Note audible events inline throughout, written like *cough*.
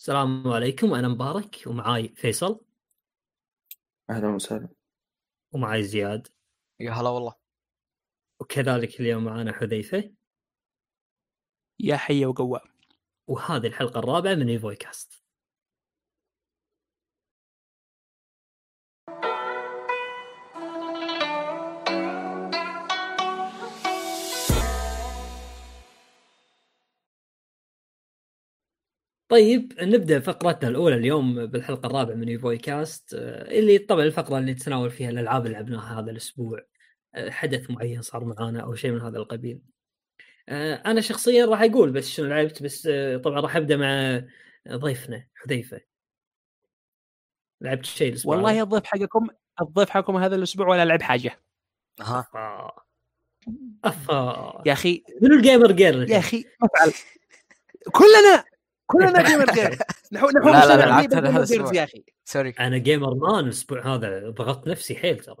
السلام عليكم أنا مبارك ومعاي فيصل. أهلا وسهلا. ومعاي زياد. يا هلا والله. وكذلك اليوم معنا حذيفة. يا حي وقوام وهذه الحلقة الرابعة من ايفوي كاست طيب نبدأ فقرتنا الأولى اليوم بالحلقة الرابعة من ايفوي كاست آه، اللي طبعا الفقرة اللي نتناول فيها الألعاب اللي لعبناها هذا الأسبوع آه، حدث معين صار معانا أو شيء من هذا القبيل. آه، أنا شخصيا راح أقول بس شنو لعبت بس طبعا راح أبدأ مع ضيفنا حذيفة. لعبت شيء الأسبوع والله الضيف حقكم الضيف حقكم هذا الأسبوع ولا لعب حاجة. أها يا أخي منو الجيمر جير يا أخي *laughs* كلنا كلنا *laughs* جيمر جير نحو نحو لا، لا، لا، جيمر جيرز. يا أخي. سوري أنا جيمر مان الأسبوع هذا ضغطت نفسي حيل ترى.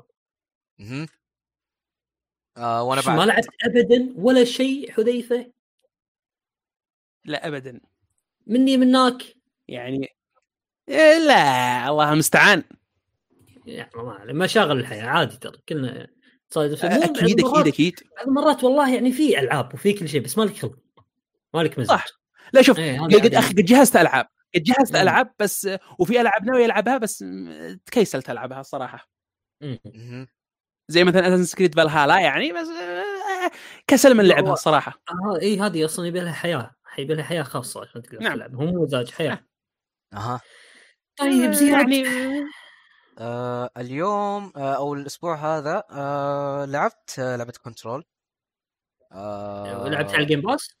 آه وأنا شو ما بعد. لعبت ابدا ولا شيء حذيفه لا ابدا. مني منك؟ يعني إيه لا الله المستعان. يعني ما مشاغل الحياة عادي ترى. كلنا تصادف أكيد أكيد أكيد. بعض المرات والله يعني في ألعاب وفي كل شيء بس مالك خلق. مالك مزاج. صح. لا شوف إيه، قد. أخي قد جهزت ألعاب قد جهزت مم. ألعاب بس وفي ألعاب ناوي ألعبها بس تكيسلت ألعبها الصراحه مم. مهم. زي مثلا اساسن سكريد فالهالا يعني بس آه، كسل من لعبها الصراحه آه اي هذه أصلا يبي لها حياة يبي لها حياة خاصة عشان تقدر نعم. تلعب هو مو مزاج حياة أها طيب زياد يعني آه اليوم آه أو الأسبوع هذا آه لعبت آه لعبة Control آه لعبت على ال Game Pass؟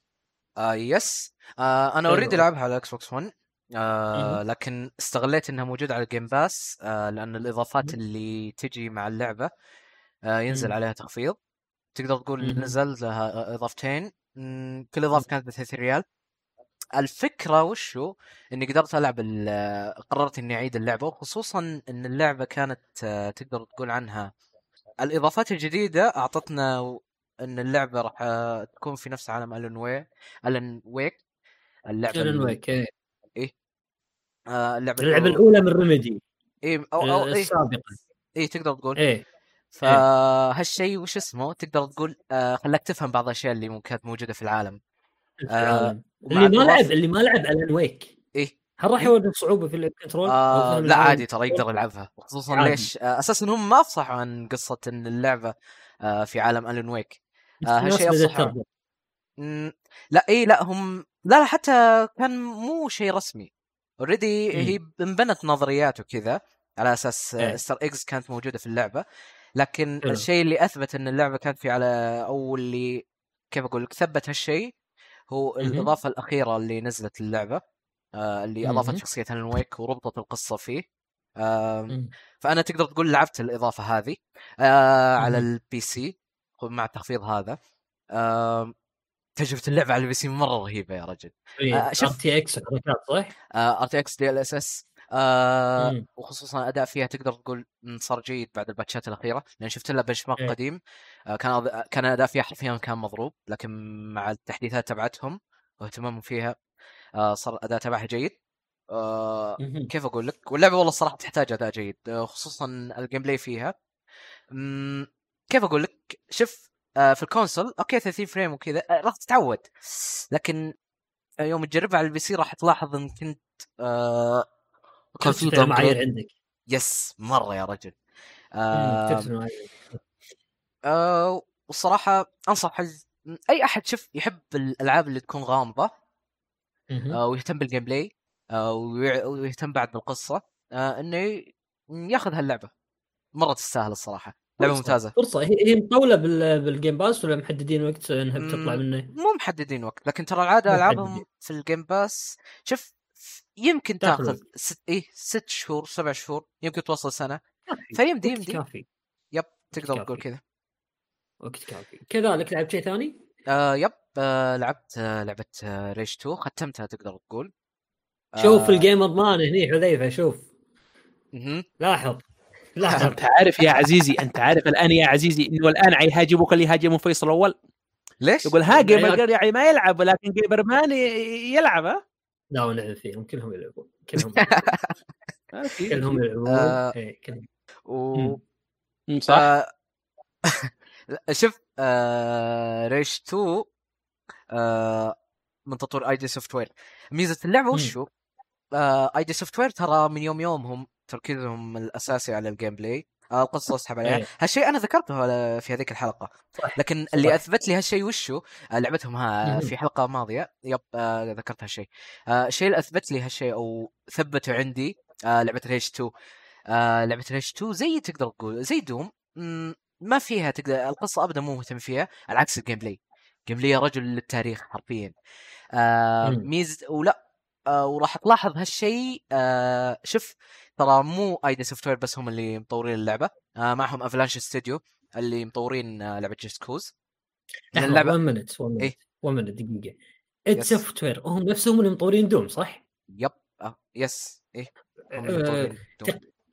آه yes آه أنا. already لعبها على Xbox 1 آه. لكن استغليت إنها موجودة على ال Game Pass آه لأن الإضافات. اللي تجي مع اللعبة آه ينزل. عليها تخفيض تقدر تقول. نزل لها إضافتين كل إضافة كانت ب 30 ريال الفكرة وشو إني قدرت ألعب ال- قررت إني أعيد اللعبة وخصوصا إن اللعبة كانت آه، تقدر تقول عنها الإضافات الجديدة أعطتنا إن اللعبة راح آه، تكون في نفس عالم الن الن ويك اللعبة ال- ويك إيه. آه، اللعبة اللعبة الأولى من ريميدي. إيه أو أو إيه. السابقة. إيه تقدر تقول. إيه فهالشيء وش اسمه؟ تقدر تقول آه خلاك تفهم بعض الأشياء اللي ممكن كانت موجودة في العالم. آه، اللي ما لعب اللي ما لعب Alan Wake إيه. هل راح إيه؟ يواجه صعوبة في Control؟ آه لا؟ عادي ترى يقدر يلعبها. وخصوصا عادي. ليش؟ آه أساسا هم ما أفصحوا عن قصة إن اللعبة آه في عالم Alan Wake آه هالشيء افصحوا لا اي لا هم لا لا حتى كان مو شيء رسمي already. هي انبنت نظريات وكذا على أساس إيه. Easter eggs كانت موجودة في اللعبة لكن حلو. الشيء اللي أثبت إن اللعبة كانت في على أو اللي كيف أقول لك ثبت هالشيء هو مهم. الإضافة الأخيرة اللي نزلت للعبة آه اللي أضافت. شخصية Alan Wake وربطت القصة فيه آه. فأنا تقدر تقول لعبت الإضافة هذه آه على. ال PC مع التخفيض هذا آه تجربه اللعبة على ال PC مرة رهيبة يا رجل آه، شوف. RTX حركات صح؟ RTX DLSS مم. وخصوصا الاداء فيها تقدر تقول صار جيد بعد الباتشات الأخيرة لأن شفت لها benchmark إيه. قديم آه كان كان الأداء فيها حرفيا كان مضروب لكن مع التحديثات تبعتهم واهتمامهم فيها آه صار الأداء تبعها جيد آه. كيف أقول لك واللعبة والله الصراحه تحتاج أداء جيد آه، خصوصا ال gameplay فيها كيف أقول لك شوف آه، في ال console okay 30 frame وكذا آه، راح تتعود لكن آه، يوم تجربها على ال PC راح تلاحظ إن كنت آه كان في downgrade. عندك yes مرة يا رجل. آه. آه والصراحه أنصح أي أحد شوف يحب الألعاب اللي تكون غامضة. آه ويهتم بال gameplay آه ويهتم بعد بالقصة آه إنه ياخذ هاللعبة مرة تستاهل الصراحة لعبة ممتازة فرصة هي هي مطولة بال- بال Game Pass ولا محددين وقت إنها بتطلع. منه؟ مو محددين وقت لكن ترى العادة ألعابهم. في ال Game Pass شوف يمكن تاخذ. ست إيه ست شهور سبع شهور يمكن توصل سنة. فيمدي يمدي كافي yep تقدر. تقول كذا وقت كافي كذلك لعبت شيء ثاني؟ آه yep آه لعبت آه لعبة آه Rage 2 ختمتها تقدر تقول شوف آه ال gamer man هني حذيفة شوف. لاحظ لاحظ أنت عارف يا عزيزي أنت عارف الآن يا عزيزي إنه الآن يهاجموك اللي هاجموا فيصل الأول ليش؟ يقول ها gamer يعني- gear يعني ما يلعب ولكن gamer man يلعب ها لا ونعم فيهم كلهم يلعبون كلهم *laughs* يلعبون. أكيد. كلهم يلعبون آه، إيه، كلهم و صح آه، *laughs* لا، شوف آه Rage 2 آه من تطوير id Software ميزة اللعبة. وشو؟ آه id Software ترى من يوم يومهم تركيزهم الأساسي على ال gameplay آه القصة أسحب عليها. إيه. هالشيء أنا ذكرته في هذيك الحلقة. صح لكن اللي صح. أثبت لي هالشيء وشو؟ آه لعبتهم ها. في حلقة ماضية. yep آه ذكرت هالشيء. آه الشيء اللي أثبت لي هالشيء أو ثبته عندي آه لعبة Rage 2 آه لعبة Rage 2 زي تقدر تقول زي Doom. ما فيها تقدر القصة أبدا مو مهتم فيها على عكس ال gameplay ال gameplay رجل للتاريخ حرفيا. آه مم. ميز ولا آه وراح تلاحظ هالشيء آه شوف ترى مو id Software بس هم اللي مطورين اللعبة. آه معهم Avalanche Studio اللي مطورين آه لعبة Just Cause اللعبة 1 minute 1 إيه. مينت 1 minute دقيقه id. Software هم نفسهم اللي مطورين Doom صح؟ yep آه yes إيه. آه،.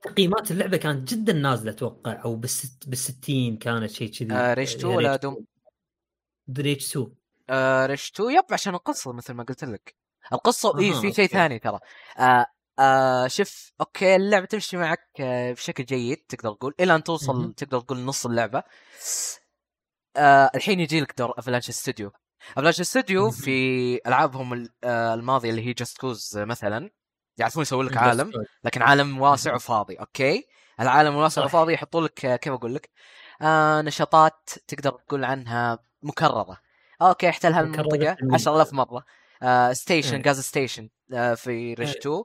تقييمات اللعبة كانت جدا نازلة أتوقع أو بالست بالستين كانت شيء كذي. آه Rage 2 ولا Doom؟ Rage 2 آه Rage 2 yep عشان القصة مثل ما قلت لك. القصة اي أها، في شيء. ثاني ترى. آه آه شوف okay اللعبة تمشي معك آه بشكل جيد تقدر تقول إلى أن توصل. تقدر تقول نص اللعبة آه الحين يجي لك دور Avalanche Studio Avalanche Studio مهم. في ألعابهم ال- آه الماضية اللي هي Just Cause مثلا يعرفون يسوون لك عالم لكن عالم واسع وفاضي okay العالم الواسع. وفاضي يحطوا لك آه، كيف أقول لك آه نشاطات تقدر تقول عنها مكررة okay احتل هالمنطقه بالتنوين. 10000 مرة آه station إيه. gas station آه في ريش إيه. 2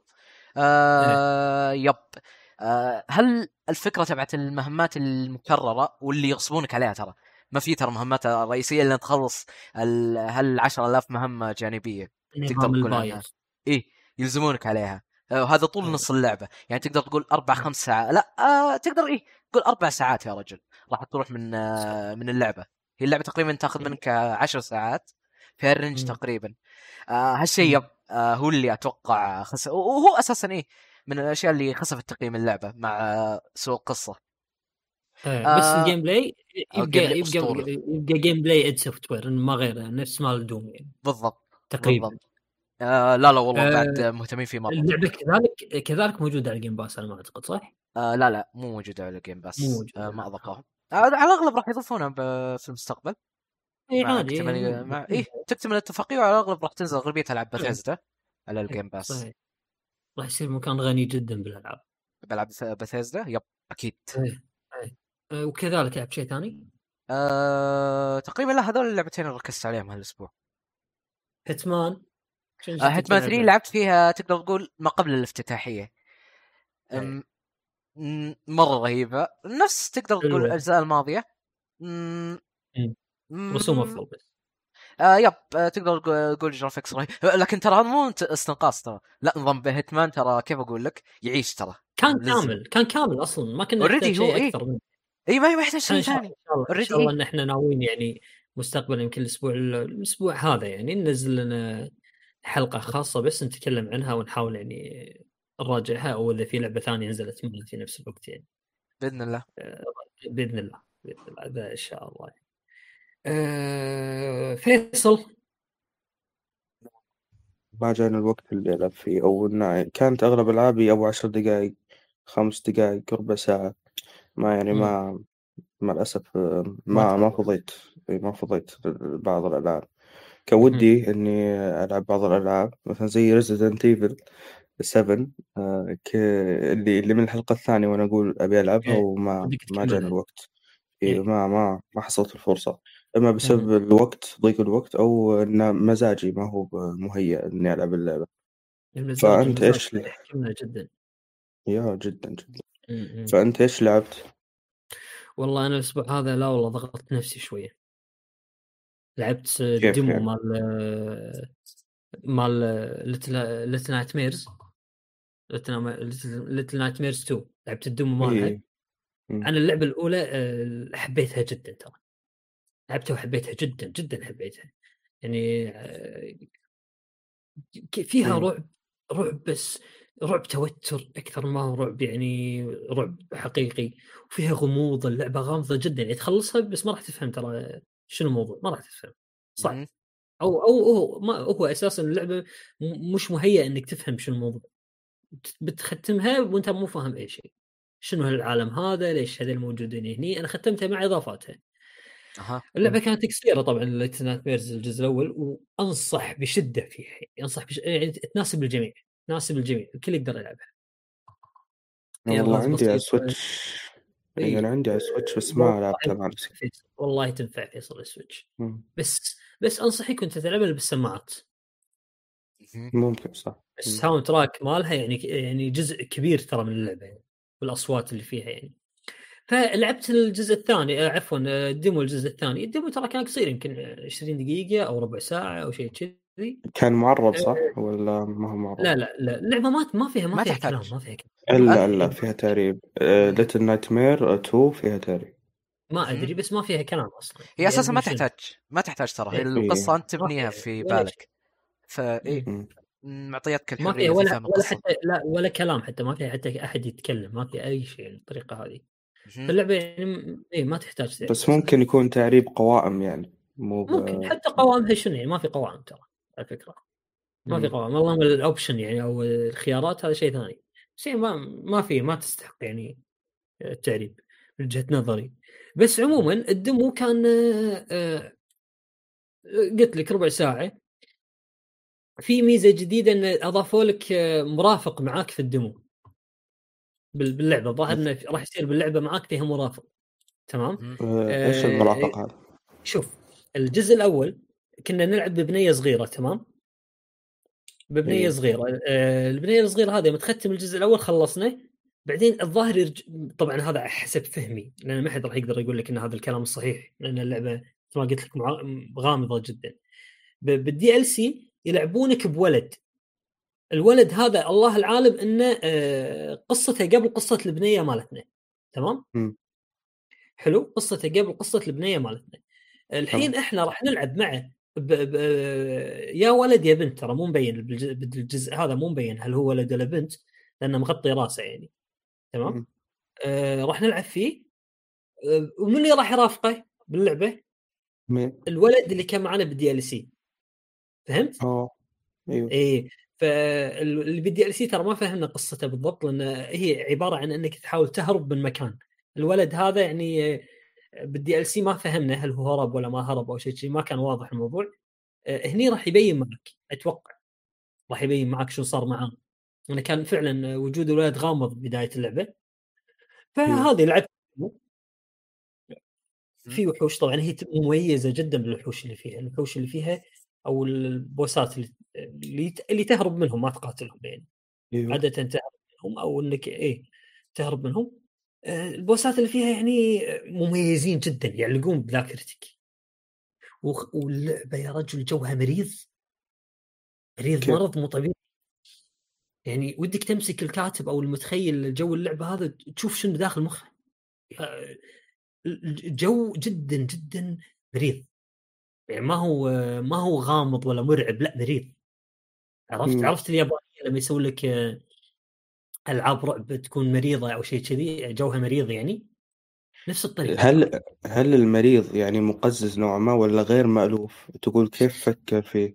آه yep. آه هل الفكرة تبعت المهمات المكررة واللي يغصبونك عليها ترى؟ ما في ترى مهمات رئيسية إلا تخلص هال 10000 مهمة جانبية تقدر نظام تقول إيه يلزمونك عليها. آه، وهذا طول إيه. نص اللعبة. يعني تقدر تقول أربع خمس ساعات. لا آه تقدر إيه تقول أربع ساعات يا رجل. راح تروح من آه من اللعبة. هي اللعبة تقريبا تاخذ. منك عشر ساعات. في هال range مم. تقريبا آه هالشيء مم. yep آه هو اللي أتوقع خس... وهو أساسا إيه من الأشياء اللي خسفت تقييم اللعبة مع آه، سوء القصة آه بس ال gameplay يبقى يبقى أسطوري. يبقى gameplay id Software ما غيره نفس مال Doom يعني بالضبط تقريبا بالضبط آه لا لا والله آه، بعد مهتمين فيه مره اللعبة كذلك كذلك موجودة على ال Game Pass على ما أعتقد صح؟ آه لا لا مو موجودة على ال Game Pass مو موجودة. آه ما اضافوها آه على الأغلب راح يضيفونها في المستقبل اي عادي اكتمال يعني مع إيه. تكتمل الاتفاقية وعلى الاغلب راح تنزل أغلبية ألعاب إيه. بثيزدا على ال Game Pass صحيح. راح يصير مكان غني جدا بالألعاب. بلعب Bethesda yep أكيد. آه، وكذلك لعبت شيء ثاني؟ أه... تقريبا لا هذول اللعبتين اللي ركزت عليهم هالأسبوع. Hitman أه Hitman 3 لعبت فيها تقدر تقول ما قبل الافتتاحية. أم... مرة رهيبة. نفس تقدر تقول. الأجزاء الماضية. رسوم افضل بس. آه yep آه تقدر تقول- graphics رهيب *laughs* لكن ترى مو استنقاص ترى. لا نظام Hitman ترى كيف أقول لك؟ يعيش ترى. كان لزم. كامل كان كامل أصلا. ما كنا نحتاج هو شيء إيه. أكثر منه. اي ما يحتاج شيء ثاني. شاء الله- إن شاء الله. إن إحنا ناويين يعني مستقبلا يمكن الأسبوع الأسبوع هذا يعني ننزل لنا حلقة خاصة بس نتكلم عنها ونحاول يعني نراجعها أو إذا في لعبة ثانية نزلت في نفس الوقت يعني. بإذن الله. بإذن الله بإذن الله إن شاء الله. أه فيصل. ما جاني الوقت اللي ألعب فيه. أو إنه كانت أغلب ألعابي أبو عشر دقايق خمس دقايق ربع ساعة. ما يعني ما مع الأسف آه، ما ما فضيت. إي ما فضيت بعض الألعاب. كان ودي إني ألعب بعض الألعاب. مثلا زي Resident Evil 7 آه، ك- اللي اللي من الحلقة الثانية وأنا أقول أبي ألعبها إيه، وما ودك ما تكملها. جاني الوقت. إيه. ما ما ما حصلت الفرصة. إما بسبب الوقت ضيق الوقت أو إن مزاجي ما هو مهيأ إني ألعب اللعبة. المزاج فأنت المزاج إيش ل- يحكمنا جدا. يا جدا جدا. م- م. فأنت إيش لعبت؟ والله أنا الأسبوع هذا لا والله ضغطت نفسي شوية. لعبت كيف demo يعني؟ مال مال Little Nightmares Little Nightmares 2 لعبت ال demo مالها. إيه. مم. أنا اللعبة الأولى آه، حبيتها جدا ترى. لعبتها وحبيتها جدا جدا حبيتها. يعني آه، فيها مم. رعب رعب بس رعب توتر أكثر ما هو رعب يعني رعب حقيقي. وفيها غموض اللعبة غامضة جدا. يعني تخلصها بس ما راح تفهم ترى شنو الموضوع ما راح تفهم. صعب. أو أو هو ما هو أساسا اللعبة مش مهيئة إنك تفهم شو الموضوع. بت- بتختمها وأنت مو فاهم أي شيء. شنو هالعالم هذا؟ ليش هذول موجودين هني؟ أنا ختمتها مع إضافاتها. أها اللعبة كانت قصيرة طبعا Little Nightmares الجزء الأول وأنصح بشدة فيها أنصح بش... يعني تناسب الجميع تناسب الجميع الكل يقدر يلعبها والله عندي على بسيط. Switch إيه. إي أنا عندي على Switch بس ما لعبتها مع نفسي. والله تنفع فيصل ال Switch. بس بس أنصحك انت تلعبها بالسماعات. ممكن صح ال sound track مالها يعني يعني جزء كبير ترى من اللعبة يعني والأصوات اللي فيها يعني فلعبت الجزء الثاني آه، عفوا آه، ال demo الجزء الثاني. ال demo ترى كان قصير يمكن 20 دقيقة أو ربع ساعة أو شيء كذي. كان معرب صح؟ ولا ما هو معرب؟ لا لا لا اللعبه ما ما فيها ما, ما فيها. كلام ما فيها كلام. إلا. إلا فيها تعريب Little Nightmare 2 فيها تعريب ما أدري بس ما فيها كلام أصلا. هي أساسا ما يعني شنو؟ تحتاج ما تحتاج ترى. هي إيه. القصة أنت ما تبنيها فيها في بالك. فاي. معطياتك ما الحرية فيها في ولا ولا حتى لا ولا كلام حتى ما فيها حتى أحد يتكلم ما في أي شيء بالطريقة هذه. مهم. فاللعبه يعني إيه ما تحتاج تعرف. بس ممكن يكون تعريب قوائم يعني مو ب... ممكن حتى قوامها شنو يعني ما في قوائم ترى على فكرة ما في. قوائم اللهم الاوبشن يعني أو الخيارات هذا شيء ثاني شيء ما ما في ما تستحق يعني التعريب من وجهه نظري بس عموما الدمو كان آه، آه، قلت لك ربع ساعة في ميزة جديدة إن أضافوا لك آه، مرافق معاك في الدمو باللعبة. ظاهر انه راح يصير باللعبة معاك فيها مرافق تمام. آه، إيش آه، المرافق هذا؟ شوف الجزء الأول كنا نلعب ببنية صغيرة تمام؟ ببنية إيه. صغيرة. آه، البنية الصغيرة هذه لما تختم الجزء الأول خلصنا بعدين الظاهر يرج... طبعا هذا حسب فهمي لأن ما حد راح يقدر يقول لك إن هذا الكلام الصحيح لأن اللعبة مثل ما قلت لك مع... غامضة جدا. بال DLC يلعبونك بولد. الولد هذا الله العالم إنه آه، قصته قبل قصة البنية مالتنا تمام؟ حلو؟ قصته قبل قصة البنية مالتنا. الحين إحنا راح نلعب معه ب... ب... يا ولد يا بنت ترى مو مبين بالجزء, هذا مو مبين هل هو ولد ولا بنت لأنه مغطي راسه يعني تمام. آه راح نلعب فيه. آه ومن اللي راح يرافقه باللعبة؟ مين؟ الولد اللي كان معنا بال DLC فهمت؟ آه أيوه. إيه. فاللي بال DLC ترى ما فهمنا قصته بالضبط لأن هي عبارة عن إنك تحاول تهرب من مكان. الولد هذا يعني بالدي إل سي ما فهمنا هل هو هرب ولا ما هرب أو شيء ما كان واضح الموضوع. آه، هني راح يبين معك أتوقع راح يبين معك شو صار معاه إنه كان فعلا وجود الولد غامض بداية اللعبة. فهذه لعبت في وحوش طبعا هي مميزة جدا بالوحوش اللي فيها. الوحوش اللي فيها أو البوسات اللي اللي, تهرب منهم ما تقاتلهم يعني. أيوه. عاده تهرب منهم أو إنك إيه تهرب منهم. آه، البوسات اللي فيها يعني مميزين جدا يعلقون بذاكرتك. وخ- واللعبة يا رجل جوها مريض. مريض؟ مرض مو طبيعي. يعني ودك تمسك الكاتب أو المتخيل جو اللعبة هذا تشوف شنو داخل مخه. آه، الجو جدا جدا مريض. يعني ما هو ما هو غامض ولا مرعب لا مريض عرفت مم. عرفت اليابانيه لما يسوي لك آه، ألعاب رعب تكون مريضة أو شيء كذي جوها مريض يعني نفس الطريقة هل هل المريض يعني مقزز نوعا ما ولا غير مألوف؟ تقول كيف فكر فيه؟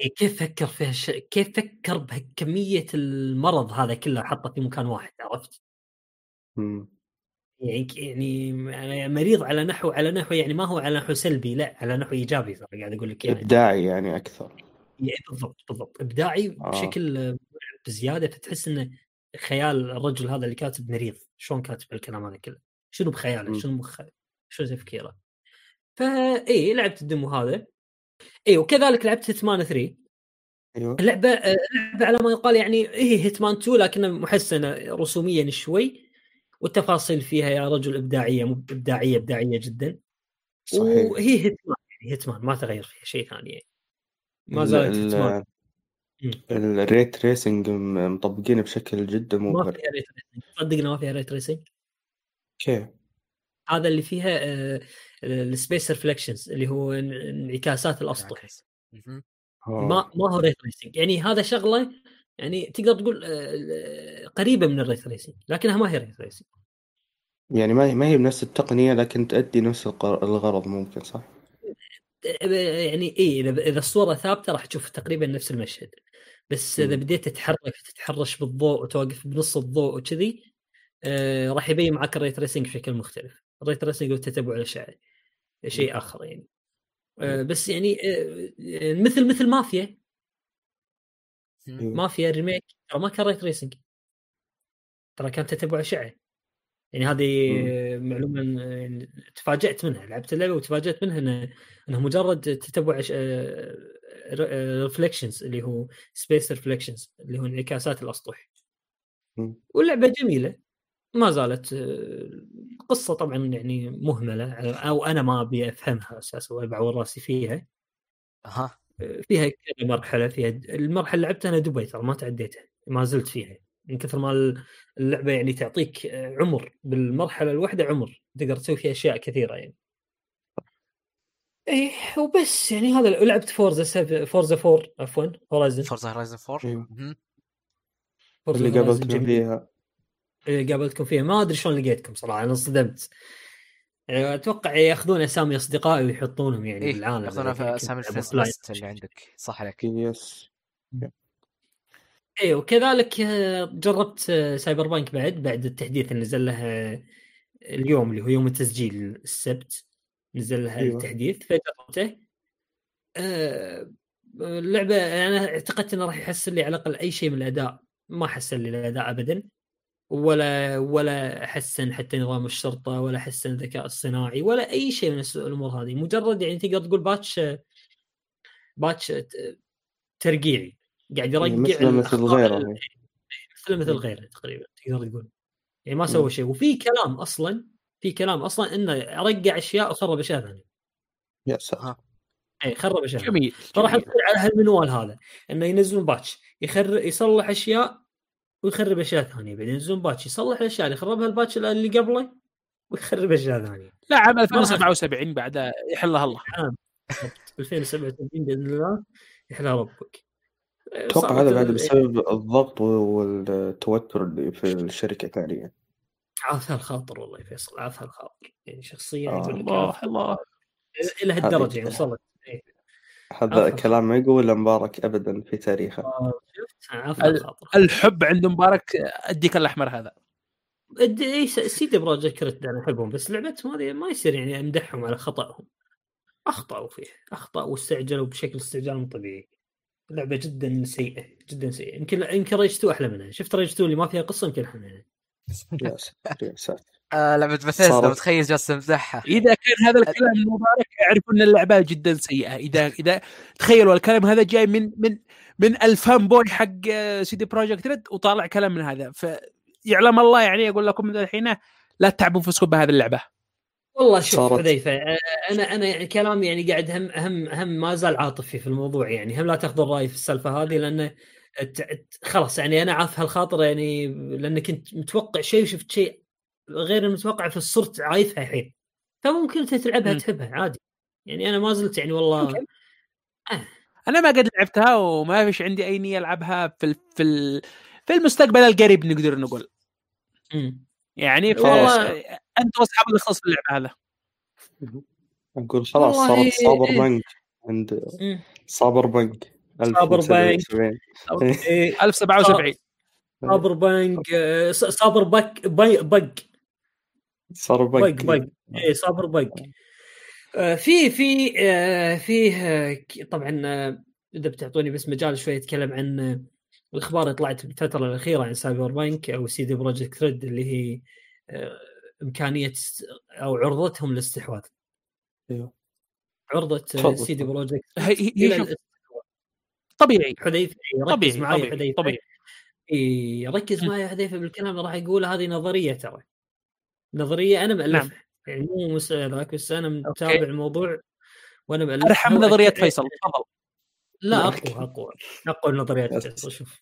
إيه، كيف فكر في هالش... كيف فكر بكميه المرض هذا كله حطه في مكان واحد عرفت؟ مم. يعني يعني مريض على نحو على نحو يعني ما هو على نحو سلبي لا على نحو إيجابي ترى قاعد أقول لك يعني. إبداعي يعني أكثر. يعني بالضبط بالضبط. إبداعي آه. بشكل بزيادة فتحس إنه خيال الرجل هذا اللي كاتب مريض. شلون كاتب الكلام هذا كله؟ شنو بخياله. شنو مخه شنو تفكيره؟ فاي لعبت ال demo هذا. إي وكذلك لعبت Hitman 3 أيوه. اللعبه آه، اللعبه على ما يقال يعني هي Hitman 2 لكنها محسنة رسوميا شوي. والتفاصيل فيها يا رجل إبداعية مو إبداعية إبداعية جدا. صحيح. وهي Hitman يعني Hitman ما تغير فيها شيء ثاني. يعني ما ال- زالت ال- Hitman. ال ray tracing مطبقينه بشكل جدا ما مبهر فيها ray tracing. ما فيها ray tracing؟ كيف؟ هذا اللي فيها آه، ال space reflections اللي هو إن- إنعكاسات الأسطح. ما ما هو ray tracing. يعني هذا شغلة يعني تقدر تقول آه، قريبة من ال ray tracing لكنها ما هي ray tracing يعني ما هي ما هي بنفس التقنية لكن تؤدي نفس الغرض ممكن صح؟ يعني اي إذا الصورة ثابتة راح تشوف تقريبا نفس المشهد بس إذا. بديت تتحرك تتحرش بالضوء وتوقف بنص الضوء وكذي آه راح يبين معك ال ray tracing بشكل مختلف. ال ray tracing والتتبع الاشعه شيء آخر يعني. آه بس يعني آه مثل مثل مافيا. أيوه. Mafia Remake ترى ما كان ray tracing ترى كان تتبع أشعة. يعني هذه معلومة يعني تفاجأت منها لعبت اللعبة وتفاجأت منها انه إنه مجرد تتبع reflections اللي هو space reflections اللي هو انعكاسات الأسطح. واللعبة جميلة. ما زالت آه، قصة طبعا يعني مهملة. أو أنا ما أبي أفهمها أساسا ولا بعور راسي فيها. أها. آه، فيها كذا مرحلة فيها المرحلة اللي لعبتها أنا دبي ترى ما تعديتها ما زلت فيها. من كثر ما اللعبة يعني تعطيك عمر بالمرحلة الواحدة عمر تقدر تسوي فيها أشياء كثيرة يعني. إيه وبس يعني هذا لعبت Forza سف... Forza 4 عفوا Horizon Forza Horizon 4 أيوه. مهم. Forza اللي جميل. فيها. اللي قابلتكم فيها. ما أدري شلون لقيتكم صراحة أنا انصدمت. يعني أتوقع ياخذون أسامي أصدقائي ويحطونهم يعني إيه بالعالم ياخذونها في إذا اسامي ال friends. list اللي عندك. صح عليك. yes إيه وكذلك آه، جربت آه، Cyberpunk بعد بعد التحديث اللي نزل لها اليوم اللي هو يوم التسجيل السبت نزل لها أيوة. التحديث فجربته. آه، اللعبة أنا اعتقدت إنه راح يحسن لي على الأقل أي شيء من الأداء. ما حسن لي الأداء ابدا. ولا ولا حسن حتى نظام الشرطة ولا حسن الذكاء الصناعي ولا أي شيء من الس- الأمور هذه. مجرد يعني تقدر تقول باتش باتش ترقيعي. قاعد يرقع مثل مثل غيره يعني. مثل مثل. غيره تقريبا تقدر تقول. يعني ما سوى شيء. وفي كلام أصلا في كلام أصلا إنه رقع أشياء وخرب أشياء ثانية. يا ساتر. أها اي خرب أشياء. جميل فراح على هالمنوال هذا إنه ينزلون باتش يخر يصلح أشياء ويخرب أشياء ثانية بعدين. ينزلون باتش يصلح الأشياء اللي خربها الباتش اللي قبله ويخرب أشياء ثانية. لا عام 2077 بعد يحلها الله. 2077 بإذن الله يحلى ربك أتوقع هذا بعد بسبب الضغط والتوتر اللي في الشركة ثانيا عاف الخاطر والله يا فيصل عاف الخاطر. يعني شخصيا آه. الله الله. إلى هالدرجة يعني هذه- وصلت. هذا. كلام ما يقول مبارك ابدا في تاريخه. الخاطر الحب عند مبارك اديك الأحمر هذا. س- سيدي بروجكت كريت أنا أحبهم بس لعبتهم هذه ما يصير يعني أمدحهم على خطأهم. أخطأوا فيه أخطأوا واستعجلوا بشكل استعجال مو طبيعي. لعبة جدا سيئة جدا سيئة. يمكن يمكن ريج 2 أحلى منها. شفت ريج 2 اللي ما فيها قصة؟ يمكن أحلى منها. يا ساتر يا ساتر آه لعبة صارت- متخيل جالس امزحها إذا كان هذا الكلام مبارك يعرف إن اللعبة جدا سيئة. اذا إذا تخيلوا الكلام هذا جاي من من من ال fanboy حق آه، CD Projekt Red وطالع كلام من هذا. فيعلم الله يعني أقول لكم من الحين لا تتعبوا انفسكم بهذه اللعبة. والله شوف حذيفة آه، أنا أنا يعني كلامي يعني قاعد هم هم هم ما زال عاطفي في الموضوع يعني. هم لا تاخذوا الراي في السالفة هذه لأن الت- الت- خلاص يعني أنا عارف هالخاطر يعني لأن كنت متوقع شيء وشفت شيء غير المتوقع فصرت عايفها الحين فممكن أنت تلعبها. تحبها عادي يعني أنا ما زلت يعني والله يمكن. أنا ما قد لعبتها وما فيش عندي أي نية ألعبها في ال في ال في المستقبل القريب نقدر نقول مم. يعني والله- أنت واصحاب يختص في اللعبه هذا نقول خلاص والله صارت إيه. صابر بنك عند. صابر بنك صابر بنك. 1077. إيه، 1077 صابر بنك آه، ص- صابر بك بق صار بق. بنك بق. اي صابر بق. آه، في في آه، فيه آه، طبعا آه، إذا بتعطوني بس مجال شوي اتكلم عن آه، الأخبار اللي طلعت بالفترة الأخيرة عن سايبر بانك أو سي دي بروجكت ريد اللي هي آه، إمكانية أو عرضتهم للاستحواذ. أيوه. عرضة تفضل، سي دي تفضل. بروجكت هي هي إلى شوف الاست- طبيعي حذيفه ركز طبيعي معي طبيعي حذيفه طبيعي. إيه ركز. معي يا حذيفه بالكلام اللي راح اقوله هذه نظرية ترى. نظرية أنا مالفها نعم. يعني مو مس- ذاك بس أنا okay. متابع الموضوع وأنا مالفها أرحم نظرية فيصل تفضل لا. اقوى اقوى اقوى النظريات بس. فيصل شوف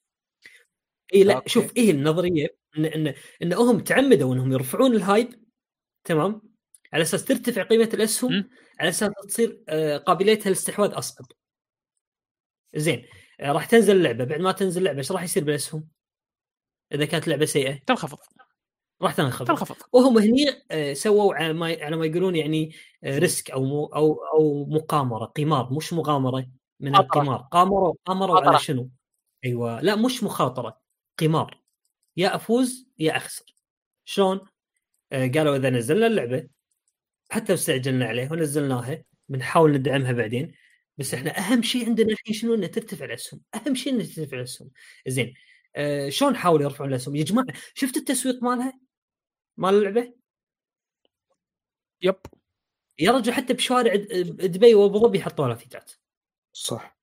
اي لا okay. شوف إيه النظرية إن إن إن هم تعمدوا إنهم يرفعون ال hype تمام على أساس ترتفع قيمة الأسهم م. على أساس تصير آه، قابليتها للاستحواذ أصعب زين راح تنزل اللعبة بعد ما تنزل اللعبة إيش راح يصير بالأسهم؟ إذا كانت لعبة سيئة تنخفض راح تنخفض. تنخفض. وهم هني آه، سووا على ما على ما يقولون يعني آه، ريسك أو مو أو أو مقامرة قمار مش مغامرة من مخاطرة. القمار. قامروا قامروا. على شنو؟ أيوه. لا مش مخاطرة قمار. يا أفوز يا أخسر. شلون؟ آه، قالوا إذا نزلنا اللعبة حتى استعجلنا عليه ونزلناها بنحاول ندعمها بعدين بس إحنا أهم شيء عندنا الحين شنو؟ انه ترتفع الأسهم. أهم شيء انه ترتفع الأسهم. زين. آه شلون حاولوا يرفعون الأسهم؟ يا جماعة شفت التسويق مالها؟ مال اللعبة؟ يب. يا رجل حتى بشوارع دبي وابو ظبي حطوا لافتات صح.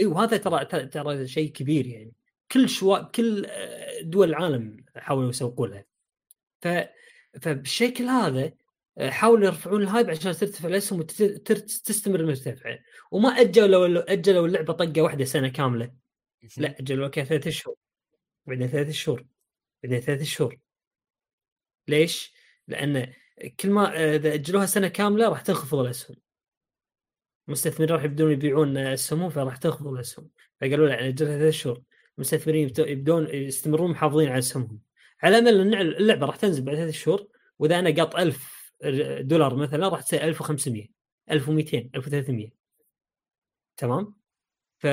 أيوه هذا ترى ترى- ترى شيء كبير يعني. كل شوا كل آه، دول العالم حاولوا يسوقون لها. ف فبالشكل هذا آه، حاولوا يرفعون الهايب عشان ترتفع الاسهم وتستمر مرتفعه وما أجلوا أجلوا اللعبة طقة واحدة سنة كاملة. لا أجلوا كذا ثلاث شهور. بعدين ثلاث شهور. بعدين ثلاث شهور. ليش؟ لأن كل ما آه، إذا أجلوها سنة كاملة راح تنخفض الأسهم. المستثمرين راح يبدون يبيعون أسهمهم فراح تنخفض الأسهم. فقالوا لا ناجلها ثلاث شهور. المستثمرين يبدو- يبدون يستمرون محافظين على أسهمهم. على امل إن اللعبة راح تنزل بعد ثلاث شهور وإذا أنا قاط 1000 دولار مثلا راح تصير 1500 1200 1300 تمام؟ ف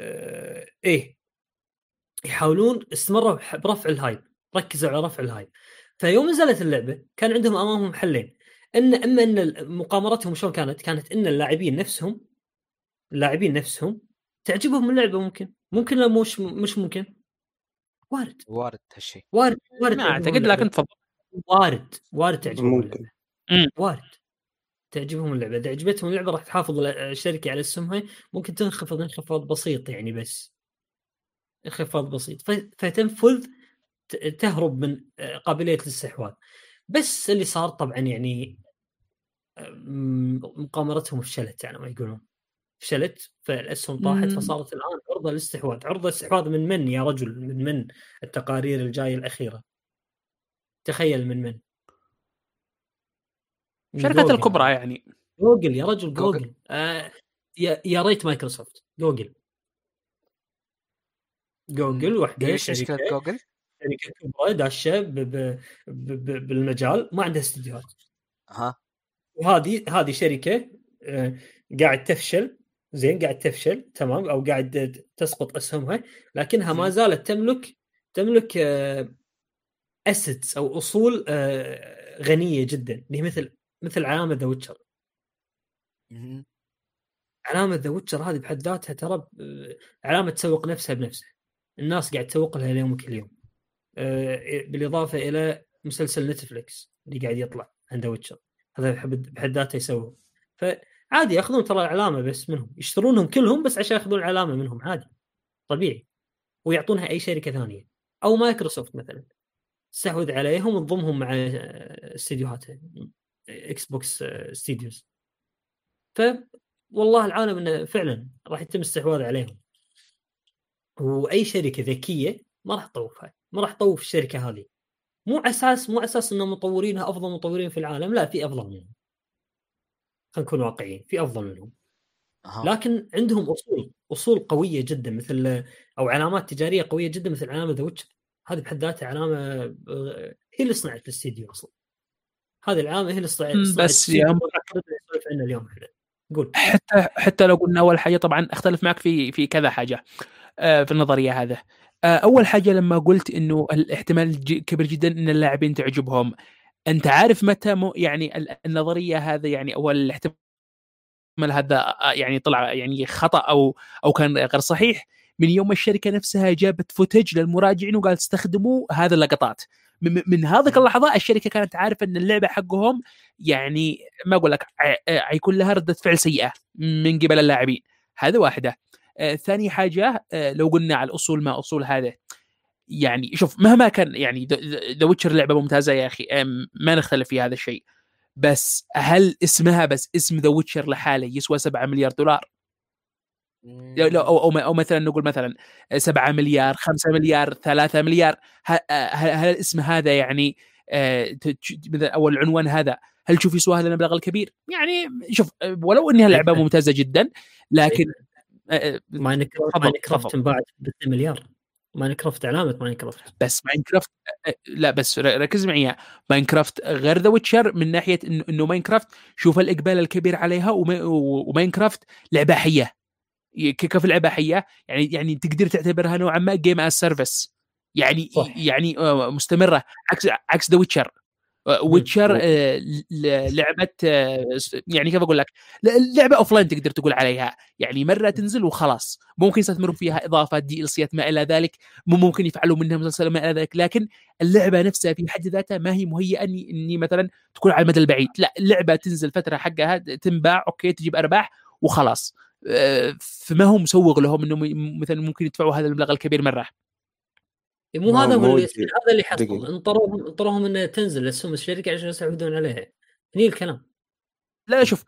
آه، إيه. يحاولون استمروا برفع ال hype. ركزوا على رفع ال hype. فيوم نزلت اللعبة كان عندهم أمامهم حلين. ان إما إن مقامرتهم شلون كانت؟ كانت إن اللاعبين نفسهم اللاعبين نفسهم تعجبهم اللعبة ممكن. ممكن لا مش مش ممكن. وارد. وارد هالشيء وارد وارد ما أعتقد. لكن تفضل. وارد. وارد تعجبهم ممكن. اللعبة. مم. وارد. تعجبهم اللعبة. إذا عجبتهم اللعبة راح تحافظ ال- الشركة على اسمها. ممكن تنخفض انخفاض بسيط يعني بس. انخفاض بسيط. فتنفذ تهرب من آه، قابلية الاستحواذ. بس اللي صار طبعا يعني مقامرتهم فشلت على ما يقولون. فشلت فالأسهم طاحت. فصارت الآن عرضة للاستحواذ. عرضة الاستحواذ من من يا رجل؟ من من؟ التقارير الجاية الأخيرة. تخيل من من؟ الشركات. الكبرى يعني. جوجل يا رجل Google. Google. آه يا يا ريت Microsoft. Google. Google وحدة مشكله شركة. جوجل؟ شركه كبرى داشة ب- ب- ب- ب- بالمجال ما عندها استديوهات. ها؟ وهذه هذه شركة آه، قاعد تفشل زين قاعد تفشل تمام أو قاعد تسقط أسهمها لكنها ما. زالت تملك تملك assets أو أصول آه، غنية جدا اللي هي مثل مثل علامة The Witcher. علامة The Witcher هذه بحد ذاتها ترى علامة تسوق نفسها بنفسها الناس قاعد تسوق لها اليوم كل يوم. آه، بالإضافة إلى مسلسل Netflix اللي قاعد يطلع عن The Witcher هذا بحد ذاته يسوي فعادي ياخذون ترى العلامة بس منهم. يشترونهم كلهم بس عشان ياخذون العلامة منهم عادي. طبيعي. ويعطونها أي شركة ثانية. أو مايكروسوفت مثلا. تستحوذ عليهم وتضمهم مع آه، استديوهاتها Xbox آه، Studios ف والله العالم إنه فعلا راح يتم الاستحواذ عليهم. وأي شركة ذكية ما راح تطوفها ما راح تطوف الشركة هذه. مو على أساس مو على أساس ان مطورينها أفضل مطورين في العالم لا في أفضل منهم. خلينا نكون واقعيين في أفضل منهم. أها. لكن عندهم أصول أصول قوية جدا مثل أو علامات تجارية قوية جدا مثل علامة The Witcher هذه بحد ذاتها علامة آه، هي اللي صنعت الاستديو أصلا. هذه العلامة هي اللي صنعت بس يا اللي نسولف عنه اليوم إحنا. قول. حتى حتى لو قلنا أول حاجة طبعا أختلف معك في في كذا حاجة آه، في النظرية هذا أول حاجة لما قلت إنه الاحتمال كبير جدا إن اللاعبين تعجبهم. أنت عارف متى مو يعني ال- النظرية هذا يعني أو الاحتمال هذا آه، يعني طلع يعني خطأ أو أو كان غير صحيح. من يوم الشركة نفسها جابت فوتج للمراجعين وقالت استخدموا هذه اللقطات. من, من هذيك اللحظة الشركة كانت عارفة إن اللعبة حقهم يعني ما أقول لك حيكون لها ردة فعل سيئة من قبل اللاعبين. هذا واحدة. آه ثاني حاجة آه لو قلنا على الأصول ما أصول هذا يعني شوف مهما كان يعني The Witcher لعبة ممتازة يا أخي ما نختلف في هذا الشيء بس هل اسمها بس اسم The Witcher لحاله يسوى 7 مليار دولار لو لو- أو أو, أو مثلا نقول مثلا 7 مليار 5 مليار 3 مليار ه- هل, هل الاسم هذا يعني آه، أو العنوان هذا هل تشوف يسوى هذا المبلغ الكبير؟ يعني شوف آه، ولو إنها لعبة. ممتازة جدا لكن آه، Minecraft تفضل، Minecraft تفضل. انباعت ب 2 مليار Minecraft علامة Minecraft بس Minecraft لا بس ركز معي. Minecraft غير The Witcher من ناحية إنه إنه Minecraft شوف الإقبال الكبير عليها و Minecraft لعبة حية. كيف لعبة حية؟ يعني يعني تقدر تعتبرها نوعا ما game as service يعني صح. يعني آه، مستمرة. عكس عكس The Witcher. Witcher و- لعبة آه، يعني كيف أقول لك؟ لعبة offline تقدر تقول عليها. يعني مرة تنزل وخلاص. ممكن يستثمروا فيها اضافات DLC ما إلى ذلك. ممكن يفعلوا منها مسلسل ما إلى ذلك. لكن اللعبة نفسها في حد ذاتها ما هي مهيئة اني إني مثلا تكون على المدى البعيد. لا اللعبه تنزل فترة حقها تنباع أوكي تجيب أرباح وخلاص. آه، فما هو مسوغ لهم انه مثلا ممكن يدفعوا هذا المبلغ الكبير مرة. مو هذا هو اللي. هذا اللي حصل. انطروهم انطروهم انها تنزل اسهم الشركة عشان يستحوذون عليها هني الكلام لا شوف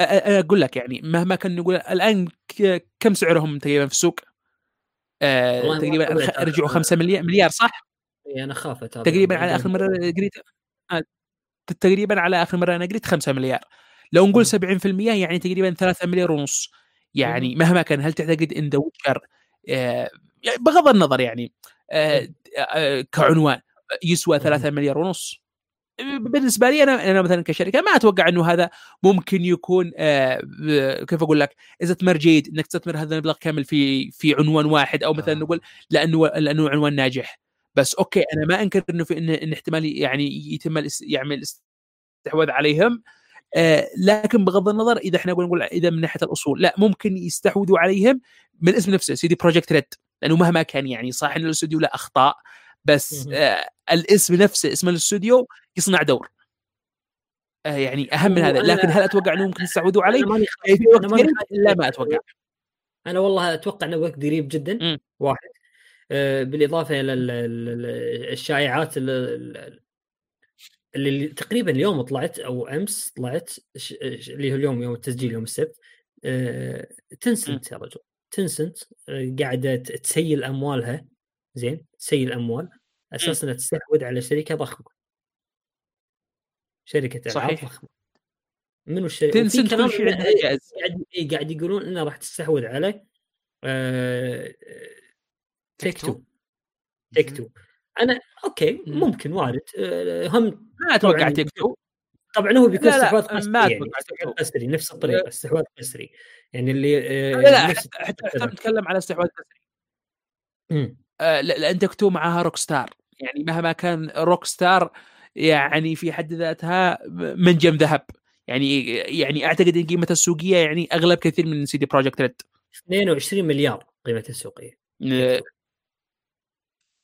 أقول لك يعني مهما كان نقول الآن كم سعرهم تقريبا في السوق؟ آه تقريبا رجعوا أنا. 5 مليار مليار صح؟ إي أنا خاف تقريبا على آخر مرة قريت آه، تقريبا على آخر مرة أنا قريت 5 مليار لو نقول 70% يعني تقريبا 3 مليار ونص يعني مهما كان هل تعتقد إن The Witcher يعني بغض النظر يعني كعنوان يسوى 3 مليار ونص. بالنسبة لي أنا أنا مثلا كشركة ما أتوقع إنه هذا ممكن يكون آه، كيف أقول لك إذا تمر جيد إنك تستثمر هذا المبلغ كامل في في عنوان واحد أو مثلا آه. نقول لأنه لأنه عنوان ناجح. بس okay أنا ما أنكر إنه في إن, إن احتمال يعني يتم يعمل استحواذ عليهم آه لكن بغض النظر إذا إحنا نقول إذا من ناحية الأصول لا ممكن يستحوذوا عليهم من الاسم نفسه CD Projekt Red. لأنه مهما كان يعني صح ان الاستوديو له أخطاء بس. آه الاسم نفسه اسم الاستوديو يصنع دور. آه يعني أهم من هذا. لكن هل أتوقع إنه ممكن يستحوذوا عليه؟ ماني في وقت قريب؟ لا ما أتوقع. أنا والله أتوقع إنه وقت قريب جدا. مم. واحد. آه، بالإضافة إلى ال- ال- ال- الشائعات ال- ال- اللي تقريبا اليوم طلعت أو أمس طلعت اللي هو اليوم يوم التسجيل يوم السبت. آه، تنسنت يا رجل. تنسنت آه، قاعدة تسيل أموالها. زين تسيل أموال. أساس انها تستحوذ على شركة ضخمة. شركة العاب صحيح. ضخمة. منو الشركة Tencent كل شيء عندها جائز قاعد إيه قاعد يقولون انها راح تستحوذ على آه، Take-Two. Take-Two. أنا okay مم. ممكن وارد. آه، هم ما أتوقع. Take-Two. طبعا هو بيكون استحواذ ما قسري يعني استحواذ. قسري نفس الطريقة استحواذ قسري. يعني اللي آه، لا لا نفس حتى حتى نتكلم على استحواذ قسري مم. آه، لا- لأن Take-Two معها Rockstar يعني مهما كان Rockstar يعني في حد ذاتها منجم ذهب. يعني يعني أعتقد إن قيمتها السوقية يعني أغلب كثير من CD Projekt Red 22 مليار قيمتها السوقية.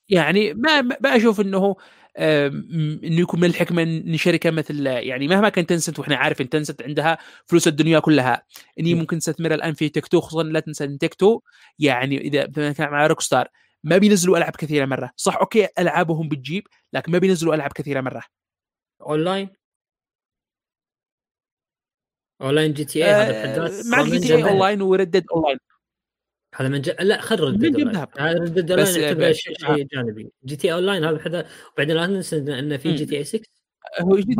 يعني ما ما أشوف إنه إنه يكون من الحكمة إن شركه مثل يعني مهما كان Tencent وإحنا عارف ان Tencent عندها فلوس الدنيا كلها. إني. ممكن تستثمر الآن في Take-Two خصوصا لا تنسى إن Take-Two يعني إذا كان مع Rockstar ما بينزلوا ألعاب كثيرة مرة. صح أوكي ألعابهم بتجيب لكن ما بينزلوا ألعاب كثيرة مرة. أونلاين؟ أونلاين جي تي اي هذا بحد آه، ذاته مع جي تي اي زمان. اون لاين وردد اون لاين هذا من ج... لا خل ذهب. هذا ردد بس، آه، يعتبر شيء جانبي جي تي اي اونلاين هذا بحد وبعدين لا ننسى إن- ان في. جي تي اي 6 هو جي تي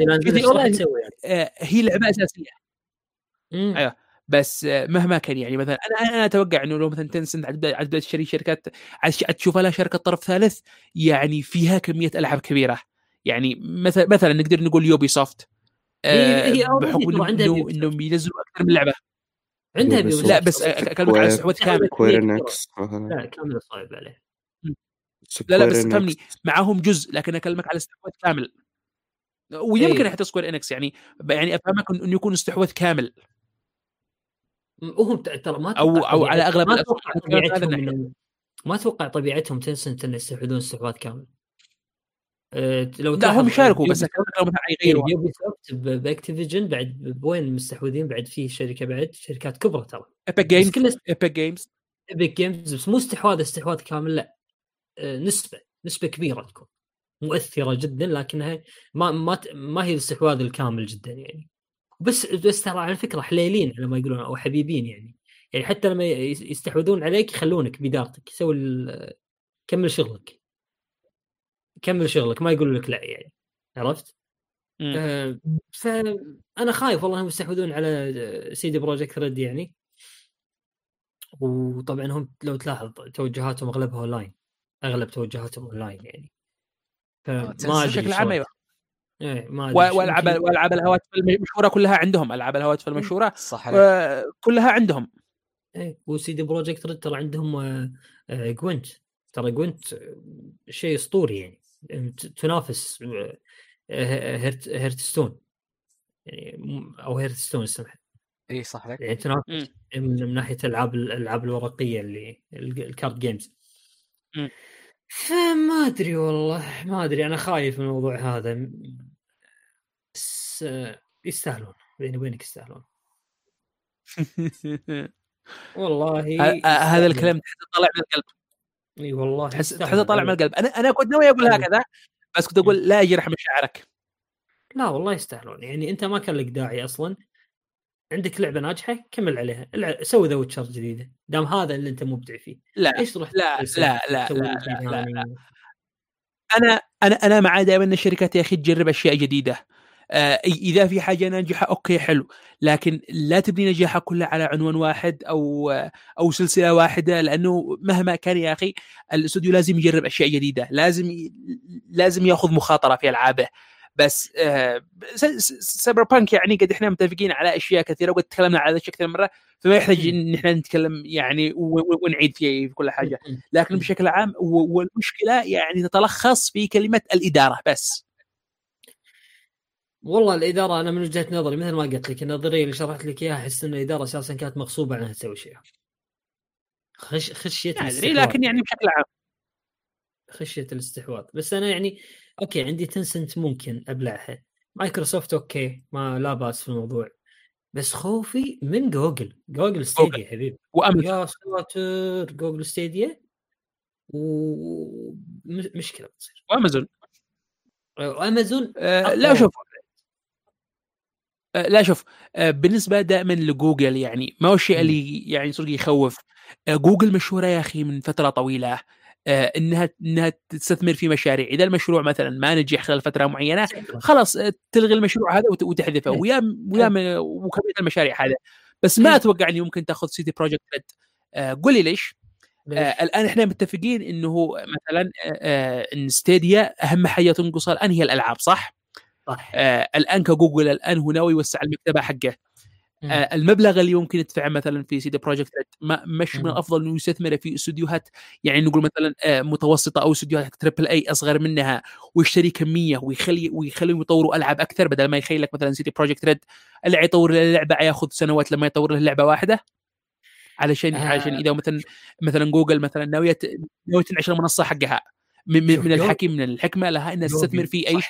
يعني آه، هي لعبة أساسية مم. أيوه. بس آه، مهما كان يعني مثلا أنا أنا أتوقع إنه لو مثلا Tencent بدات تشتري شركات عاد عاد تشوف لها شركة طرف ثالث يعني فيها كمية ألعاب كبيرة يعني مثلا مثلا نقدر نقول Ubisoft هي- هي already بحكم انه. إنهم بينزلوا أكثر من لعبة عندها soft. لا بس اكلمك على استحواذ كامل Square كبيرة. Enix مثلا لا كامل صعب عليه لا لا بس فهمني. معاهم جزء لكن أكلمك على استحواذ كامل ويمكن إيه. حتى سكوير إنكس يعني يعني أفهمك إنه يكون استحواذ كامل وهم ترى ما أتوقع أو على أغلب ما أتوقع طبيعتهم ما أتوقع طبيعتهم تنسنت ان يستحوذون استحواذ كامل لو لا هم شاركوا بس لو مثلا إيه، يغيروا يوبي سوفت بأكتيفيجن بعد بوين مستحوذين بعد في شركة بعد شركات كبرى ترى. ايبك جيمز كلها ايبك جيمز ايبك جيمز بس مو استحواذ استحواذ كامل لا. أه نسبة نسبة كبيرة تكون. مؤثرة جدا لكنها ما ما ما هي الاستحواذ الكامل جدا يعني. بس بس ترى على فكرة حليلين على ما يقولون أو حبيبين يعني. يعني حتى لما يس- يستحوذون عليك يخلونك بإدارتك يسوي ال- كمل شغلك. كمل شغلك ما يقولوا لك لا يعني. عرفت؟ آه فانا خايف والله انهم يستحوذون على CD Projekt Red يعني. وطبعا هم لو تلاحظ توجهاتهم أغلبها أونلاين أغلب توجهاتهم أونلاين يعني. فما أدري بشكل عام. أيوه. إيه ما والعاب والعاب الهواتف المشهورة كلها عندهم العاب الهواتف المشهورة صح آه، كلها عندهم. إيه و CD Projekt Red ترى عندهم آه، آه، Gwent. ترى Gwent شيء أسطوري يعني تنافس آه، Hearth Hearthstone. يعني م- أو Hearthstone اسمها إي صح عليك يعني تنافس. من من ناحية العاب الألعاب الورقية اللي ال- ال card games مم. فما أدري والله ما أدري أنا خايف من الموضوع هذا. بس آه، يستاهلون. بيني وبينك يستاهلون. *laughs* والله هذا. الكلام طالع من القلب. إي والله تحس. تحس طالع من القلب. أنا أنا كنت ناوي أقول هكذا بس كنت أقول لا يجرح مشاعرك. لا والله يستاهلون. يعني أنت ما كان لك داعي أصلا. عندك لعبة ناجحة كمل عليها. الع- سوي The Witcher جديدة. دام هذا اللي أنت مبدع فيه. لا إيش تروح لا لا لا لا لا لا. ثاني؟ أنا أنا أنا مع دائما إن الشركات يا أخي تجرب أشياء جديدة. إذا في حاجة ناجحة okay حلو. لكن لا تبني نجاحها كلها على عنوان واحد أو أو سلسلة واحدة لأنه مهما كان يا أخي الاستوديو لازم يجرب أشياء جديدة. لازم لازم ياخذ مخاطرة في ألعابه. بس آه، سايبر بانك يعني قد إحنا متفقين على أشياء كثيرة وقد تكلمنا على هذا الشيء كثير مرة فما يحتاج إن إحنا نتكلم يعني ونعيد في كل حاجة. لكن. بشكل عام والمشكلة يعني تتلخص في كلمة الإدارة بس. والله الإدارة أنا من وجهة نظري مثل ما قلت لك النظرية اللي شرحت لك إياها أحس إن الإدارة أساسا كانت مغصوبة عنها تسوي شيء. خش خشية ما أدري الاستحواذ. لكن يعني بشكل عام. خشية الاستحواذ. بس أنا يعني okay عندي Tencent ممكن أبلعها. مايكروسوفت okay ما لا بأس في الموضوع. بس خوفي من جوجل. جوجل Stadia حبيبي. وأمازون. يا ساتر جوجل Stadia. ومشكله بتصير. وأمازون. وامازون آه لا. شوف لا شوف آه بالنسبة دائما لجوجل يعني ما هو الشيء. اللي يعني صدق يخوف آه جوجل مشهورة يا أخي من فترة طويلة آه إنها إنها تستثمر في مشاريع إذا المشروع مثلا ما نجح خلال فترة معينة خلاص آه، تلغي المشروع هذا وت- وتحذفه. ويا ويا وكمية المشاريع هذا بس ما. أتوقع انه ممكن تأخذ CD Projekt Red آه قول لي ليش؟ آه الآن إحنا متفقين إنه مثلا آه آه إن Stadia أهم حاجة تنقصها الآن هي الألعاب صح؟ صح آه الآن كجوجل الآن هو ناوي يوسع المكتبة حقه. آه المبلغ اللي ممكن يدفعه مثلا في CD Projekt ما مش من. الافضل إنه يستثمر في استديوهات يعني نقول مثلا آه متوسطة أو استديوهات triple A أصغر منها ويشتري كمية ويخلي ويخليهم يطوروا ألعاب أكثر بدل ما يخلي لك مثلا CD Projekt Red اللي يطور له لعبة ياخذ سنوات لما يطور له لعبة واحدة علشان آه. علشان إذا مثلا مثلا جوجل مثلا ناوية ناوية تنعش المنصة حقها من, من, الحكي من الحكمة لها إنها تستثمر في أي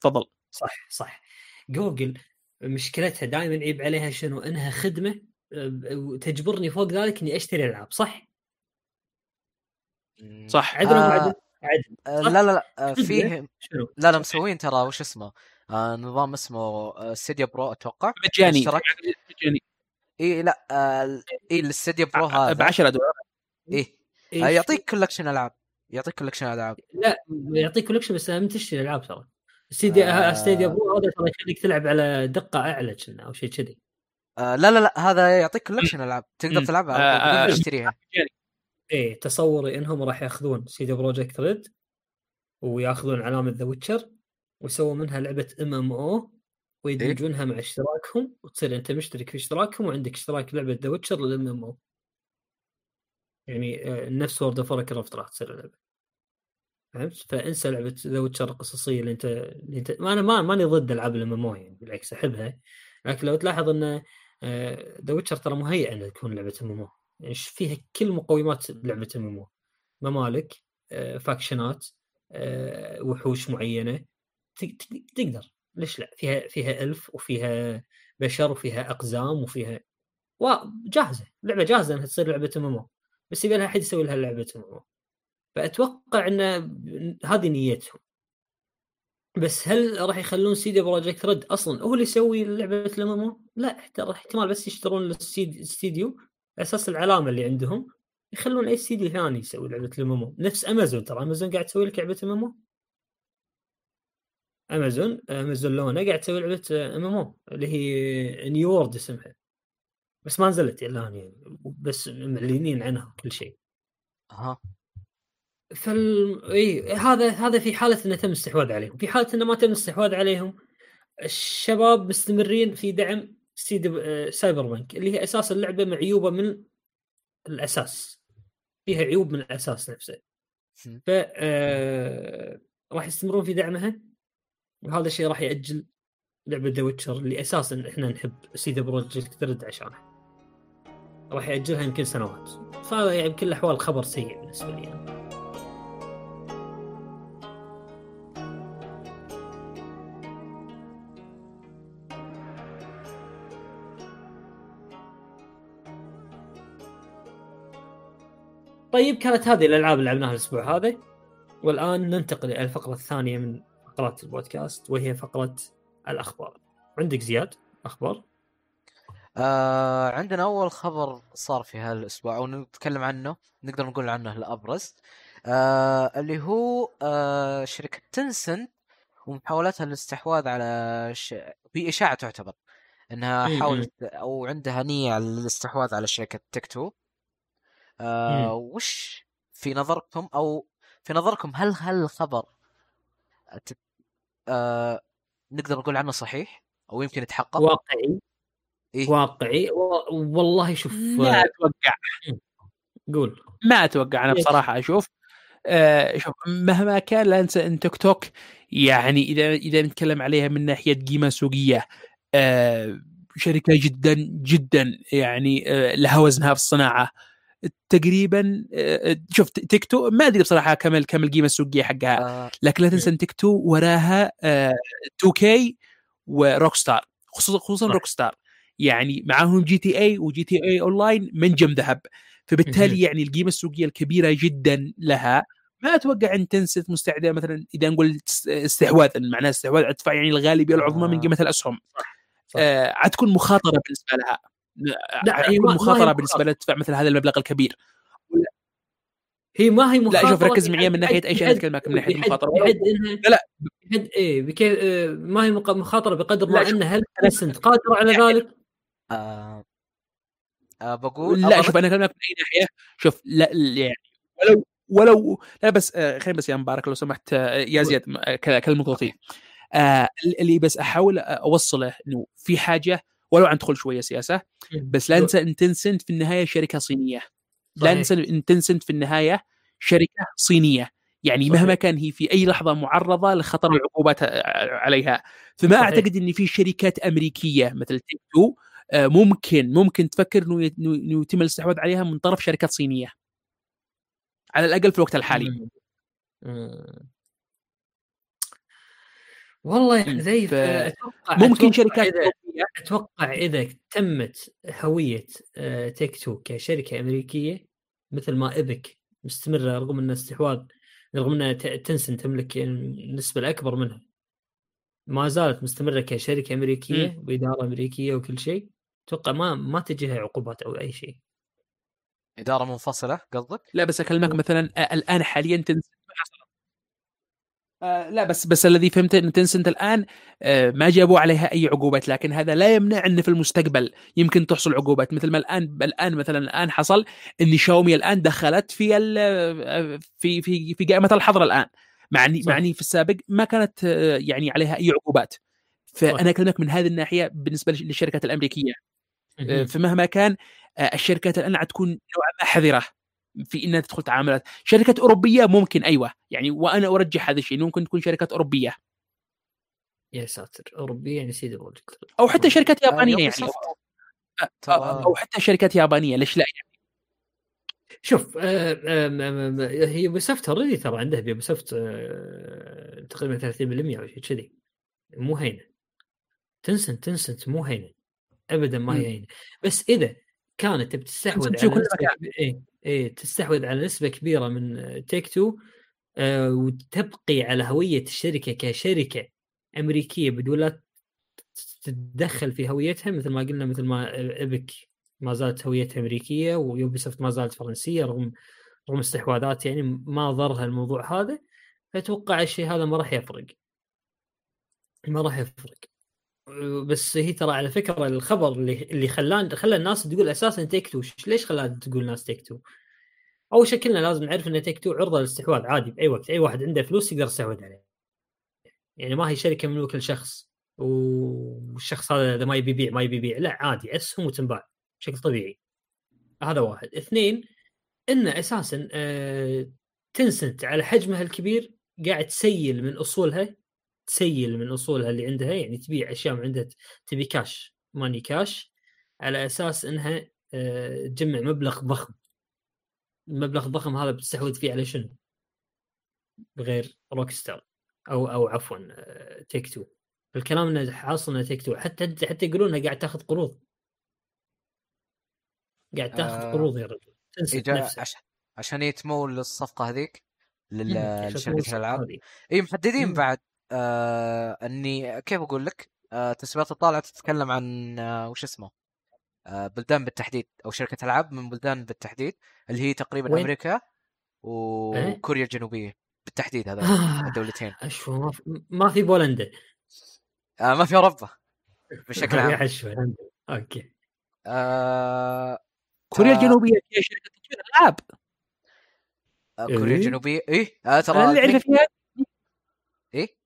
تفضل. صح صح. جوجل مشكلتها دائما يعيب عليها شنو؟ إنها خدمة أه، وتجبرني فوق ذلك إني أشتري ألعاب صح؟ صح. عدل آه، عدل؟ آه،؟ لا لا لا آه،. فيه شنو؟ لا لا مسوين ترى وش اسمه؟ آه نظام اسمه آه، Stadia Pro أتوقع. مجاني مجاني. إي لا آه إي ال Stadia Pro ب هذا. 10 دولار. إي؟ آه يعطيك collection ألعاب. يعطيك collection ألعاب. لا يعطيك collection بس من تشتري ألعاب ترى؟ Stadia آه. Stadia Pro هذا ترى يخليك تلعب على دقة أعلى كنا أو شيء كذي. آه لا لا لا هذا يعطيك collection ألعاب. تقدر. تلعبها آه، آه، بدون تشتريها. إيه تصوري إنهم راح يأخذون CD Projekt Red ويأخذون علامة The Witcher ويسوون منها لعبة MMO ويدمجونها مع اشتراكهم وتصير أنت مشترك في اشتراكهم وعندك اشتراك لعبة The Witcher لل MMO يعني آه، نفس World of Warcraft راح تصير اللعبة. فهمت؟ فانسى لعبة The Witcher القصصية اللي انت اللي انت ما أنا ما ماني ضد ألعاب ال MMO يعني بالعكس أحبها. لكن لو تلاحظ إن The Witcher ترى مهيئة إنها تكون لعبة MMO يعني فيها كل مقومات لعبة MMO ممالك آه، faction ات آه، وحوش معينة. تق- تق- تقدر. ليش لا؟ فيها فيها elf وفيها بشر وفيها أقزام وفيها وجاهزه لعبة جاهزة إنها تصير لعبة MMO بس يبي لها احد يسوي لها لعبة MMO فأتوقع إن هذه نيتهم. بس هل راح يخلون CD Projekt Red أصلا؟ هو اللي يسوي لعبة ال MMO لا احتمال بس يشترون الاستديو أساس العلامة اللي عندهم يخلون أي استديو ثاني يسوي لعبة ال MMO نفس امازون ترى. امازون قاعد تسوي لك لعبة MMO امازون امازون Luna قاعد تسوي لعبة MMO اللي هي New World اسمها. بس ما نزلت الان يعني. بس معلنين عنها كل شيء. أها. فال إي هذا هذا في حالة إنه تم الاستحواذ عليهم، في حالة إنه ما تم الاستحواذ عليهم الشباب مستمرين في دعم سيد آه، Cyberpunk اللي هي أساس اللعبة معيوبه من الأساس. فيها عيوب من الأساس نفسه. ف آه، راح يستمرون في دعمها. وهذا الشيء راح يأجل لعبة The Witcher اللي أساسا إحنا نحب CD Projekt Red عشانه راح يأجلها يمكن سنوات. فهذا يعني بكل الاحوال خبر سيء بالنسبة لي. يعني. طيب كانت هذه الألعاب اللي لعبناها الأسبوع هذا. والآن ننتقل إلى الفقرة الثانية من فقرات البودكاست وهي فقرة الأخبار. عندك زياد أخبار؟ آه عندنا أول خبر صار في هالاسبوع أو نتكلم عنه نقدر نقول عنه الأبرز. آه اللي هو آه شركة تنسنت ومحاولتها للاستحواذ على ش... في إشاعة تعتبر إنها مم. حاولت أو عندها نية على الاستحواذ على شركة تيك تو. آه وش في نظركم أو في نظركم هل هل الخبر آه نقدر نقول عنه صحيح أو يمكن يتحقق؟ واقعي. إيه؟ واقعي. و- والله شوف ما أتوقع. قول. ما أتوقع أنا؟ بصراحة أشوف آه شوف مهما كان لا ننسى إن تيك توك يعني إذا إذا نتكلم عليها من ناحية قيمة سوقية آه شركة جدا جدا يعني آه لها وزنها في الصناعة. تقريبا آه شوف Take-Two ما أدري بصراحة كم كم القيمه السوقية حقها آه لكن لا تنسى إن Take-Two وراها آه 2K و Rockstar خصوصا خصوصا صح. Rockstar يعني معاهم جي تي اي وجي تي اي اون لاين منجم ذهب فبالتالي. يعني القيمة السوقية الكبيرة جدا لها ما أتوقع إن Tencent مستعدة مثلا إذا نقول است- استحواذ معناه استحواذ تدفع يعني الغالبيه العظمى من آه. قيمة الأسهم صح. آه حتكون مخاطرة بالنسبة لها لا، هي مخاطرة بالنسبة مخاطرة. لها تدفع مثل هذا المبلغ الكبير هي ما هي لا مخاطرة شوف ركز معي من ناحية أي شيء أتكلم من ناحية المخاطرة بحد إنها لا، لا. بحد إيه بكيف آه، ما هي مخاطرة بقدر ما لا، شوف. ان هل تنسنت قادرة على ذلك؟ آه آه بقول لا شوف أنا اكلمك من أي ناحية شوف لا يعني ولو ولو لا بس آه خليني بس يا مبارك لو سمحت آه يا زياد آه، كلمة لطيف آه اللي بس أحاول أوصله إنه في حاجة ولو عن دخول شوية سياسة بس لا. ننسى إن تنسنت في النهاية شركة صينية لا. ننسى إن تنسنت في النهاية شركة صينية يعني صحيح. مهما كان هي في أي لحظة معرضة لخطر العقوبات عليها فما صحيح. أعتقد إن في شركات أمريكية مثل تيك تو آه، ممكن ممكن تفكر إنه يتم الاستحواذ عليها من طرف شركات صينية على الأقل في الوقت الحالي مم. مم. والله يا مم. حذيف آه، أتوقع ممكن أتوقع شركات إذا أتوقع إذا تمت هوية آه، تيك تو كشركة أمريكية مثل ما إيبك مستمرة رغم إن استحواذ رغم ان تنسن تملك النسبة الأكبر منها ما زالت مستمرة كشركة أمريكية وإدارة أمريكية وكل شيء أتوقع ما ما تجيها عقوبات أو أي شيء إدارة منفصلة قصدك؟ لا بس أكلمك مثلا آه، الآن حاليا حصلت. آه لا بس بس الذي فهمته إن تنسنت الآن آه ما جابوا عليها أي عقوبات لكن هذا لا يمنع ان في المستقبل يمكن تحصل عقوبات. مثل ما الآن الآن مثلا الآن حصل إن شاومي الآن دخلت في آه، في في في قائمة الحظر الآن معني صح. معني في السابق ما كانت آه، يعني عليها أي عقوبات. فأنا أكلمك من هذه الناحية بالنسبة للشركات الأمريكية. آه، مهم. فمهما كان الشركات الآن حتكون نوعا ما حذرة. في إنها تدخل تعاملات. شركات أوروبية ممكن أيوه. يعني وأنا أرجح هذا الشيء ممكن تكون شركات أوروبية. يا ساتر أوروبية يعني CD Projekt أو حتى شركات يابانية يعني. أو- ترى- أو حتى شركات يابانية ليش لا؟ يعني شوف آه، آه، هي ب Ubisoft already ترى عندها آه، تقريبا 30% أو شيء كذي. مو هينة. Tencent Tencent مو هينة. ابدا ما هي. هينة. بس إذا كانت بتستحوذ على إيه تستحوذ على نسبة كبيرة من Take-Two آه، وتبقي على هوية الشركة كشركة أمريكية بدون لا تتدخل في هويتها مثل ما قلنا مثل ما Epic ما زالت هويتها أمريكية و Ubisoft ما زالت فرنسية رغم رغم استحواذات يعني ما ضرها الموضوع هذا فاتوقع الشيء هذا ما راح يفرق. ما راح يفرق. بس هي ترى على فكرة الخبر اللي اللي خلان خلى الناس تقول أساسا Take-Two ليش خلاها تقول الناس Take-Two؟ أول شيء كلنا لازم نعرف إن Take-Two عرضة للاستحواذ عادي بأي وقت. أي واحد عنده فلوس يقدر يستحوذ عليه. يعني ما هي شركة مملوكة لشخص والشخص هذا إذا ما يبي يبيع ما يبي يبيع. لا عادي اسهم وتنباع بشكل طبيعي. هذا واحد. اثنين إن أساسا آه Tencent على حجمها الكبير قاعد تسيل من أصولها تسيل من أصولها اللي عندها يعني تبيع أشياء من عندها تبي cash money cash على أساس إنها آه تجمع مبلغ ضخم. المبلغ الضخم هذا بتستحوذ فيه على شنو؟ بغير Rockstar أو أو عفوا Take-Two الكلام إنه حاصل إنه Take-Two حتى حتى يقولون إنها قاعد تاخذ قروض. قاعد تاخذ آه، قروض يا رجل. تنسى إجا- نفسها عش... عشان يتمو الصفقه هذيك عشان لشركة الألعاب. إي محددين. بعد. آه إني كيف أقول لك؟ آه تسريبات الطالعه تتكلم عن آه وش اسمه؟ آه بلدان بالتحديد أو شركة ألعاب من بلدان بالتحديد اللي هي تقريبا وين؟ أمريكا وكوريا الجنوبية بالتحديد هذا آه، الدولتين. أشوف ما في, ما في بولندا. آه ما في أوروبا *laughs* بشكل عام. okay. آه كوريا آه، الجنوبية فيها شركة تطوير ألعاب. آه كوريا إيه؟ الجنوبية إيه؟ آه ترى اللي أعرفه فيها. إيه؟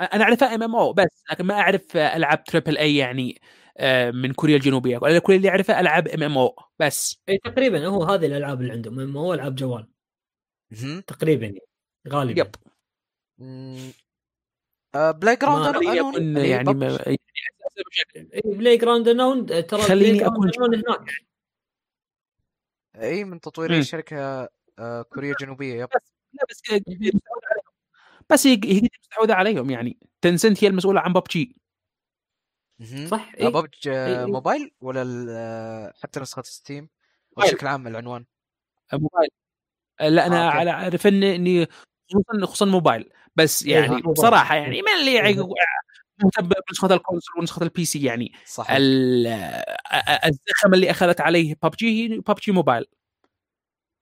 أنا اعرفها MMO بس لكن ما أعرف ألعاب triple A يعني آه، من كوريا الجنوبية ولا كل اللي اعرفه ألعاب MMO بس اي تقريبا هو هذه الألعاب اللي عندهم ما هو العاب جوال. تقريبا يعني غالبا yep بلاي جراوند هي يعني. ما- بلاي جراوند انون ترى خليني انون هناك اي من تطوير. شركه آه كوريا الجنوبية يب لا بس مستحوذة عليهم. بس هي هي مستحوذة عليهم يعني. تنسنت هي المسؤولة عن ببجي. صح؟ آه اي ببج آه إيه، إيه. موبايل ولا ال- آه، حتى نسخة ستيم. بشكل عام العنوان. موبايل. لا أنا آه،. على أعرف إني خصوصا خصوصا موبايل. بس إيه، يعني موبايل. بصراحة يعني من اللي إيه. مهتم بنسخة ال console ونسخة ال PC يعني. صح ال- الزخم اللي أخذت عليه ببجي هي PUBG Mobile.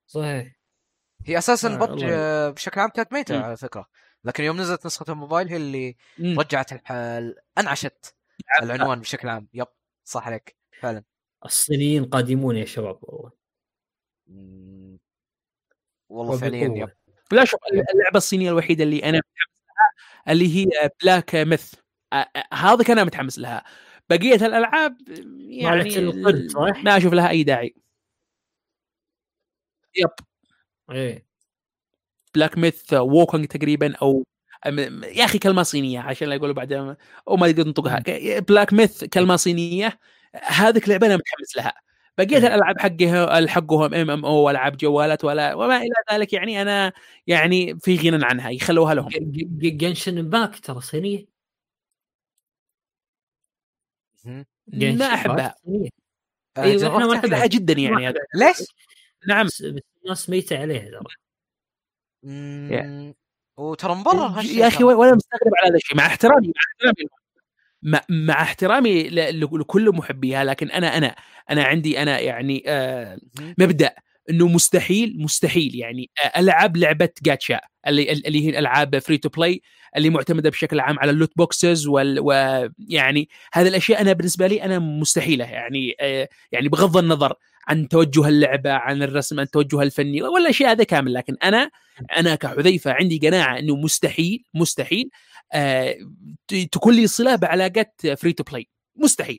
صحيح. هي أساسا آه، ببج الله آه، بشكل عام كانت ميتة. على فكرة. لكن يوم نزلت نسخة الموبايل هي اللي مم. رجعت الح... أنعشت العنوان بشكل عام. yep صح عليك. فعلا. الصينيين قادمون يا شباب والله. والله فعليا. yep. لا شوف اللعبة الصينية الوحيدة اللي أنا متحمس لها اللي هي Black Myth هذا كان أنا متحمس لها. بقية الألعاب يعني؟ ما أشوف لها أي داعي. yep. إيه. Black Myth Wukong تقريبا أو يا أخي كلمة صينية عشان لا يقولوا بعدين أو ما يقدر ينطقها Black Myth كلمة صينية هذيك لعبة أنا متحمس لها بقيه إيه. الألعاب حقها حقهم MMO والعاب جوالات ولا وما إلى ذلك يعني أنا يعني في غنى عنها يخلوها لهم Genshin Impact ترى صينية ما أحبها أيوة، إحنا ما. أحبها جدا يعني هذا. ليش؟ نعم الناس ميتة عليها ترى. وترى مبرر هالشيء يا أخي. ولا مستغرب على هذا الشيء مع احترامي مع احترامي مع, مع احترامي لكل محبيها لكن أنا أنا أنا عندي أنا يعني آه. مبدأ إنه مستحيل مستحيل يعني آه، ألعب لعبة جاتشا اللي اللي هي الالعاب free to play اللي معتمدة بشكل عام على ال loot boxes ويعني هذه الأشياء أنا بالنسبة لي أنا مستحيلة يعني آه، يعني بغض النظر عن توجه اللعبة عن الرسم عن توجه الفني ولا الاشياء هذا كامل لكن أنا أنا كحذيفة عندي قناعة إنه مستحيل مستحيل آه ت- تكون لي صلة بعلاقات free to play مستحيل.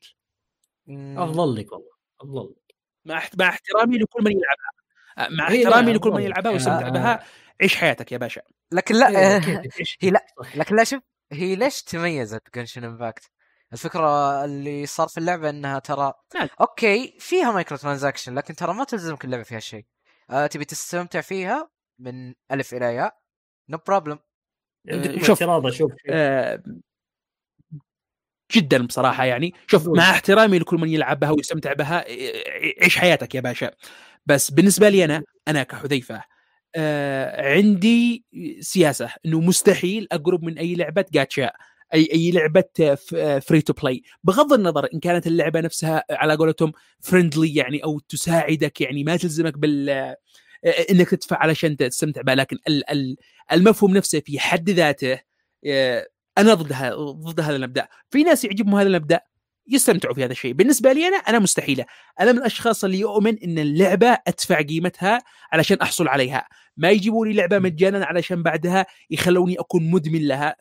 أفضل لك والله أفضل لك مع مع احترامي لكل من يلعبها آه، مع لا، احترامي لكل من. يلعبها آه، ويستمتع. بها عيش حياتك يا باشا لكن لا إيه، آه، هي لا. لكن لا شوف هي ليش تميزت Genshin Impact؟ الفكرة اللي صار في اللعبة إنها ترى نعم. okay فيها microtransaction لكن ترى ما تلزمك اللعبة فيها شيء آه تبي تستمتع فيها من ألف إلى ياء no problem آه، شوف. شوف. آه، جدا بصراحة يعني شوف. مع احترامي لكل من يلعب بها ويستمتع بها آه، عيش حياتك يا باشا بس بالنسبة لي أنا أنا كحذيفة آه، عندي سياسة إنه مستحيل أقرب من أي لعبة جاتشا أي أي لعبة free to play بغض النظر إن كانت اللعبة نفسها على قولتهم فريندلي يعني أو تساعدك يعني ما تلزمك بال آه، إنك تدفع علشان تستمتع بها لكن ال- ال- المفهوم نفسه في حد ذاته آه، أنا ضد ضد هذا المبدأ. في ناس يعجبهم هذا المبدأ يستمتعوا في هذا الشيء. بالنسبة لي أنا أنا مستحيلة. أنا من الأشخاص اللي يؤمن إن اللعبة أدفع قيمتها علشان أحصل عليها. ما يجيبوا لي لعبة مجانا علشان بعدها يخلوني أكون مدمن لها.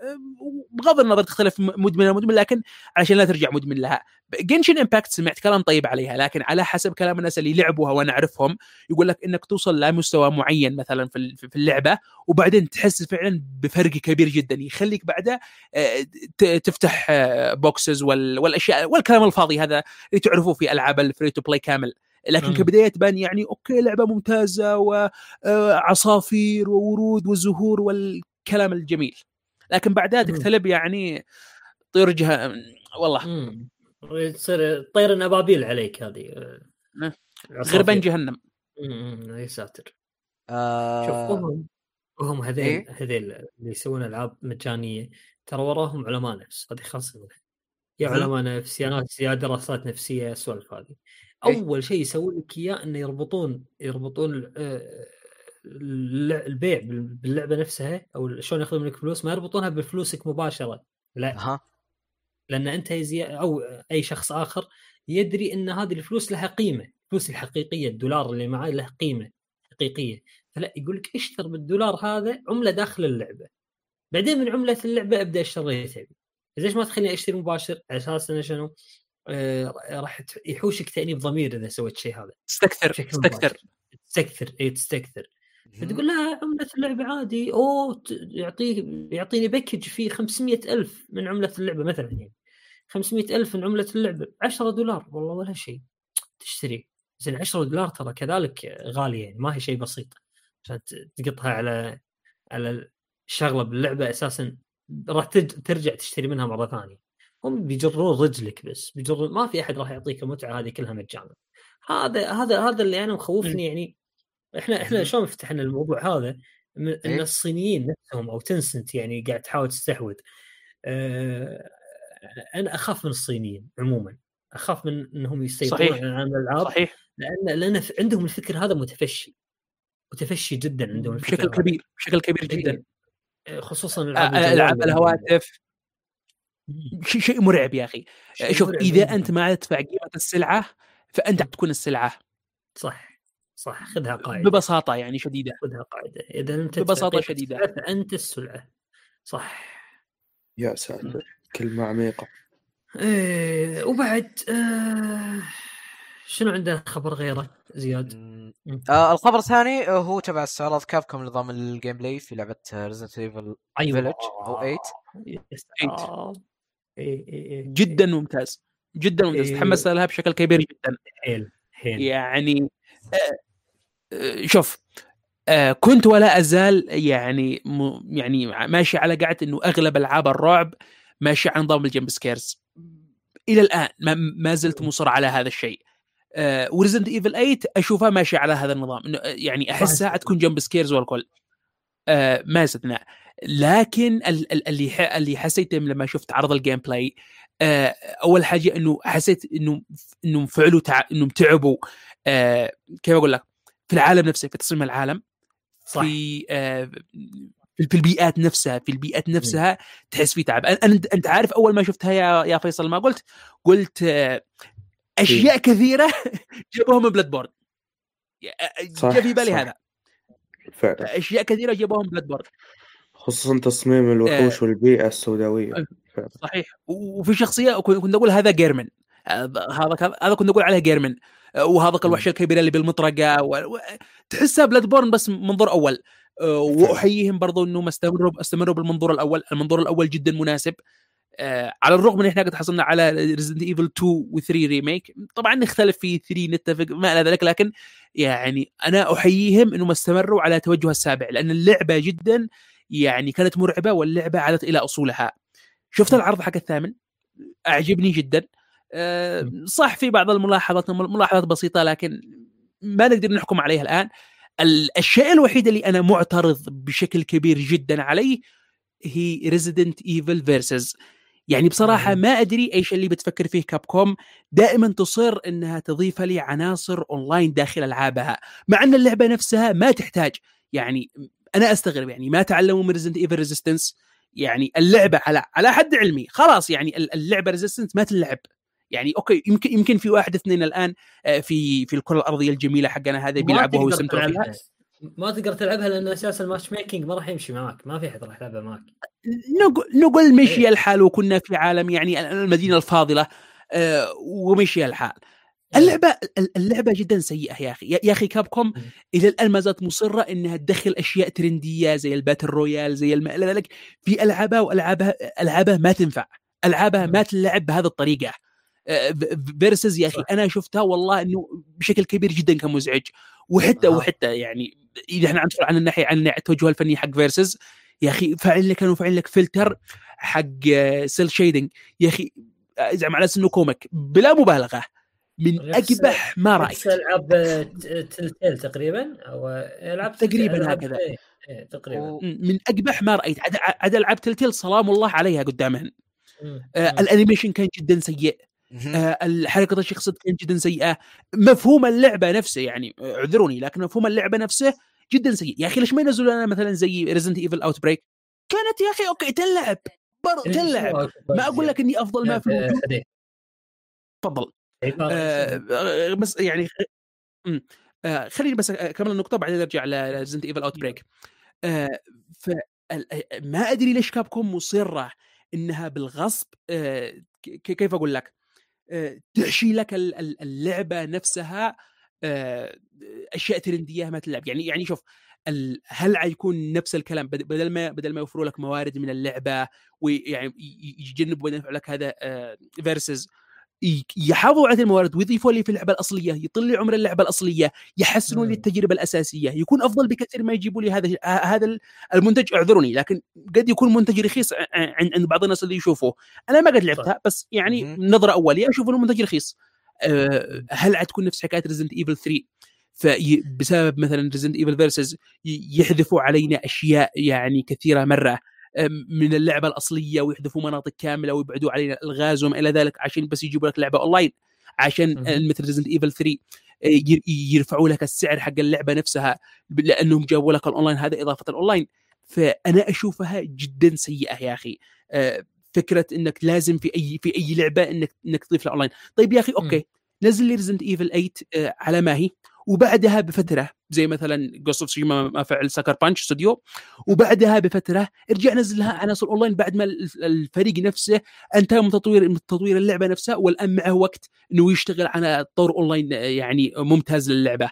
بغض النظر تختلف مدمن مدمن لكن علشان لا ترجع مدمن لها. Genshin Impact سمعت كلام طيب عليها لكن على حسب كلام الناس اللي لعبوها وأنا أعرفهم يقول لك إنك توصل لمستوى معين مثلا في ال- في اللعبة وبعدين تحس فعلا بفرق كبير جدا. يخليك بعدها آه، تفتح boxes والأشياء والكلام الفاضي هذا اللي تعرفوه في ألعاب ال free to play كامل. لكن مم. كبداية تبان يعني okay لعبة ممتازة وعصافير وورود وزهور والكلام الجميل لكن بعدها. تقتلب يعني طير جهه والله. تصير طير الابابيل عليك هذه آه، نعم. غربان جهنم يا ساتر آه شوف هم هذيل إيه؟ هذيل اللي يسوون ألعاب مجانية ترى وراهم علماء نفس هذه خاصة يا. علماء نفس يا ناس يا دراسات نفسية السوالف هذه؟ أول شيء يسوون لك إياه إنه يربطون يربطون آه، البيع بال- باللعبة نفسها أو شلون ياخذون منك فلوس ما يربطونها بفلوسك مباشرة لا. ها لأن أنت زي أو أي شخص آخر يدري إن هذه الفلوس لها قيمة الفلوس الحقيقية الدولار اللي معي له قيمة حقيقية. فلا يقول لك اشتر بالدولار هذا عملة داخل اللعبة. بعدين من عملة اللعبة أبدأ اشتري اللي تبي ليش ما تخليني أشتري مباشر؟ على أساس انه شنو؟ راح ت- يحوشك تانيب ضمير إذا سويت شيء هذا. تستكثر بشكل تستكثر مباشر. تستكثر اي تستكثر. تقول لا عملة اللعبة عادي. أوه يعطيه يعطيني باكج فيه 500 ألف من عملة اللعبة مثلا يعني. 500 ألف من عملة اللعبة. 10 دولار. والله ولا شيء. تشتري. زين 10 دولار ترى كذلك غالية يعني ما هي شيء بسيط. عشان تقطها على على الشغلة باللعبة أساسا راح ترجع تشتري منها مرة ثانية. هم بيجرون رجلك بس بيجرون ما في أحد راح يعطيك المتعة هذه كلها مجانا هذا هذا هذا اللي أنا مخوفني يعني إحنا إحنا مم. شلون فتحنا الموضوع هذا إن إيه؟ الصينيين نفسهم أو تنسنت يعني قاعد تحاول تستحوذ آه، أنا أخاف من الصينيين عموما أخاف من إنهم يسيطرون. على عالم الألعاب صحيح لأن لأن عندهم الفكر هذا متفشي متفشي جدا عندهم الفكر بشكل. كبير بشكل كبير إيه. جدا خصوصا ألعاب. الهواتف. شيء شيء مرعب يا أخي. شيء شوف مرعب إذا جداً. أنت ما تدفع قيمه السلعة فأنت. تكون السلعة. صح صح. خذها قاعدة. ببساطة يعني شديدة. خذها قاعدة. إذا لم تدفع ببساطة قيمة شديدة. السلعة فانت السلعة. صح. يا ساتر كلمة عميقة. إيه وبعد آه شنو عندنا خبر غيره زياد؟ آه الخبر الثاني آه، هو تبع استعراض Capcom نظام ال gameplay في لعبة Resident Evil Village أو 8 يا سلام. إيه إيه إيه. جدا ممتاز جدا ممتاز. إيه. تحمست لها بشكل كبير جدا. حيل حيل. يعني آه، آه، شوف آه، كنت ولا أزال يعني يعني ماشي على قاعدة إنه أغلب ألعاب الرعب ماشي على نظام ال jump scares. إلى الآن ما, زلت مصر على هذا الشيء. و Resident Evil 8 أشوفها ماشيه على هذا النظام. يعني أحسها. تكون jump scares والكل. ما استثناء لكن ال- ال- اللي ح- اللي حسيته لما شفت عرض ال gameplay آه أول حاجة إنه حسيت إنه إنه فعلوا تع... إنهم تعبوا آه كيف أقول لك؟ في العالم نفسه في تصميم العالم صح. في آه في في البيئات نفسها في البيئات نفسها تحس في تعب. أنت أنت عارف أول ما شفتها يا يا فيصل ما قلت؟ قلت آه، أشياء كثيرة *laughs* جابوها من Bloodborne جاء في بالي صح. هذا. فعلا. أشياء كثيرة جابوها من Bloodborne خصوصا تصميم الوحوش والبيئة السوداوية. فعلا. صحيح. وفي شخصية كن- كنت أقول هذا Gehrman. هذا هذا كنت أقول عليه Gehrman. وهذا الوحش الكبير اللي بالمطرقة. و... و... تحسها Bloodborne بس منظور أول. أه، واحييهم برضو انهم استمروا استمروا بالمنظور الأول. المنظور الأول جدا مناسب. آه على الرغم من إحنا قد حصلنا على Resident Evil 2 و3 remake طبعا نختلف في 3 نتفق ما إلى ذلك لكن يعني أنا أحييهم إنهم استمروا على توجه السابع لأن اللعبة جدا يعني كانت مرعبة واللعبة عادت إلى أصولها. شفت العرض حق الثامن؟ أعجبني جدا. آه، صح في بعض الملاحظات ملاحظات بسيطة لكن ما نقدر نحكم عليها الآن. ال- الشيء الوحيد اللي أنا معترض بشكل كبير جدا عليه هي Resident Evil Versus يعني بصراحة. ما أدري إيش اللي بتفكر فيه Capcom دائما تصر إنها تضيف لي عناصر أونلاين داخل ألعابها مع إن اللعبة نفسها ما تحتاج. يعني أنا أستغرب يعني ما تعلموا من Resident Evil Resistance يعني اللعبة على على حد علمي. خلاص يعني ال- اللعبة Resistance ما تلعب. يعني okay يمكن يمكن في واحد اثنين الآن آه، في في الكرة الأرضية الجميلة حقنا هذا بيلعبوها ويستمتعوا فيها. ما تقدر تلعبها لأن أساس ال matchmaking ما راح يمشي معاك ما في احد راح يلعبها معك نقول نقول مشي إيه. الحال وكنا في عالم يعني المدينة الفاضلة آه، ومشي الحال. اللعبه اللعبة جدا سيئة يا أخي. يا أخي Capcom مم. إلى الآن ما زالت مصرة إنها تدخل أشياء ترندية زي ال battle royale زي الم... ذلك في ألعابها والعابها ألعابها ما تنفع. ألعابها ما تلعب بهذه الطريقة. Versus يا أخي. أنا شفتها والله إنه بشكل كبير جدا كان مزعج وحتى آه. وحتى يعني إذا إحنا ندخل عن الناحية عن التوجه الفني حق Versus يا أخي فعل لك كانوا فاعل لك فلتر حق cel shading يا أخي ازعم على إنه comic بلا مبالغة من نفس- أقبح ما رأيت ألعاب Telltale تقريبا أو ألعاب تقريباً هكذا. إيه، إيه، تقريبا و- من أقبح ما رأيت عاد عاد ألعاب Telltale سلام الله عليها قدامهن. آه. ال animation كان جدا سيء. آه حركه الشخصيات كانت جدا سيئة. مفهوم اللعبة نفسه يعني آه، اعذروني لكن مفهوم اللعبة نفسه جدا سيء. يا أخي ليش ما ينزلوا لنا مثلا زي Resident Evil Outbreak كانت يا أخي okay تلعب برضو إيش تلعب. رأيك ما أقول لك إني أفضل ما في الوجود. تفضل. عبارة آه آه، بس يعني. آه خليني بس اكمل النقطة بعدين ارجع ل Resident Evil Outbreak آه ف آه، ما أدري ليش Capcom مصرة إنها بالغصب آه كيف أقول لك؟ آه تحشي لك ال- ال- اللعبة نفسها آه أشياء ترندية ما تلعب. يعني يعني شوف هل حيكون نفس الكلام؟ بد- بدل ما بدل ما يوفروا لك موارد من اللعبة ويعني يجنبوا لك هذا فيرسز يحافظوا على الموارد ويضيفوا لي في اللعبة الأصلية يطلع عمر اللعبة الأصلية يحسنوا لي. التجربة الأساسية. يكون أفضل بكثير ما يجيبوا لي هذا هذا المنتج اعذروني لكن قد يكون منتج رخيص عند بعض الناس اللي يشوفوه. أنا ما قد لعبتها بس يعني. نظرة أولية أشوف إنه منتج رخيص. أه، هل حتكون نفس حكاية Resident Evil 3 فبسبب مثلا Resident Evil Versus يحذفوا علينا أشياء يعني كثيرة مرة. من اللعبة الأصلية ويحذفوا مناطق كاملة ويبعدوا علينا الغاز وما إلى ذلك عشان بس يجيبوا لك لعبة اونلاين عشان. مثل Resident Evil 3 آه، ير- يرفعوا لك السعر حق اللعبة نفسها لأنهم جابوا لك الاونلاين هذا إضافة الاونلاين فأنا أشوفها جدا سيئة يا أخي. آه، فكرة إنك لازم في أي في أي لعبة إنك إنك تضيف لها اونلاين طيب يا أخي okay. نزل لي Resident Evil 8 آه، على ما هي؟ وبعدها بفترة زي مثلا Ghost of Tsushima ما فعل Sucker Punch Studio وبعدها بفترة ارجع نزل لها عناصر اونلاين بعد ما ال- الفريق نفسه انتهى من تطوير من تطوير اللعبة نفسها والآن معه وقت إنه يشتغل على طور اونلاين يعني ممتاز للعبة.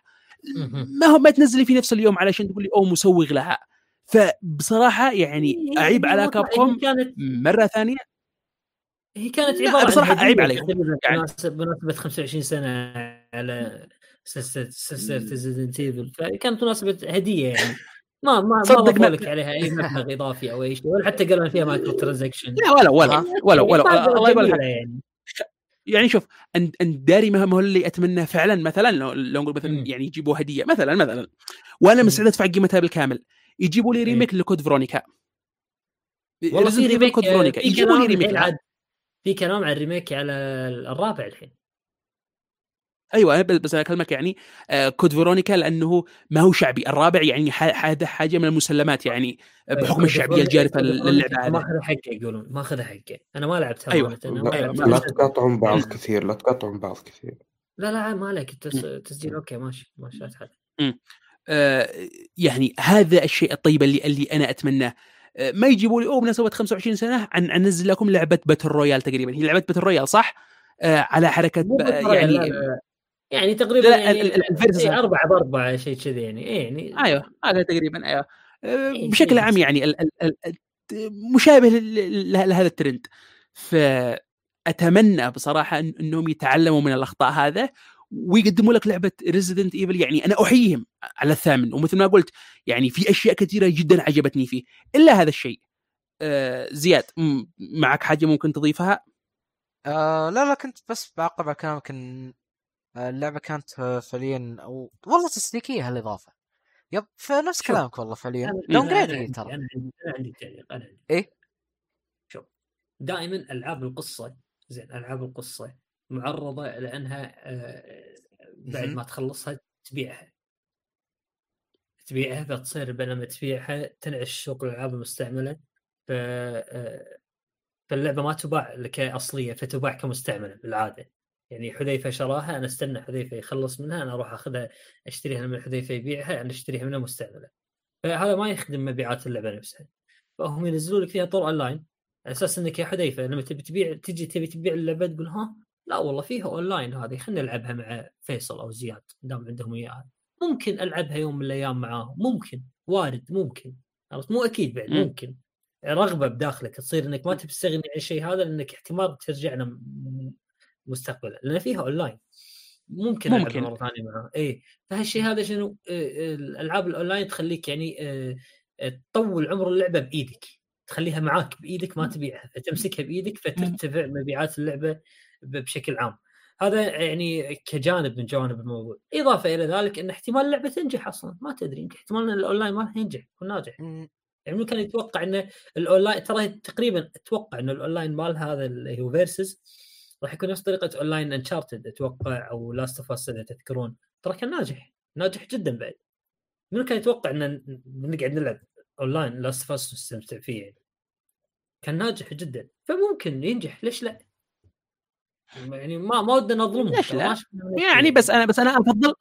ما هو ما تنزلي في نفس اليوم علشان تقول لي أو مسوغ لها فبصراحة يعني أعيب على Capcom كانت مرة ثانية هي كانت عبارة. تقريباً يعني. بمناسبة- بمناسبه 25 سنة على سلسله سلسله Resident Evil فكانت مناسبة هدية يعني. ما ما ما صدق ما- لك عليها أي مبلغ إضافي أو أي شيء ولا حتى قالوا فيها *laughs* microtransaction لا ولا ولا ولا ولا الله لك يعني. يعني شوف أنا أنا داري ما هو اللي أتمنى فعلا مثلا لو لو نقول مثلا. يعني يجيبوا هدية مثلا مثلا. وأنا. مستعد أدفع قيمتها بالكامل. يجيبوا لي إيه. remake ل Code Veronica والله في remake Code Veronica يجيبوا لي remake. في كلام عن ال remake على الرابع الحين. أيوه بس أنا أكلمك يعني آه Code Veronica لأنه ما هو شعبي الرابع يعني ح- هذا حاجة من المسلمات يعني بحكم كود الشعبية الجارفة للعبة هذه. أخذ حقه يقولون ما أخذ حقه أنا ما لعبتها أيوة. ما لا, لا تقاطعون بعض كثير لا تقاطعون بعض كثير. لا لا ما عليك التس- تسجيل okay ماشي ماشي لا تحل آه، يعني هذا الشيء الطيب اللي اللي أنا أتمناه. آه، ما يجيبوا لي أوه بمناسبه 25 سنة عن أنزل لكم لعبة battle royale تقريبا. هي لعبة battle royale صح؟ آه، على حركة يعني لا، لا. يعني تقريبا لا، يعني ال- ال- ال versus. إيه، أربعة بأربعة شيء كذا يعني. إيه يعني أيوه هذا تقريبا أيوه. آه، إيه، بشكل شيء عام. يعني ال- ال- ال- الت- مشابه لهذا الترند. فأتمنى بصراحة إنهم يتعلموا من الأخطاء هذا ويقدموا لك لعبة Resident Evil يعني أنا أحييهم على الثامن. ومثل ما قلت يعني في أشياء كثيرة جدا عجبتني فيه. إلا هذا الشيء. آه، زياد م- معك حاجة ممكن تضيفها؟ آه لا لا كنت بس بعقب على كلامك إن آه، اللعبة كانت فعليا أو والله تسليكيه هالإضافة yep فنفس. كلامك والله فعليا downgrade ترى أنا عندي تعليق أنا عندي إيه؟ شوف دائما ألعاب القصة زين ألعاب القصة معرضة لأنها آه، بعد. ما تخلصها تبيعها تبيعها فتصير بينما تبيعها تنعش سوق الألعاب المستعملة ف آه، فاللعبة ما تباع كاصليه فتباع كمستعملة بالعادة يعني حذيفة شراها أنا أستنى حذيفة يخلص منها أنا أروح أخذها أشتريها من حذيفة يبيعها أنا أشتريها منه مستعملة. فهذا ما يخدم مبيعات اللعبة نفسها. فهم ينزلوا لك فيها طور أونلاين على أساس إنك يا حذيفة لما تبي تبيع تجي تبي تبيع اللعبة تقول ها لا والله فيها أونلاين هذه خلينا نلعبها مع فيصل أو زياد دام عندهم اياها ممكن ألعبها يوم من الأيام معاهم ممكن وارد ممكن عرفت؟ مو أكيد بعد مم. ممكن. رغبة بداخلك تصير إنك ما تبي تستغني عن الشيء هذا لأنك احتمال ترجع لها م- مستقبلا لأن فيها أونلاين. ممكن ممكن. مرة ثانية معاه اي فهالشيء هذا شنو؟ آه، آه، الألعاب الأونلاين تخليك يعني آه، تطول عمر اللعبة بإيدك. تخليها معاك بإيدك ما تبيعها فتمسكها بإيدك فترتفع مبيعات اللعبة بشكل عام. هذا يعني كجانب من جوانب الموضوع. إضافة إلى ذلك إن احتمال اللعبة تنجح أصلا. ما تدري يمكن احتمال إن الأونلاين ما راح ينجح يكون ناجح. يعني ممكن يتوقع إن الأونلاين ترى تقريبا أتوقع إن الأونلاين مال هذا اللي هو versus راح يكون نفس طريقة online Uncharted أتوقع أو Last of Us إذا تذكرون ترى كان ناجح ناجح جدا بعد منو كان يتوقع إن نقعد نلعب online Last of Us نستمتع فيه يعني كان ناجح جدا فممكن ينجح ليش لا؟ يعني ما ما ودنا نظلمهم ليش لا؟ ما يعني. بس أنا بس أنا افضل.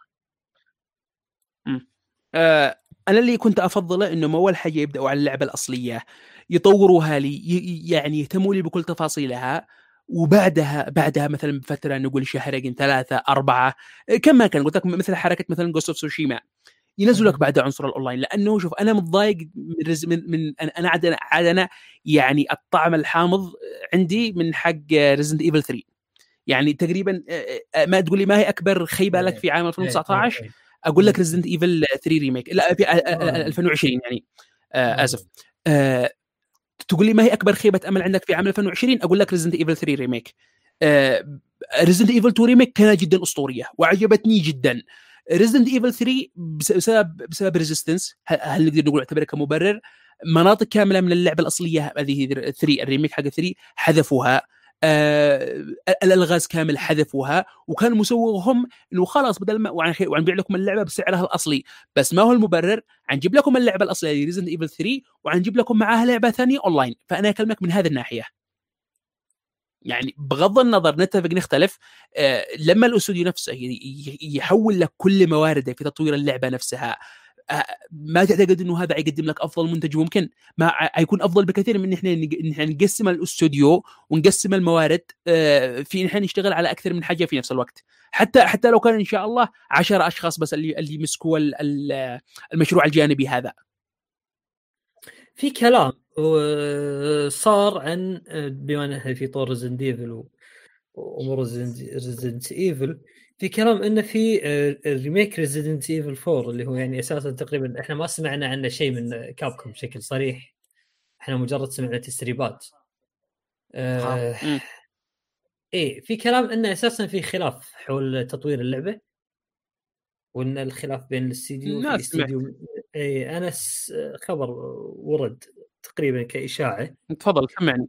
آه أنا اللي كنت أفضله انهم اول حاجة يبدأوا على اللعبة الأصلية يطوروها لي يعني يهتموا لي بكل تفاصيلها وبعدها بعدها مثلا بفترة نقول شهرين ثلاثة أربعة آه، كم ما كان قلت لك مثل حركة مثلا Ghost of Tsushima ينزلوا لك. بعد عنصر الأونلاين لأنه شوف أنا متضايق من من, من أنا أنا عاد عاد أنا يعني الطعم الحامض عندي من حق Resident Evil 3 يعني تقريبا آه، آه، ما تقول لي ما هي أكبر خيبة لك في عام 2019 إيه، أقول لك مم. Resident Evil 3 remake لا في آه، آه، آه. 2020 يعني. آسف تقول لي ما هي أكبر خيبة أمل عندك في عام 2020 أقول لك Resident Evil 3 remake Resident Evil 2 remake كانت جدا أسطورية وعجبتني جدا. Resident Evil 3 بس- بسبب بسبب Resistance هل نقدر نقول اعتبرها كمبرر؟ مناطق كاملة من اللعبة الأصلية هذه 3 ال remake حق 3 حذفوها. آه الألغاز كامل حذفوها وكان مسوغهم إنه خلاص بدل ما وعنبيع لكم اللعبة بسعرها الأصلي. بس ما هو المبرر؟ حنجيب لكم اللعبة الأصلية Resident Evil 3 وحنجيب لكم معاها لعبة ثانية اونلاين فأنا أكلمك من هذه الناحية. يعني بغض النظر نتفق نختلف آه لما الأستوديو نفسه يحول لك كل موارده في تطوير اللعبة نفسها ما تعتقد إنه هذا يقدم لك أفضل منتج ممكن؟ ما حيكون أفضل بكثير من إحنا نقسم الأستوديو ونقسم الموارد آه، في إحنا نشتغل على أكثر من حاجة في نفس الوقت. حتى حتى لو كان إن شاء الله عشرة أشخاص بس اللي اللي مسكوا ال- ال- المشروع الجانبي هذا. في كلام صار عن بما ان إحنا في طور Resident Evil وأمور Resident Evil في كلام إنه في آه، remake Resident Evil 4 اللي هو يعني أساسا تقريبا إحنا ما سمعنا عنه شيء من Capcom بشكل صريح. إحنا مجرد سمعنا تسريبات. آه مم. إيه في كلام إنه أساسا في خلاف حول تطوير اللعبة. وإن الخلاف بين الاستديو في الناس سمعت. استديو اي أنا خبر ورد تقريبا كإشاعة. تفضل سمعني.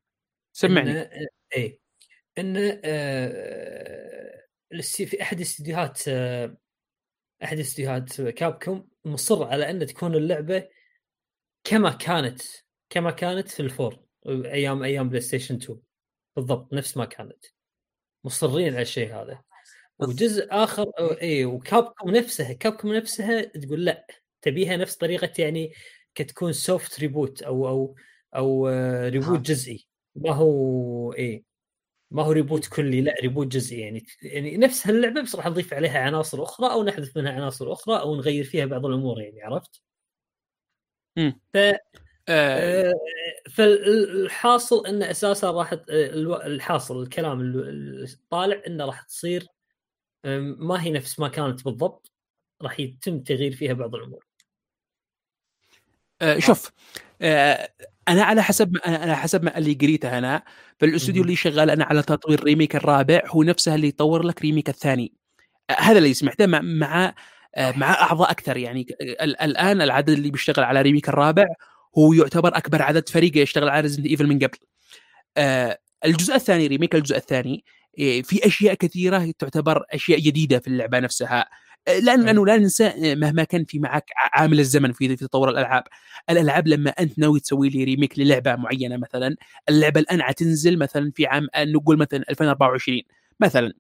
سمعني. إن اي إن آه، في أحد استديوهات آه، أحد استديوهات كابكوم مصر على أن تكون اللعبة كما كانت كما كانت في ال four أيام أيام PlayStation 2 بالضبط نفس ما كانت. مصرين على الشيء هذا. وجزء آخر اي و Capcom نفسها Capcom نفسها تقول لا تبيها نفس طريقة يعني كتكون soft reboot أو أو أو آه، reboot ها. جزئي. ما هو إيه. ما هو reboot كلي لا reboot جزئي يعني يعني نفس هاللعبة بس راح نضيف عليها عناصر أخرى أو نحذف منها عناصر أخرى أو نغير فيها بعض الأمور يعني عرفت؟ مم. ف آه آه، فالحاصل انه أساسا راح الحاصل الكلام ال- الطالع إنه راح تصير ما هي نفس ما كانت بالضبط راح يتم تغيير فيها بعض الأمور آه شوف آه أنا على حسب ما أنا على حسب ما اللي قريته أنا فالاستوديو. اللي شغال أنا على تطوير ريميك الرابع هو نفسه اللي يطور لك ريميك الثاني. آه هذا اللي سمعته مع مع مع أعضاء أكثر يعني. ال- الآن العدد اللي بيشتغل على remake الرابع هو يعتبر أكبر عدد فريق يشتغل على Resident Evil من قبل. الجزء الثاني remake الجزء الثاني في أشياء كثيرة تعتبر أشياء جديدة في اللعبة نفسها. لأن لأنه لا ننسى آه، مهما كان في معك عامل الزمن في في تطور الألعاب. الألعاب لما أنت ناوي تسوي لي remake للعبة معينة مثلا اللعبة الآن حتنزل مثلا في عام آه، نقول مثلا 2024 مثلا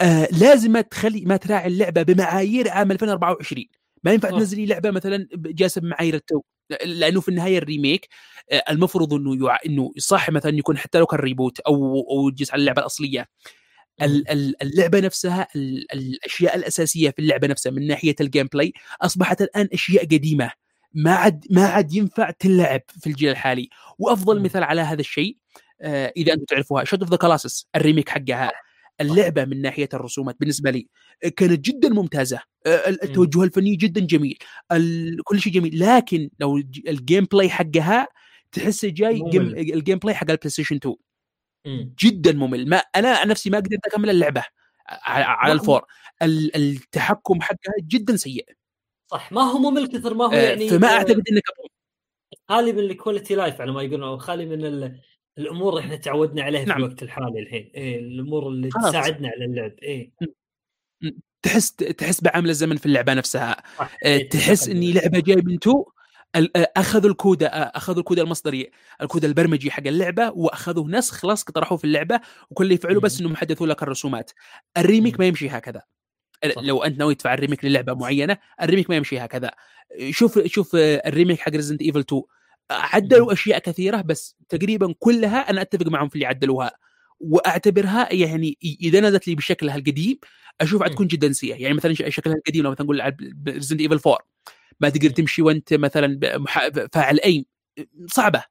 آه لازم تخلي ما تراعي اللعبة بمعايير عام 2024 ما ينفع. تنزل لي لعبة مثلا جالسه بمعايير ال two لأنه في النهاية ال remake آه، المفروض إنه يع... إنه صح مثلا يكون حتى لو كان reboot أو أو يجلس على اللعبة الأصلية. ال- ال- اللعبة نفسها ال- الأشياء الأساسية في اللعبة نفسها من ناحية ال gameplay أصبحت الآن أشياء قديمة. ما عاد ما عاد ينفع تلعب في الجيل الحالي. وأفضل. مثال على هذا الشيء آه، إذا أنتم تعرفوها Shadow of the Colossus ال remake حقها. اللعبة من ناحية الرسومات بالنسبة لي آه، كانت جدا ممتازة. آه، ال- التوجه الفني جدا جميل. كل شيء جميل. لكن لو الج- ال gameplay حقها تحسه جاي. ال gameplay حق ال PlayStation 2 مم. جدا ممل. ما أنا عن نفسي ما قدرت أكمل اللعبة. على, الفور. ال- التحكم حقها جدا سيء. صح. ما هو ممل كثر ما هو آه، يعني فما آه، أعتقد إنك خالي من ال quality life على ما يقولون. أو خالي من ال- الأمور اللي إحنا تعودنا عليها في نعم. الوقت الحالي الحين. إيه الأمور اللي خلاص. تساعدنا على اللعب. إيه. تحس تحس بعامل الزمن في اللعبة نفسها. صح. آه، إيه، تحس. إني لعبة جاي من two أخذوا الكود أخذوا الكود المصدري الكود البرمجي حق اللعبة وأخذوا نسخ لصق طرحوه في اللعبة وكل اللي يفعلوا بس. إنهم حدثوا لك الرسومات ال remake. ما يمشي هكذا صح. لو أنت ناوي تدفع ال remake للعبة معينة ال remake ما يمشي هكذا شوف شوف آه، ال remake حق Resident Evil 2 عدلوا أشياء كثيرة بس تقريبا كلها أنا أتفق معهم في اللي عدلوها وأعتبرها يعني إذا نزلت لي بشكلها القديم أشوفها. تكون جدا سيئة يعني مثلا شكلها القديم لو مثلا نقول Resident Evil 4 ما تقدر. تمشي وأنت مثلا فاعل aim صعبة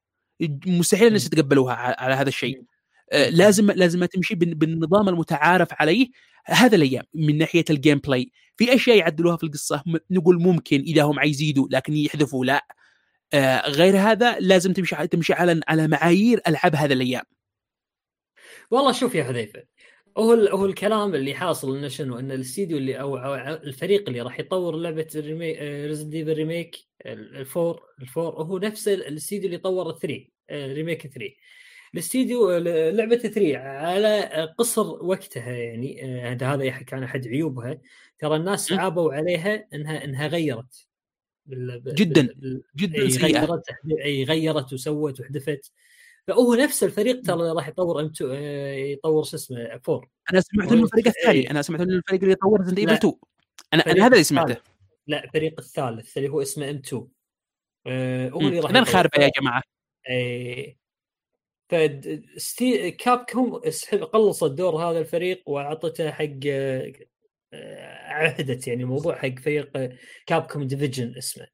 مستحيل الناس. يتقبلوها على هذا الشيء. آه،. لازم لازم تمشي بال- بالنظام المتعارف عليه هذا الأيام من ناحية ال gameplay في أشياء يعدلوها في القصة نقول ممكن إذا هم حيزيدوا لكن يحذفوا لا آه، غير هذا لازم تمشي تمشي على على معايير ألعاب هذا الأيام والله شوف يا حذيفة هو هو الكلام اللي حاصل إنه شنو؟ إن الاستديو اللي أو أو الفريق اللي راح يطور لعبة Resident Evil remake ال four ال four هو نفس ال- الاستديو اللي طور ال three آه، remake 3 الاستديو لعبة 3 على قصر وقتها يعني آه، هذا هذا يح- كان أحد عيوبها. ترى الناس. عابوا عليها إنها إنها غيرت بال- جداً. بال- جدا سيئة. غيرت إي غيرت وسوت وحذفت. فهو نفس الفريق ترى اللي راح يطور M2 يطور شو اسمه 4 أنا سمعت هو انه الفريق نفس- الثاني إيه. أنا سمعت إنه الفريق اللي يطور Resident Evil لا. 2 أنا أنا هذا اللي. سمعته لا الفريق الثالث اللي هو اسمه M2 آه هو مم. اللي راح. خاربه يا جماعة إيه. فد ستي كاب كوم اسحب- قلصت دور هذا الفريق واعطته حق آه، آه، عهدت يعني الموضوع حق فريق آه، كاب كوم ديفيجن اسمه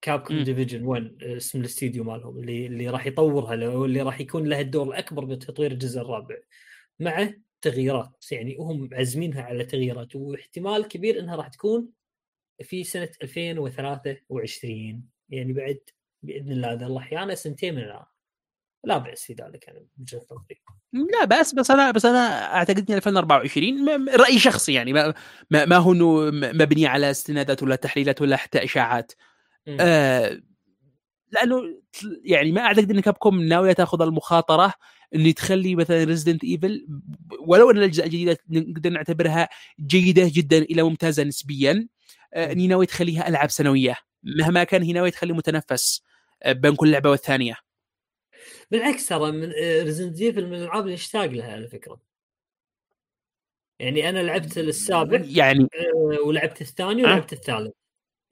كاب كوم مم. ديفيجن 1 اسم الاستديو مالهم اللي اللي راح يطورها له- اللي راح يكون له الدور الأكبر بتطوير الجزء الرابع مع تغييرات يعني هم عازمينها على تغييرات واحتمال كبير إنها راح تكون في سنة 2023 يعني بعد بإذن الله إذا الله أحيانا سنتين من الآن لا بأس في ذلك أنا بوجهه نظري لا بس بس أنا بس أنا أعتقد إن 2024 م- م- راي شخصي يعني ما ما, ما هو مبني على استنادات ولا تحليلات ولا حتى إشاعات. آه لأنه يعني ما أعتقد إن Capcom ناوية تأخذ المخاطرة إنه تخلي مثلا Resident Evil ولو إن الأجزاء الجديدة نقدر نعتبرها جيدة جدا إلى ممتازة نسبيا آه اني ناوي تخليها ألعاب سنوية مهما كان هي ناوي تخلي متنفس آه بين كل لعبة والثانية. بالعكس ترى من Resident Evil من الألعاب اللي اشتاق لها على فكرة. يعني أنا لعبت السابع يعني ولعبت الثاني ولعبت الثالث.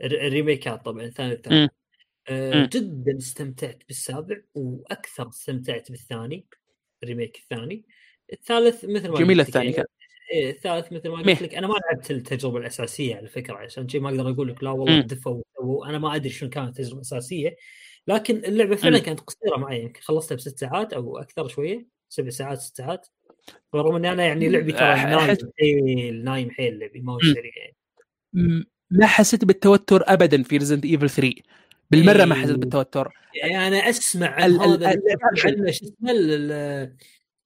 الريميكات طبعا الثاني. والثالث آه،. جدا استمتعت بالسابع وأكثر استمتعت بالثاني ال remake الثاني الثالث مثل ما جميل الثاني يعني كان إيه الثالث مثل ما. قلت لك أنا ما لعبت التجربة الأساسية على فكرة عشان شيء ما أقدر أقول لك لا والله. دفوا وسووا أنا ما أدري شنو كانت التجربة الأساسية لكن اللعبة فعلا. كانت قصيرة معي يمكن خلصتها بست ساعات أو أكثر شوية سبع ساعات ست ساعات رغم إني أنا يعني لعبي ترى نايم حيل نايم حيل لعبي ما هو. سريع يعني ما حسيت بالتوتر ابدا في Resident Evil 3 بالمرة ما حسيت إيه. بالتوتر. يعني أنا أسمع عن ال- هذا. عنه شو اسمه؟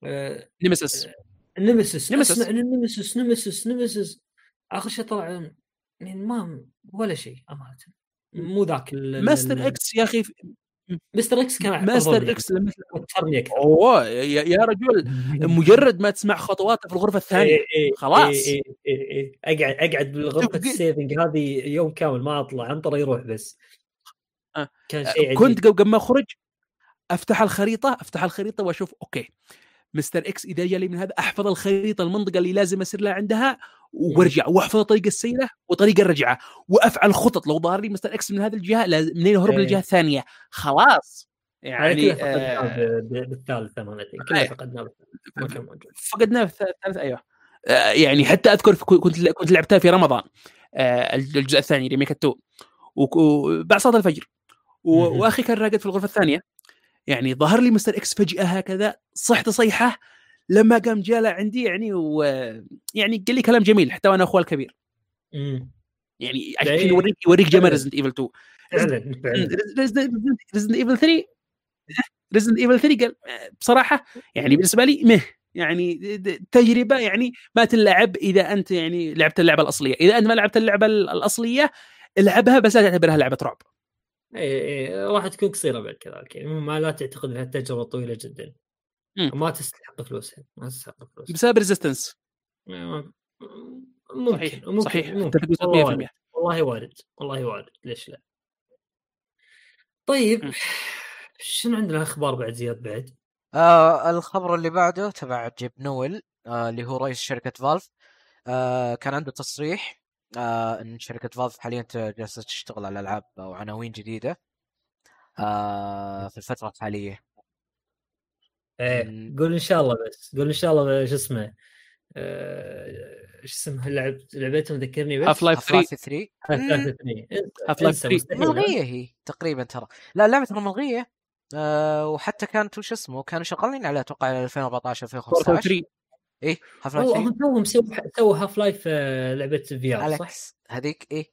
آه، Nemesis ال Nemesis Nemesis. أسمع عن ال Nemesis Nemesis Nemesis آخر شيء طلع يعني ما ولا شيء أمانة. مو ذاك Master X يا أخي Mister X كان Master X لما- أوه يا, يا رجل مجرد ما تسمع خطواته في الغرفة الثانية. إيه إيه خلاص. إيه إيه إيه إيه. أقعد أقعد بالغرفة ال saving هذه يوم كامل ما أطلع انطر يروح بس. آه. كان شيء عجيب. كنت قبل ما أخرج أفتح الخريطة أفتح الخريطة وأشوف okay. Mister X اذا جالي من هذا أحفظ الخريطة المنطقة اللي لازم أسير لها عندها وأرجع وأحفظ طريق السيرة وطريق الرجعة وأفعل خطط. لو ظهر لي Mister X من هذه الجهة لازم منين اهرب إيه. للجهة الثانية؟ خلاص. يعني آه ب- ب- بالثالث أنا think. كله أي. فقدناه بالثالث. أيوه. آه، يعني حتى أذكر كنت كنت لعبتها في رمضان آه، الجزء الثاني remake 2 وك- وبعد صلاة الفجر. وأخي كان راقد في الغرفة الثانية. يعني ظهر لي Mister X فجأة هكذا صحت صيحة لما قام جاله عندي يعني ويعني قال لي كلام جميل حتى وأنا أخوه الكبير مم. يعني عشان إيه. يوريك يوريك جمال. Resident Evil 2 فعلا فعلا Resident Evil 3 Resident Evil 3 قال بصراحة يعني بالنسبة لي مه يعني تجربة يعني ما تلعب إذا أنت يعني لعبت اللعبة الأصلية، إذا أنت ما لعبت اللعبة ال- الأصلية العبها بس لا تعتبرها لعبة رعب. اي اي إيه، راح تكون قصيرة بعد كذلك يعني ما لا تعتقد إنها تجربة طويلة جدا مم. ما تستحق فلوسها ما تستحق فلوسها بسبب Resistance ممكن صحيح ممكن صحيح ممكن والله 100%. وارد والله وارد والله وارد ليش لا طيب مم. شنو عندنا أخبار بعد زياد بعد؟ آه الخبر اللي بعده تبع Gabe Newell آه اللي هو رئيس شركة Valve آه كان عنده تصريح آه إن شركة Valve حاليا جالسة تشتغل على ألعاب أو عناوين جديدة. آه في الفترة الحالية. إيه. قول إن شاء الله بس. قول إن شاء الله شو اسمه آه، إيش اسمها اللعب لعبتهم ذكرني بس؟ Half-Life Half-Life 3 3 Half-Life 3 Half-Life إنسى 3 مستحيل. ملغية هي تقريبا ترى. لا اللعبة ترى ملغية. آه وحتى كانت وش اسمه كانوا شغالين عليها أتوقع 2014 2015 3 إيه Half-Life والله 3 هم توهم سووا سووا Half-Life آه، لعبة VR صح؟ هذيك إيه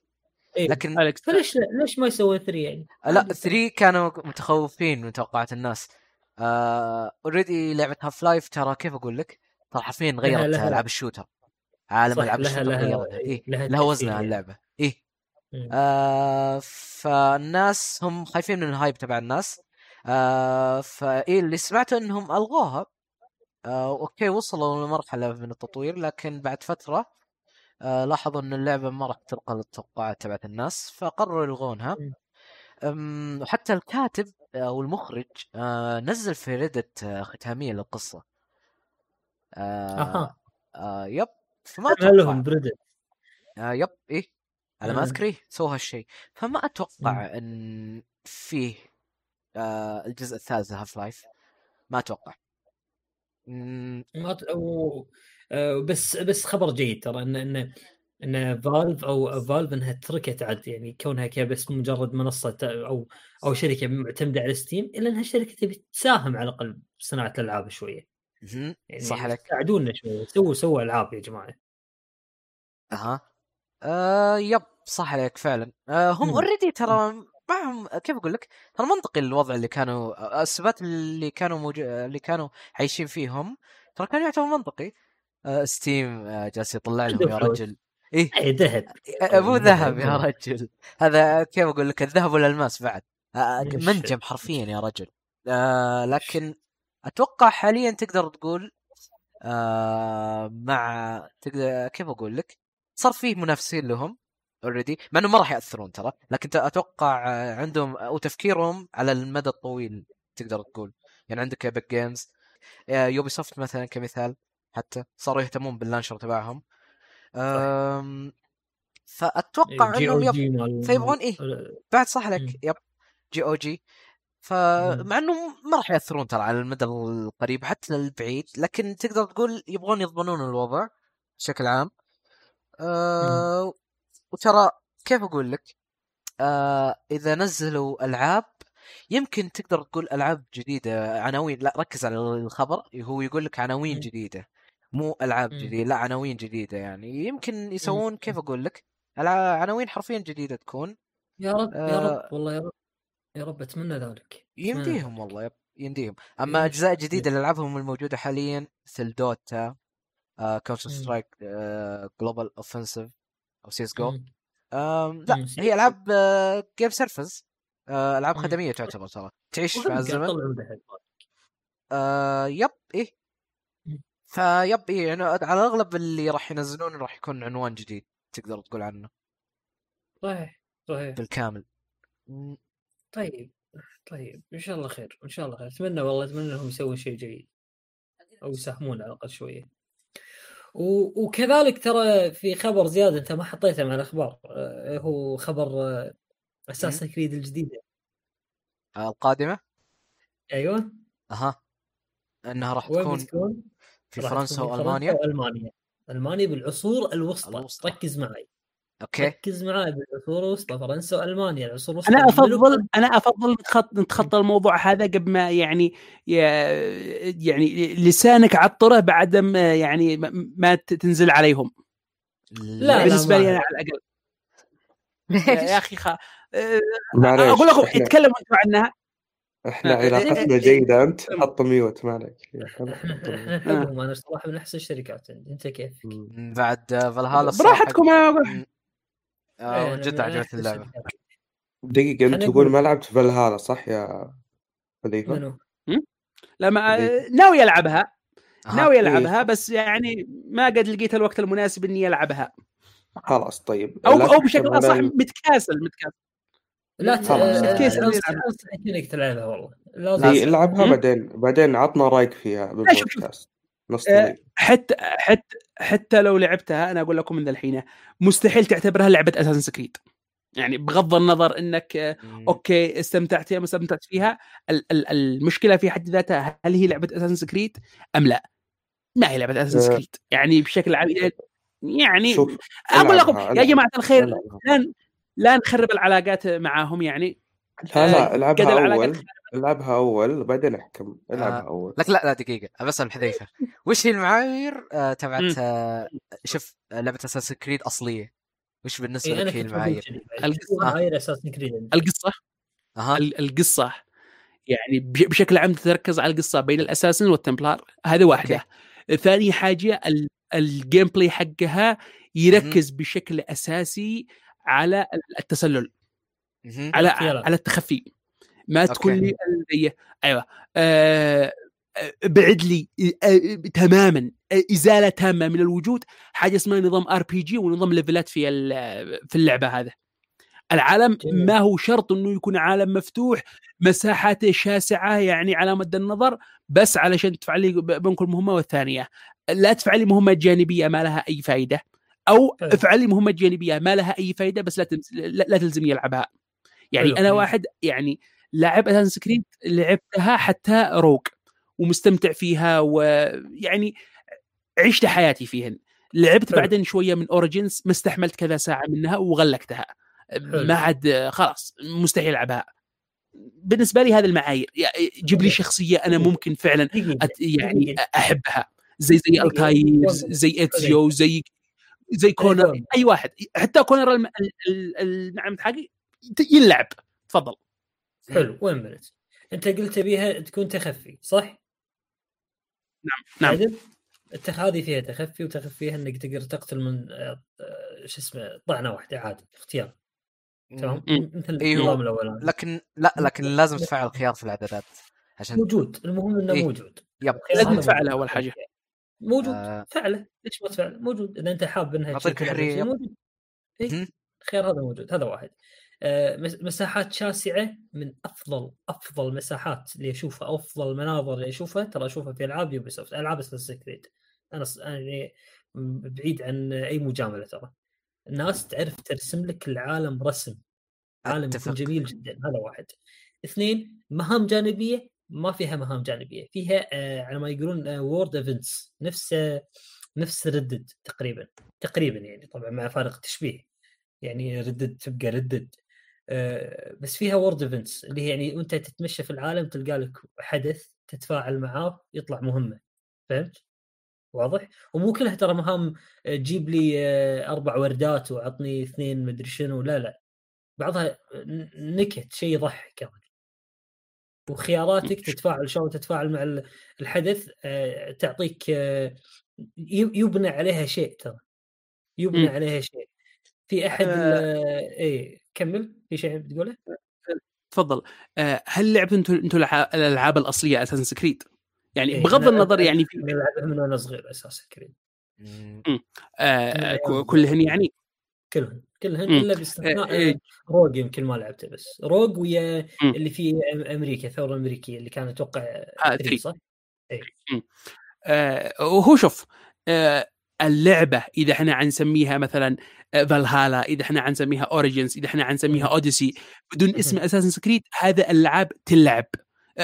إيه. لكن Alyx فليش ليش ما يسوي 3 يعني؟ لا عادي. 3 كانوا متخوفين من توقعات الناس already لعبة Half-Life ترى كيف أقول لك ترى حرفيا غيرت ألعاب ال shooter عالم ألعاب ال shooter لها- غيرتها إيه، إيه لها لها وزنها يعني. اللعبه إيه. آه فالناس هم خايفين من ال hype تبع الناس آه فإيه اللي سمعته إنهم ألغوها آه okay وصلوا لمرحلة من التطوير لكن بعد فترة آه لاحظوا إن اللعبة ما راح تلقى التوقعات تبعت الناس فقرروا يلغونها. وحتى الكاتب أو المخرج آه نزل في Reddit آه ختامية للقصة. آه أها. آه yep فما ما أتوقع. لهم ب Reddit. آه yep إيه على ما آه. أذكر إيه، سووا هالشيء. فما أتوقع إن فيه آه الجزء الثالث Half-Life ما أتوقع. أو... آه، بس بس خبر جيد ترى إن إن إن Valve أو Valve إنها تركت عاد يعني كونها كذا بس مجرد منصة أو أو شركة معتمدة على Steam إلا إنها شركة تبي تساهم على الأقل بصناعه الألعاب شوية. يعني صح عليك. ساعدونا شوية سووا سووا ألعاب يا جماعة. أها. آه yep صح عليك فعلا. آه هم. already ترى معهم كيف أقول لك؟ ترى منطقي الوضع اللي كانوا السبات اللي كانوا موجو... اللي كانوا عايشين فيهم ترى كان يعتبر منطقي. آه Steam آه جالس يطلع لهم يا. رجل. إيه. اي ذهب. آه، مو ذهب يا. رجل. هذا كيف أقول لك؟ الذهب والالماس بعد؟ منجم حرفيا يا رجل. آه لكن أتوقع حاليا تقدر تقول آه مع تقدر كيف أقول لك؟ صار فيه منافسين لهم. already مع إنه ما راح يأثرون ترى. لكن أتوقع آه، عندهم أو تفكيرهم على المدى الطويل تقدر تقول. يعني عندك Epic Games Ubisoft مثلا كمثال حتى صاروا يهتمون بال launcher تبعهم. فأتوقع جي إنهم yep فيبغون إيه؟ مال- بعد صح لك. yep جي أو جي. فمع إنه ما راح يأثرون ترى على المدى القريب حتى البعيد. لكن تقدر تقول يبغون يضمنون الوضع بشكل عام. أه وترى كيف أقول لك أه إذا نزلوا ألعاب يمكن تقدر تقول ألعاب جديدة عناوين لا ركز على الخبر هو يقول لك عناوين. جديدة مو ألعاب. جديدة لا عناوين جديدة يعني يمكن يسوون كيف أقول لك عناوين حرفيا جديدة تكون يا رب يا آه، رب والله يا رب يا رب أتمنى ذلك يمديهم. والله yep يمديهم أما إيه. أجزاء جديدة اللي العابهم الموجودة حاليا مثل Dota Counter. Strike Global Offensive أو CS:GO مم. لا مم. هي ألعاب game services آه، ألعاب. خدمية تعتبر ترى تعيش مع الزمن. آه yep إيه. فيب إيه يعني على الأغلب اللي راح ينزلون راح يكون عنوان جديد تقدر تقول عنه صحيح صحيح بالكامل. طيب طيب إن شاء الله خير إن شاء الله خير أتمنى والله أتمنى إنهم يسوون شيء جيد أو يساهمون على الأقل شوية و... وكذلك ترى في خبر زياده انت ما حطيته مع الأخبار آه، هو خبر أساس كريد الجديدة. آه، القادمة؟ أيوه. أها. إنها راح تكون بتكون؟ في فرنسا تكون وألمانيا. وألمانيا. ألمانيا بالعصور الوسطى, الوسطى. ركز معي. أوكي ركز معي بالعصور الوسطى فرنسا والمانيا العصور الوسطى أنا افضل أنا أفضل نتخط- نتخطى الموضوع هذا قبل ما يعني يعني لسانك عطره بعد ما يعني ما- تنزل عليهم لا، بالنسبة لي أنا. على الأقل *laughs* يا أخي خ... أه، أقول لكم اتكلموا أنتم عنها إحنا علاقتنا آه، جيدة أنت حط ميوت ما عليك إحنا نحبهم *laughs* أنا صراحة من أحسن الشركات أنت كيف؟ مم. بعد آه، فالهالا براحتكم أنا. إيه، آه أنا جد عجبتني اللعبة. دقيقة أنت تقول ما لعبت فالهالا صح يا خليفة؟ منو؟ لما دقيقة. ناوي العبها. ناوي العبها بس يعني ما قد لقيت الوقت المناسب إني ألعبها خلاص طيب أو لا أو بشكل أصح متكاسل متكاسل لا ت... خلاص. كيس أنصح- نلعب. انصحك انك تلعبها والله لازم إيه،. العبها. بعدين بعدين عطنا رأيك فيها. بالبودكاست نص آه، حتى حتى حتى لو لعبتها أنا أقول لكم من الحين مستحيل تعتبرها لعبة Assassin's Creed يعني بغض النظر إنك آه،. okay استمتعت فيها ما استمتعت فيها ال- ال- المشكلة في حد ذاتها هل هي لعبة Assassin's Creed أم لا؟ ما هي لعبة اساسن أه. سكريد يعني بشكل عام يعني أقول لكم يا جماعة الخير لا نخرب العلاقات معاهم يعني لا لا العبها أول العبها أول بعدين احكم العبها آه، أول. لك لا لا دقيقة بسأل حذيفة *laughs* وش هي المعايير آه تبعت. آه شوف آه، لعبة أساس كريد أصلية؟ وش بالنسبة إيه، لك هي المعايير؟ معايير أساس كريد القصة؟ ال- القصة يعني بش- بشكل عام تتركز على القصة بين ال Assassins وال Templar. هذه واحدة. ثاني حاجة ال- ال gameplay حقها يركز بشكل أساسي على التسلل. على. على التخفي ما تكون. لي أيوه آه آه، بعد لي آه، تماما آه، إزالة تامة من الوجود حاجة اسمها نظام RPG ونظام level ات في ال- في اللعبة هذا العالم. ما هو شرط إنه يكون عالم مفتوح مساحاته شاسعة يعني على مد النظر بس علشان تفعل لي ب- بين كل مهمة والثانية لا تفعل لي مهمة جانبية ما لها أي فائده أو. افعل لي مهمة جانبية ما لها أي فائده بس لا تمس... لا, لا تلزمني ألعبها يعني حلو. أنا. واحد يعني لاعب اساسن سكريد لعبتها حتى روج ومستمتع فيها ويعني عشت حياتي فيهن. لعبت حلو. بعدين شوية من اوريجنز ما استحملت كذا ساعة منها وغلقتها. ما عاد خلاص مستحيل ألعبها. بالنسبة لي هذه المعايير. جيب لي شخصية أنا ممكن فعلا أت يعني. أحبها. زي زي. التاير زي اتزيو زي زي كونر؟ أي واحد. حتى كونر الم- ال- ال- النعم حقي يلعب تفضل حلو وين بنت؟ انت قلت تبيها تكون تخفي صح؟ نعم عدل؟ التخ هذه فيها تخفي وتخفيها انك تقدر تقتل من آه، آه، شو اسمه طعنة واحدة عادي اختيار تمام. مثل أيوه. النظام الأولاني لكن لا لكن لازم تفعل خيار في الاعدادات عشان موجود المهم إنه إيه. موجود يب لازم تفعله. أول حاجة. موجود آه. فعله ليش ما تفعله موجود إذا أنت حاب إنها حرية. شيء موجود إيه. الخيار هذا موجود هذا واحد مساحات شاسعة من أفضل أفضل مساحات اللي أشوفها أفضل مناظر اللي أشوفها ترى أشوفها في ألعاب Ubisoft ألعاب Assassin's Creed أنا يعني بعيد عن أي مجاملة ترى. الناس تعرف ترسم لك العالم رسم. عالم. يكون جميل جدا هذا واحد. اثنين مهام جانبية ما فيها مهام جانبية فيها آه على ما يقولون world events نفس آه نفس Red Dead تقريبا تقريبا يعني طبعا مع فارق التشبيه يعني Red Dead تبقى Red Dead. آه بس فيها world events اللي هي يعني وأنت تتمشى في العالم تلقى لك حدث تتفاعل معاه يطلع مهمة فهمت؟ واضح؟ ومو كلها ترى مهام آه، جيب لي آه، أربع وردات وعطني اثنين مدري شنو لا لا بعضها نكت شيء يضحك يعني وخياراتك تتفاعل شلون تتفاعل مع ال- الحدث آه، تعطيك آه، يبنى عليها شيء ترى يبنى مم. عليها شيء في أحد آه. كمل في شيء بتقوله؟ تفضل آه، هل لعبتوا أنتم أنتم الألعاب الأصلية Assassin's Creed؟ يعني إيه، بغض النظر يعني في أنا ألعبها من وأنا صغير Assassin's Creed. آه كلهن يعني كلهن كلهن. إلا باستثناء آه، آه، Rogue يمكن ما لعبته بس Rogue ويا. اللي في أم- أمريكا الثوره الامريكيه اللي كانت أتوقع آه، 3 three. صح؟ آه وهو شوف آه اللعبة إذا إحنا حنسميها مثلا فالهالا إذا إحنا حنسميها Origins إذا إحنا حنسميها. Odyssey بدون. اسم Assassin's Creed هذا ألعاب تلعب.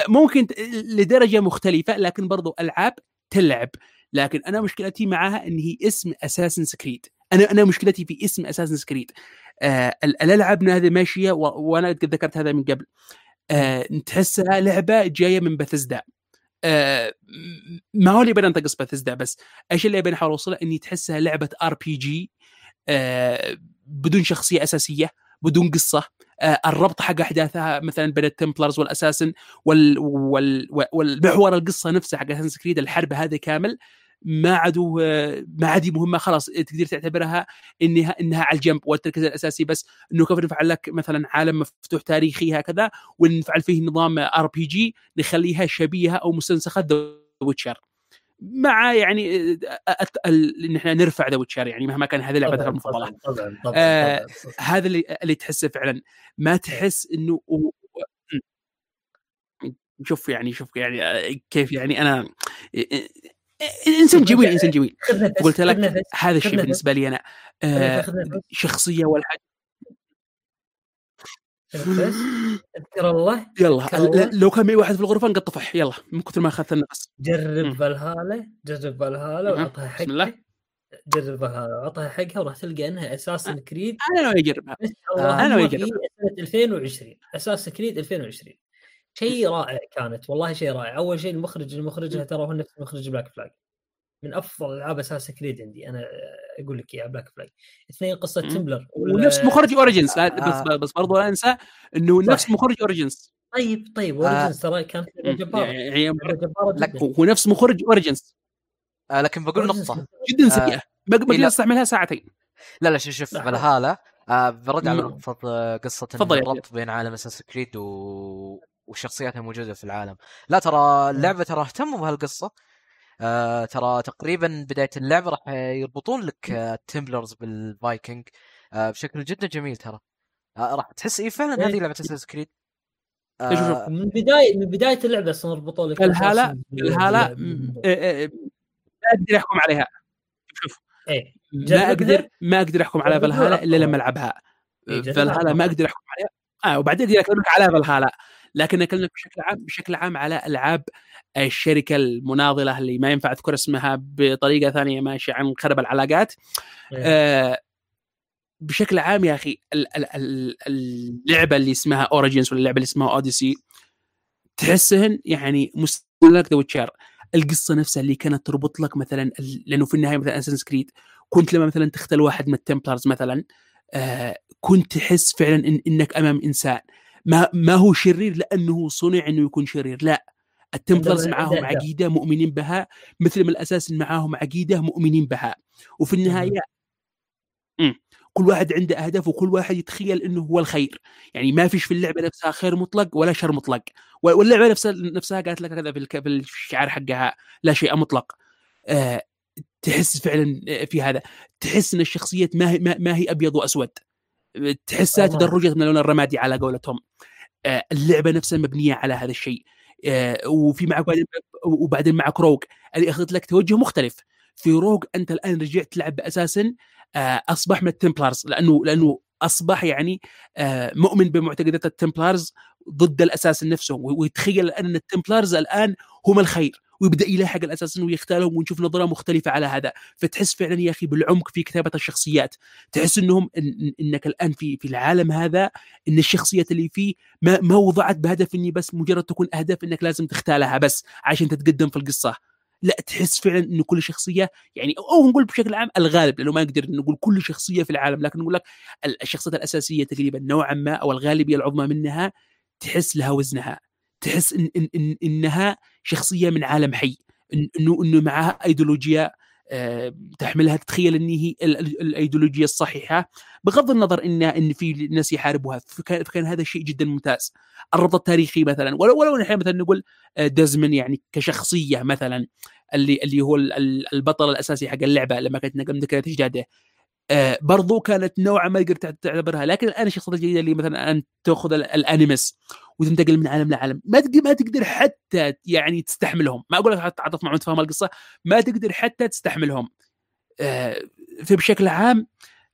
ممكن لدرجة مختلفة لكن برضو ألعاب تلعب. لكن أنا مشكلتي معها إن هي اسم Assassin's Creed أنا أنا مشكلتي في اسم Assassin's Creed آه ال- الالعاب هذه ماشية وأنا قد ذكرت هذا من قبل. آه تحسها لعبة جاية من بثزدا آه ما هو اللي بنا انتقص بثزدا بس. إيش اللي بنحاول اوصله إني تحسها لعبة RPG بدون شخصية أساسية بدون قصة آه الربط حق أحداثها مثلا بين ال Templars وال Assassins وال وال والمحور القصة نفسها حق Assassin's Creed الحرب هذه كامل ما عادوا آه، ما عاد مهمة خلاص تقدر تعتبرها انها إنها على الجنب والتركيز الأساسي بس إنه كيف نفعل لك مثلا عالم مفتوح تاريخي هكذا ونفعل فيه نظام RPG نخليها شبيهة أو مستنسخه The Witcher مع يعني ان إحنا نرفع The Witcher يعني مهما كان هذه لعبتك المفضله طبعا طبعا طبعا, آه، طبعاً. هذا اللي اللي تحسه فعلا. ما تحس إنه شوف يعني شوف يعني آه، كيف يعني أنا إنسان جميل إنسان جميل قلت لك هذا الشيء. بالنسبة لي أنا آه، شخصية خذ نفس اذكر الله. يلا الله. لو كان معي واحد في الغرفة نقطفح يلا من كثر ما اخذت النفس جرب مم. فالهالا جرب فالهالا مهم. وعطها بسم الله. حقها جرب فالهالا وعطها حقها وراح تلقى انها Assassin's Creed. أنا ناوي أجربها. بس ويجرب. في سنة 2020 Assassin's Creed 2020 شيء رائع كانت والله شيء رائع. أول شيء المخرج المخرجها ترى هو نفس مخرج Black Flag. من أفضل ألعاب Assassin's Creed عندي. أنا أقول لك إياها Black Flag اثنين قصة مم. Templar ونفس مخرج Origins آه. بس بس برضو لا أنسى إنه صح. نفس مخرج Origins طيب طيب آه. Origins ترى كانت لعبة جباره يعني هو نفس مخرج Origins آه لكن بقول نقطة. جدا. آه، سيئه قدرت لا. أستعملها ساعتين. لا لا شوف شوف لا، فالهالا آه برد على نقطة آه، قصة يا الربط بين عالم Assassin's Creed و... وشخصياتها موجودة في العالم. لا ترى اللعبة ترى اهتموا بهالقصة. آه ترى تقريبا بداية اللعبة راح يربطون لك آه ال Templars بالفايكنج آه بشكل جدا جميل ترى. آه راح تحس إيه فعلا إيه. هذه لعبة Assassin's Creed. آه من بداية من بداية اللعبة أصلا ربطوا لك الهالة الهالة آه، آه، ما أقدر أحكم عليها. شوف. إيه. ما؟ أقدر ما أقدر أحكم على جربها فالهالا إلا. لما ألعبها. إيه، فالهالا ما. أقدر أحكم عليها. آه وبعدين أقدر اكلمك على فالهالا لكن أكلمك بشكل عام بشكل عام على ألعاب الشركة المناضلة اللي ما ينفع أذكر اسمها بطريقة ثانية ماشيه عن خرب العلاقات. إيه. آه بشكل عام يا أخي ال- ال- ال- اللعبة اللي اسمها Origins ولا اللعبة اللي اسمها Odyssey تحسهن يعني مستوى لك The Witcher. القصة نفسها اللي كانت تربط لك مثلا لأنه في النهاية مثلا Assassin's Creed كنت لما مثلا تقتل واحد من ال Templars مثلا آه كنت تحس فعلا إن إنك أمام إنسان. ما ما هو شرير لأنه صنع إنه يكون شرير. لا. ال Templars معاهم. عقيدة مؤمنين بها مثل ما الأساس معاهم عقيدة مؤمنين بها. وفي النهاية. كل واحد عنده أهداف وكل واحد يتخيل إنه هو الخير. يعني ما فيش في اللعبة نفسها خير مطلق ولا شر مطلق. واللعبة نفسها نفسها قالت لك كذا في الشعار حقها. لا شيء مطلق. آه تحس فعلا في هذا. تحس إن الشخصيات ما هي ما هي أبيض وأسود. تحسها. تدرجت من اللون الرمادي على قولتهم. آه اللعبة نفسها مبنية على هذا الشيء. آه وفي معك بعدين وبعدين معك Rogue اللي أخذت لك توجه مختلف. في Rogue أنت الآن رجعت تلعب ب assassin آه أصبح من ال Templars لأنه لأنه أصبح يعني مؤمن بمعتقدات ال Templars ضد ال assassins نفسه ويتخيل إن ال Templars الآن هم الخير ويبدأ يلاحق ال assassins ويغتالهم ونشوف نظرة مختلفة على هذا. فتحس فعلا يا أخي بالعمق في كتابة الشخصيات. تحس إنهم إن إنك الآن في في العالم هذا إن الشخصيات اللي فيه ما ما وضعت بهدف إني بس مجرد تكون أهداف إنك لازم تختالها بس عشان تتقدم في القصة. لا تحس فعلا انه كل شخصية يعني أو نقول بشكل عام الغالب لأنه ما نقدر نقول كل شخصية في العالم لكن نقول لك الشخصيات الأساسية تقريبا نوعا ما أو الغالبية العظمى منها تحس لها وزنها تحس إن إن إن إنها شخصية من عالم حي إنه إنه معها ايديولوجيا آه، تحملها تتخيل إن هي ال- ال- الأيديولوجية الصحيحة بغض النظر إن إن في ناس يحاربوها فكان, فكان هذا شيء جدا ممتاز. الربط التاريخي مثلا ولو ولو نحن مثلا نقول آه، دزمن يعني كشخصية مثلا اللي اللي هو ال- ال- البطل الأساسي حق اللعبة لما كانت ذكريات أجداده. آه، برضو كانت نوعا ما تقدر تعتبرها. لكن الآن الشخصيات الجديدة اللي مثلا أن تأخذ ال- الأنيمس وتنتقل من عالم لعالم ما ما تقدر حتى يعني تستحملهم. ما أقول لك تعاطف معهم تفهم القصة ما تقدر حتى تستحملهم. آه، فبشكل عام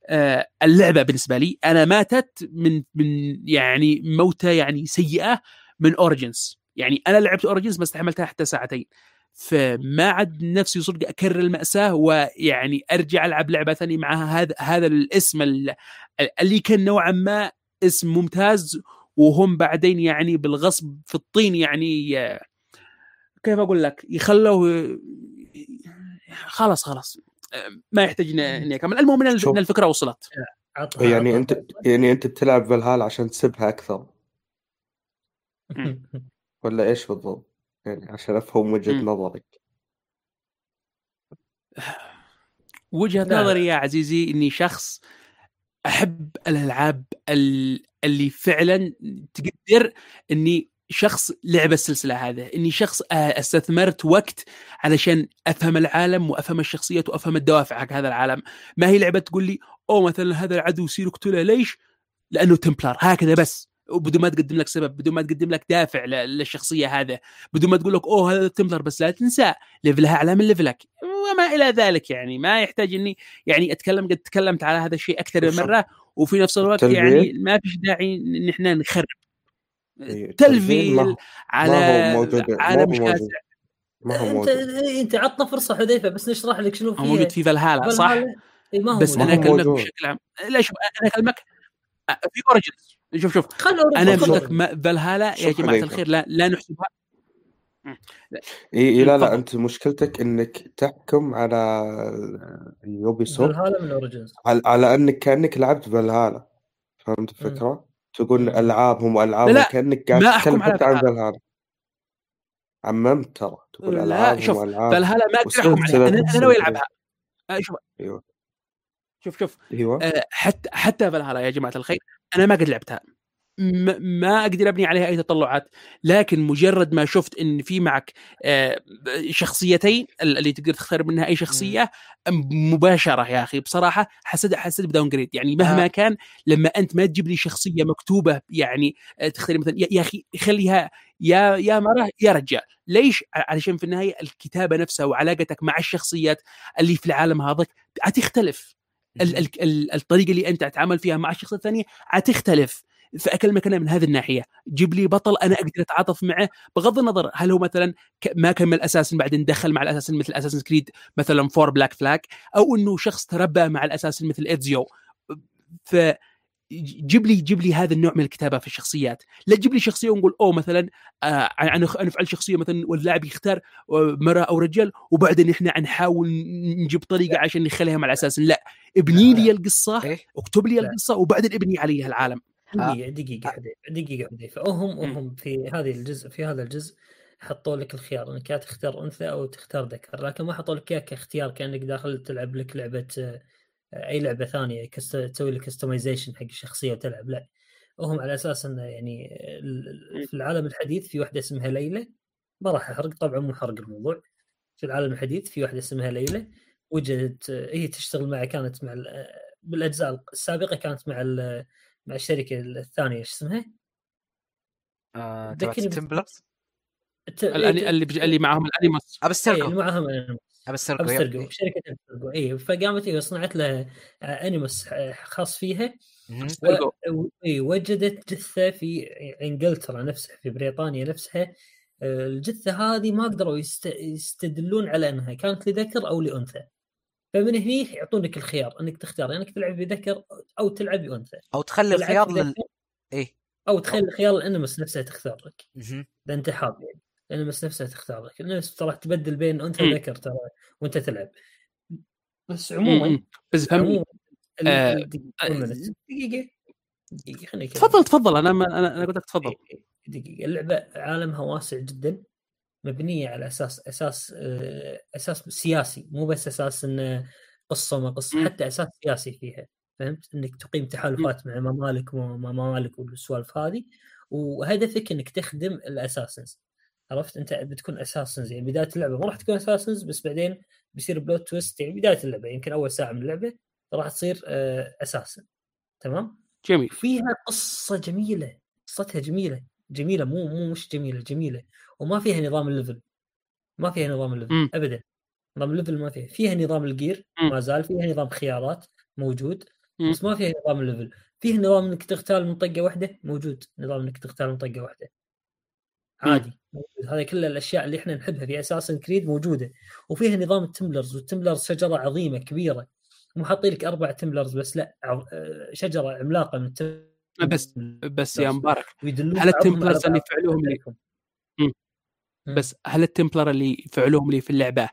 آه، اللعبة بالنسبة لي أنا ماتت من من يعني موتة يعني سيئة من Origins يعني أنا لعبت Origins ما استحملتها حتى ساعتين. فما عاد نفسي صدق أكرر المأساة ويعني أرجع ألعب لعبة ثانية معها هذا هذا الاسم ال- اللي كان نوعا ما اسم ممتاز وهم بعدين يعني بالغصب في الطين يعني كيف أقول لك؟ يخلوه خلاص خلاص ما يحتاج اني أكمل. المهم ان الفكرة وصلت. يعني عطها. انت يعني أنت بتلعب فالهال عشان تسبها أكثر. ولا إيش بالضبط؟ يعني عشان أفهم وجهة مم. نظرك وجهة لا. نظري يا عزيزي إني شخص أحب الألعاب ال- اللي فعلا تقدر إني شخص لعب السلسلة هذا إني شخص أستثمرت وقت علشان أفهم العالم وأفهم الشخصيات وأفهم الدوافع حق هذا العالم ما هي لعبة تقول لي أو مثلا هذا العدو يصير اقتله ليش لأنه Templar هكذا بس وبدون ما تقدم لك سبب بدون ما تقدم لك دافع ل- للشخصية هذا بدون ما تقول لك أوه هذا Templar بس لا تنسى level ها أعلى من level ك وما إلى ذلك يعني ما يحتاج إني يعني أتكلم قد تكلمت على هذا الشيء أكثر من. مرة وفي نفس الوقت leveling. يعني ما فيش داعي إن إحنا نخرب. إيه، leveling على ما هو موجود ما هو موجود ما هو أنت موجود أنت عطنا فرصة حذيفة بس نشرح لك شنو هو فيها. موجود في فالهالا صح؟ Valhalla- إي ما هو بس موجود. أنا أكلمك. بشكل عام. لا شوف أنا أكلمك في Origins شوف شوف. أنا. أقول لك ما- فالهالا يا جماعة عليك. الخير. لا لا نحسبها. إي لا لا. أنت مشكلتك إنك تحكم على Ubisoft Valhalla من Origins على, على أنك كأنك لعبت فالهالا. فهمت الفكرة؟ تقول. ألعابهم وألعاب لا، لا، كانك قاعد تتكلم حتى عن فالهالا. عممت ترى. تقول لا ألعابهم شوف فالهالا ما أقدر احكم عليها. أنا. ناوي ألعبها. آه، شوف. أيوه. شوف شوف. أيوه. آه، حتى حتى فالهالا يا جماعة الخير. أنا ما قد لعبتها. ما أقدر أبني عليها أي تطلعات لكن مجرد ما شفت إن في معك آه، شخصيتين ال- اللي تقدر تختار منها أي شخصية مباشرة يا أخي. بصراحة حسيت حسيت بداون جريد يعني مهما آه. كان لما أنت ما تجيب لي شخصية مكتوبة يعني آه، تختار مثلا يا أخي خليها يا يا مرة يا رجال. ليش؟ علشان في النهاية الكتابة نفسها وعلاقتك مع الشخصيات اللي في العالم هذاك حتختلف ال- ال- ال- الطريقة اللي أنت تتعامل فيها مع الشخص الثاني حتختلف فأكلمك أنا من هذه الناحية. جيب لي بطل أنا أقدر أتعاطف معه. بغض النظر هل هو مثلا ما كمل أساسا بعدين دخل مع ال assassins مثل Assassin's Creed مثلا Four Black Flag أو إنه شخص تربى مع ال assassins مثل Ezio ف جيب لي جيب لي هذا النوع من الكتابة في الشخصيات. لا تجيب لي شخصية ونقول أوه مثلا آه أنا نفعل شخصية مثلا واللاعب يختار آه، مراه أو رجال وبعدين إحنا نحاول نجيب طريقة عشان نخليها مع الأساس. لا. ابني لي القصة إيه؟ اكتب لي. القصة وبعدين ابني عليها العالم. دقيقة دقيقة حذيفة دقيقة حذيفة هم هم في هذه الجزء في هذا الجزء حطوا لك الخيار إنك يا تختار أنثى أو تختار ذكر لكن ما حطوا لك إياه كاختيار كأنك داخل تلعب لك لعبة آه، أي لعبة ثانية cust- تسوي لك customization حق الشخصية وتلعب لا. وهم على أساس إنه يعني في العالم الحديث في واحدة اسمها ليلى. ما راح أحرق طبعا مو حرق الموضوع. في العالم الحديث في واحدة اسمها ليلى. وجدت هي تشتغل معي كانت مع ال- بالأجزاء السابقة كانت مع ال- مع الشركة الثانية إيش اسمها؟ آه، Templars الت- الأني- اللي بج- اللي معهم ال Animus. إيه، Abstergo اللي معاهم Animus Abstergo Abstergo. شركة Abstergo اي فقامت هي صنعت له Animus خاص فيها. و... إي، وجدت جثة في إنجلترا نفسها في بريطانيا نفسها. الجثة هذه ما قدروا يست... يستدلون على إنها كانت لذكر أو لأنثى. فمن هني يعطونك الخيار إنك تختار إنك تلعب بذكر أو تلعب بأنثى. أو تخلي الخيار لل إيه. أو تخلي خيار الأنيموس نفسها تختار لك. إذا أنت حاب يعني. الانيموس نفسها تختار لك. الانيموس ترى تبدل بين انثى. وذكر ترى وأنت تلعب. بس عموما. بس فهمني. آه، minute. دقيقة دقيقة. خليني. تفضل تفضل. أنا ما أنا أنا قلت لك تفضل. إيه، دقيقة. اللعبة عالمها واسع جدا مبنية على أساس أساس آه، أساس سياسي. مو بس أساس إنه قصة ما قصة. حتى أساس سياسي فيها. فهمت؟ إنك تقيم تحالفات مع ممالك وما ممالك والسوالف هذه. وهدفك إنك تخدم الاساسنز عرفت؟ أنت بتكون اساسنز يعني بداية اللعبة ما راح تكون أساسنز بس بعدين بيصير بلوت تويست يعني بداية اللعبة. يمكن أول ساعة من اللعبة راح تصير أساسن. تمام؟ جميل. فيها قصة جميلة. قصتها جميلة. جميلة. مو مو مش جميلة جميلة. وما فيها نظام ال level ما فيها نظام ال level مم. ابدا. نظام ال level ما فيها. فيها نظام ال gear. ما زال. فيها نظام خيارات. موجود. بس ما فيها نظام ال level فيه نظام إنك تغتال من طقه واحدة. موجود. نظام إنك تغتال من طقه واحدة. عادي هذه كل الأشياء اللي إحنا نحبها في Assassin's Creed موجودة وفيها نظام ال Templars وال Templars شجرة عظيمة كبيرة مو حاطين لك أربع Templars بس لا آه، شجرة عملاقة من ال Templars بس بس يا مبارك هل التمبلرز اللي. فعلوهم لي. بس هل التمبلر اللي فعلوهم لي في اللعبة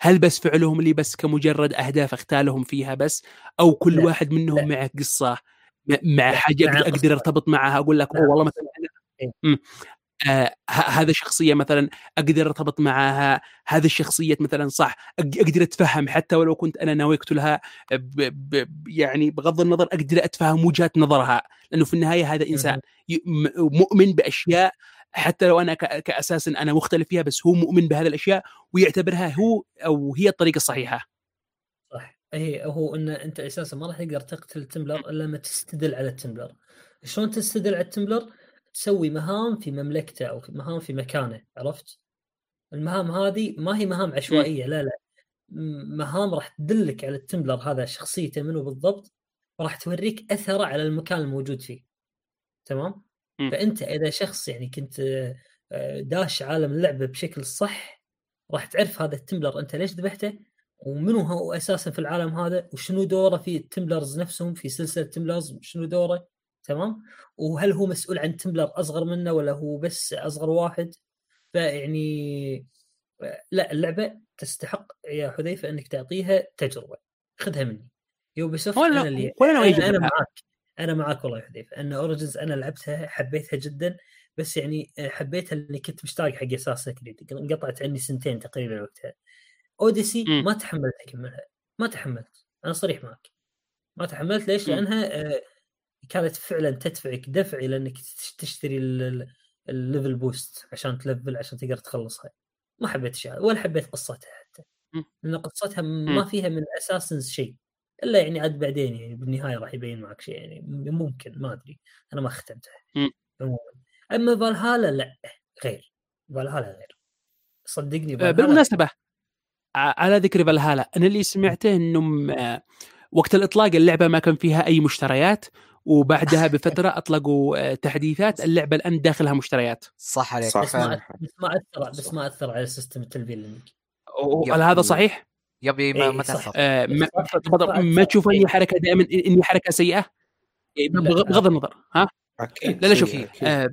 هل بس فعلوهم لي بس كمجرد أهداف اختالهم فيها بس أو كل لا. واحد منهم لا. مع قصة مع. حاجة مع أقدر. أرتبط معها أقول لك والله مثلا. آه هذا شخصية مثلا أقدر أرتبط معها هذه الشخصية مثلا صح أقدر أتفهم حتى ولو كنت أنا ناوي اقتلها يعني بغض النظر أقدر أتفهم وجهات نظرها لأنه في النهاية هذا إنسان مؤمن بأشياء حتى لو أنا ك- كأساس أنا مختلف فيها بس هو مؤمن بهذه الأشياء ويعتبرها هو أو هي الطريقة الصحيحة. صح. اي هو إن أنت أساسا ما راح تقدر تقتل التمبلر إلا لما تستدل على التمبلر. شلون تستدل على التمبلر؟ تسوي مهام في مملكته أو مهام في مكانه عرفت؟ المهام هذه ما هي مهام عشوائية لا لا. مهام راح تدلك على ال Templar هذا شخصيته منه بالضبط وراح توريك أثره على المكان الموجود فيه. تمام. فأنت إذا شخص يعني كنت آه، داش عالم اللعبة بشكل صح راح تعرف هذا ال Templar أنت ليش ذبحته ومنو هو أساسا في العالم هذا وشنو دوره في ال Templars نفسهم في سلسلة Templars شنو دوره. تمام؟ وهل هو مسؤول عن Templar أصغر منه ولا هو بس أصغر واحد؟ فيعني لا اللعبة تستحق يا حذيفة إنك تعطيها تجربة. خذها مني. Ubisoft أنا اللي ولا أنا, أنا. معاك. أنا معاك والله يا حذيفة. أن Origins أنا لعبتها حبيتها جدا. بس يعني حبيتها اللي كنت مشتاق حق Assassin's Creed انقطعت عني سنتين تقريبا وقتها. Odyssey. ما تحملت اكملها ما تحملت. أنا صريح معك. ما تحملت. ليش؟ لأنها آه، كانت فعلا تدفعك دفع إلى إنك تش- تشتري ال- ال- ال level boost عشان تلفل عشان تقدر تخلصها. ما حبيت هذا ولا حبيت قصتها حتى. لأن قصتها ما. فيها من assassins شيء. إلا يعني عاد بعدين يعني بالنهاية راح يبين معك شيء يعني ممكن ما أدري. أنا ما ختمتها. عموما. أما فالهالا لا غير. فالهالا غير. صدقني آه، فالهالا بالمناسبة على ذكر فالهالا أنا اللي سمعته انهم آه، وقت الإطلاق اللعبة ما كان فيها أي مشتريات وبعدها بفترة أطلقوا آه، تحديثات اللعبة الآن داخلها مشتريات صح عليك صح. بس ما بس ما أثر بس ما أثر على سيستم التلفيل اللي هل هذا صحيح؟ يبي ما, إيه، ما. تأثر آه، ما صح. تفضل، ما تشوف اني حركة دائما اني حركة سيئة؟ يعني. بغ- بغض النظر ها أكيد لا لا شوف. آه،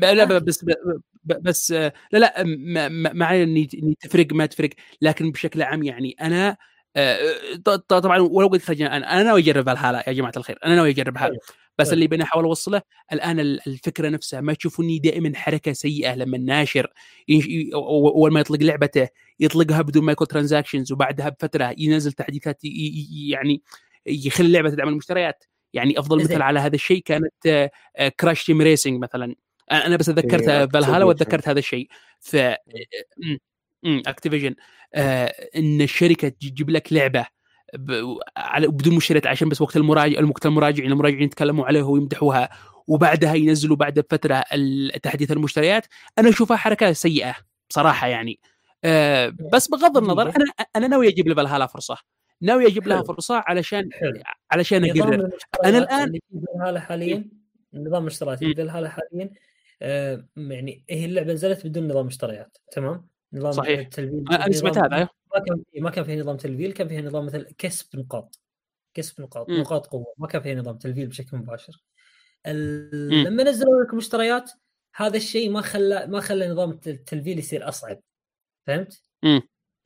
لا بس بس آه، لا لا ما علي اني تفرق ما تفرق لكن بشكل عام يعني أنا آه، طبعا ولو قلت لك أنا أنا ناوي أجرب الهاله يا جماعة الخير أنا ناوي اجربها حلو. بس. اللي بين أحاول أوصله الآن ال- الفكرة نفسها ما تشوفوني دائما حركة سيئة لما الناشر أول ما يطلق لعبته يطلقها بدون microtransactions وبعدها بفترة ينزل تحديثات يعني يخلي اللعبه تدعم المشتريات يعني أفضل. مثال على هذا الشيء كانت Crash Team Racing مثلا أنا بس تذكرت إيه، فالهالا. وتذكرت هذا الشيء ف اكتيفيجن إن الشركة تجيب لك لعبة ب- على بدون مشتريات عشان بس وقت المراجع وقت المراجعين المراجعين يتكلموا عليها ويمدحوها وبعدها ينزلوا بعد فترة تحديث المشتريات. أنا أشوفها حركة سيئة بصراحة يعني. أه بس بغض النظر أنا أنا ناوي أجيب لفالهالا فرصة. ناوي أجيب لها. فرصة علشان حلو. علشان نظام اقرر اللي في فالهالا حاليا نظام المشتريات اللي مم. في فالهالا حاليا آه يعني هي اللعبة نزلت بدون نظام مشتريات تمام؟ نظام صحيح. التلفيل أنا سمعت هذا أيوه. ما كان ما كان فيه نظام تلفيل كان فيه نظام مثل كسب نقاط كسب نقاط مم. نقاط قوة ما كان فيه نظام تلفيل بشكل مباشر ال-. لما نزلوا لك مشتريات هذا الشيء ما خلى ما خلى نظام الت- التلفيل يصير أصعب فهمت؟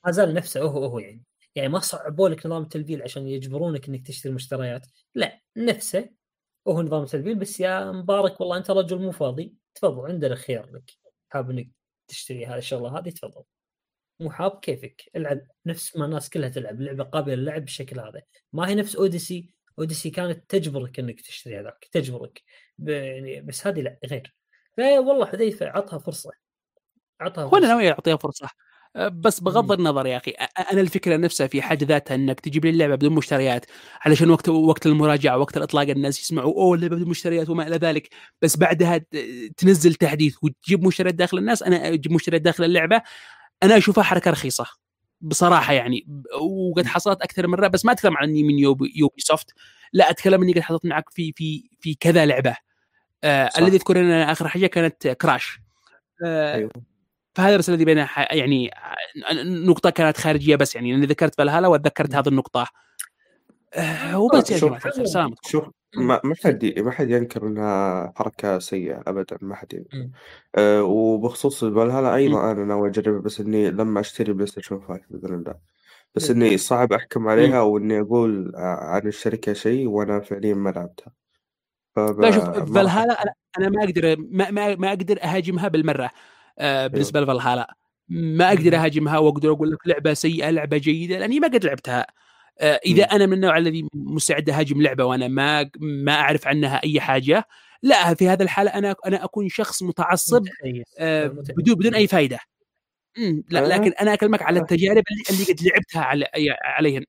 ما زال نفسه هو هو يعني يعني ما صعبوا لك نظام التلفيل عشان يجبرونك إنك تشتري مشتريات لا نفسه وهو نظام تلفيل بس يا مبارك والله أنت رجل مو فاضي تفضل عندنا خيار لك حاب انك تشتري هذه الشغله هذه تفضل. مو حاب؟ كيفك؟ العب نفس ما الناس كلها تلعب لعبة قابلة للعب بالشكل هذا. ما هي نفس اوديسي اوديسي كانت تجبرك إنك تشتري هذاك تجبرك. ب- يعني بس هذه لا غير. فوالله حذيفة عطها فرصة. عطها وأنا فرصة. ناوي اعطيها فرصة؟ بس بغض النظر يا أخي أنا الفكرة نفسها في حد ذاتها إنك تجيب لي اللعبة بدون مشتريات علشان وقت وقت المراجعة وقت الاطلاق الناس يسمعوا أوه اللعبة بدون مشتريات وما إلى ذلك بس بعدها تنزل تحديث وتجيب مشتريات داخل الناس أنا أجيب مشتريات داخل اللعبة أنا أشوفها حركة رخيصة بصراحة يعني وقد حصلت أكثر مرة بس ما أتكلم عني من Ubi, Ubisoft لا أتكلم إني قد حصلت معك في في في كذا لعبة آه. الذي اذكر ان آخر حاجة كانت Crash آه أيوه. فهذا الرسالة دي بين ح- يعني نقطة كانت خارجية بس يعني أنا ذكرت فالهالا وتذكرت هذه النقطة. آه وبس يا جماعة الخير سلامتكم. شوف ما ما حد ما حد ينكر إنها حركة سيئة ابدا ما حد ينكر. أه وبخصوص الفالهالا أيضا أنا ناوي اجربها بس إني لما أشتري PlayStation 5 بإذن الله. بس إني صعب أحكم عليها وإني أقول ع- عن الشركة شيء وأنا فعليا ما لعبتها. لا شوف فالهالا أنا ما أقدر ما, ما, ما أقدر أهاجمها بالمرة. آه بالنسبة لفالهالا. ما أقدر. أهاجمها وأقدر أقول لك لعبة سيئة لعبة جيدة لأني ما قد لعبتها. آه إذا. أنا من النوع الذي مستعد أهاجم لعبة وأنا ما ما أعرف عنها أي حاجة لا في هذا الحالة أنا أنا أكون شخص متعصب آه. بدون بدون أي فائده لا آه. لكن أنا أكلمك على التجارب اللي, اللي قد لعبتها على عليهن.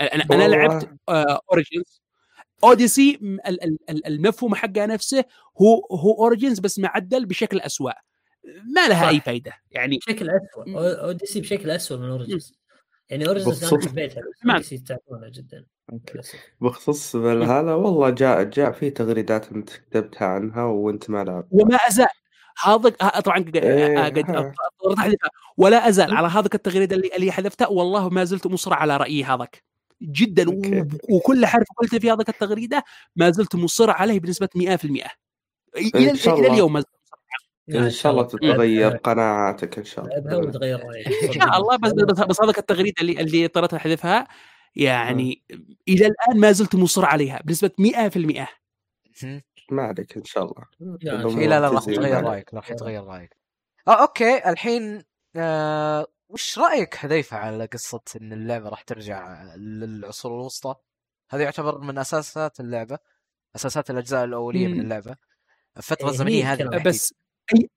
أنا أنا لعبت Origins Odyssey ال- ال- ال- المفهوم حقها نفسه هو هو Origins بس معدل بشكل أسوأ. ما لها صح. اي فائده يعني بشكل اسوء Odyssey بشكل اسوء من Origins يعني Origins أنا بخصوص حبيتها بس تمام. Odyssey تعبانة جدا بخصوص فالهالا والله جاء جاء في تغريدات أنت كتبتها عنها وأنت ما لعبتها وما أزال. هذا طبعا قد إيه، قد أحذفها. ولا أزال على هذاك التغريده اللي اللي حذفتها والله ما زلت مصر على رأيي هذاك. جدا. أوكي. وكل حرف قلته في هذاك التغريدة ما زلت مصر عليه بنسبة 100% إلى إلى. اليوم ما زلت. إن شاء الله تتغير قناعاتك إن شاء الله وتغير رايك *laughs* إن شاء الله بس بس, بس هذاك التغريدة اللي اللي اضطريت أحذفها يعني إلى الآن ما زلت مصر عليها بنسبة 100% مهم. ما عليك إن شاء الله لا، لا لا راح تغير معك. رأيك راح تغير رأيك آه أوكي الحين آه وش رأيك حذيفه على قصة إن اللعبة راح ترجع للعصور الوسطى؟ هذا يعتبر من أساسات اللعبة أساسات الأجزاء الأولية من. اللعبة الفترة إيه، الزمنيه هذه الكلام. بالتحديد. بس اي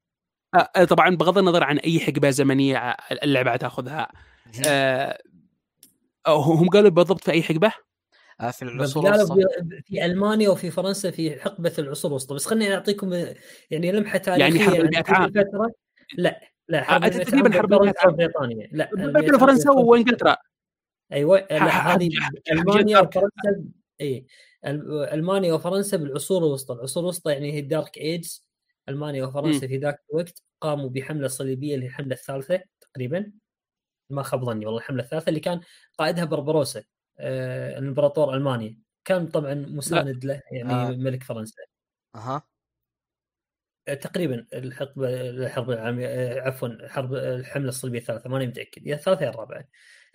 آه، طبعا بغض النظر عن أي حقبة زمنية اللعبة تأخذها مهم. آه، هم قالوا بالضبط في أي حقبة؟ آه في العصور الوسطى. في- في ألمانيا وفي فرنسا في حقبة العصور الوسطى. بس خليني أعطيكم يعني لمحة يعني تاريخيه حرب عن المئة عام. لا لا حرب آه، تقريباً عام حرب فرنسا. وبريطانيا لا بين فرنسا وإنجلترا. أيوه هذه ألمانيا وفرنسا اي ألمانيا وفرنسا بالعصور الوسطى، العصور الوسطى يعني هي الدارك ايجز ألمانيا وفرنسا في ذاك الوقت قاموا بحملة صليبية الحملة الثالثة تقريبا. ما خاب ظني والله الحملة الثالثة اللي كان قائدها بربروسا آه الإمبراطور المانيا كان طبعا مساند له يعني آه. ملك فرنسا. أها. آه، تقريبا الحقبه الحرب العالمية آه، عفوا حرب الحملة الصليبية الثالثة ماني متأكد. يا الثالثة يا الرابعة.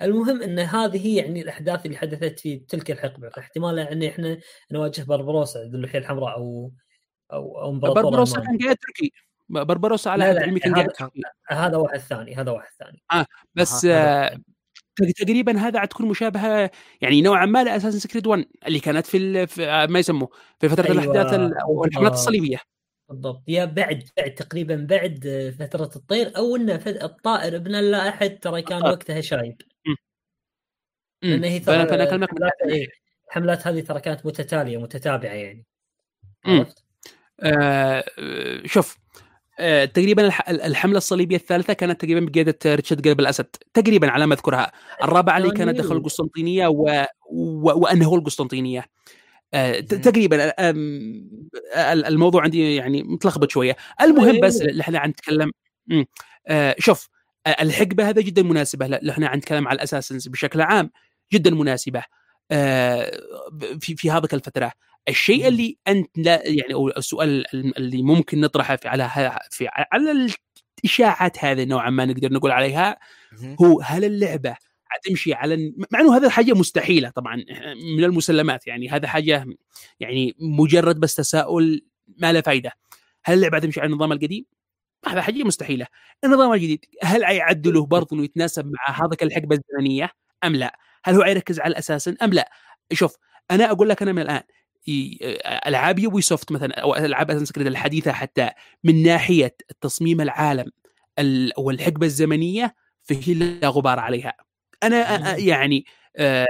المهم إن هذه هي يعني الأحداث اللي حدثت في تلك الحقبة. فاحتمال ان إحنا نواجه بربروسا ذو اللحية الحمراء أو أو أو بربروسا. كان قاعد تركي بربروسا على لا، لا، علمي كان هذا- تركي هذا واحد ثاني هذا واحد ثاني بس أها، آه، تقريبا هذا عاد تكون مشابهة يعني نوعا ما لاساسن سكريد 1 اللي كانت في, ال- في آه، ما يسموه في فترة أيوة، الأحداث ال- أو الحملات بالضبط. الصليبية بالضبط يا بعد بعد تقريبا بعد آه، فترة الطير أو إنه الطائر ابن لا احد ترى كان الطائر. وقتها شايب. لأن هي ترى الحملات الحملات هذه ترى كانت متتالية متتابعة يعني. عرفت؟ آه، شوف آه، تقريبا الح- الحملة الصليبية الثالثة كانت تقريبا بقيادة ريتشارد قلب الاسد تقريبا على ما أذكرها. الرابعه اللي كانت دخل القسطنطينية و... و... وانهوا القسطنطينية. آه،. تقريبا الموضوع عندي يعني متلخبط شوية. المهم بس اللي إحنا عم نتكلم. آه، شوف آه، الحقبة هذا جدا مناسبة اللي إحنا عم نتكلم على الأساسنز بشكل عام جدا مناسبة آه، في في هذيك الفترة. الشيء. اللي أنت لا يعني أو السؤال اللي ممكن نطرحه في على في على الإشاعات هذه نوعا ما نقدر نقول عليها. هو هل اللعبة حتمشي على مع إنه هذا حاجة مستحيلة طبعا من المسلمات يعني هذا حاجة يعني مجرد بس تساؤل ما له فائده هل اللعبة حتمشي على النظام القديم هذا حاجة مستحيلة النظام الجديد هل يعدلوه برضه إنه يتناسب مع هذا الحقبة الزمنية أم لا؟ هل هو يركز على أساسا أم لا؟ شوف أنا أقول لك أنا من الآن ألعاب يوبي سوفت مثلا أو ألعاب اساسن كريد الحديثة حتى من ناحية تصميم العالم ال- والحقبه الزمنية فهي لا غبار عليها. أنا يعني آه،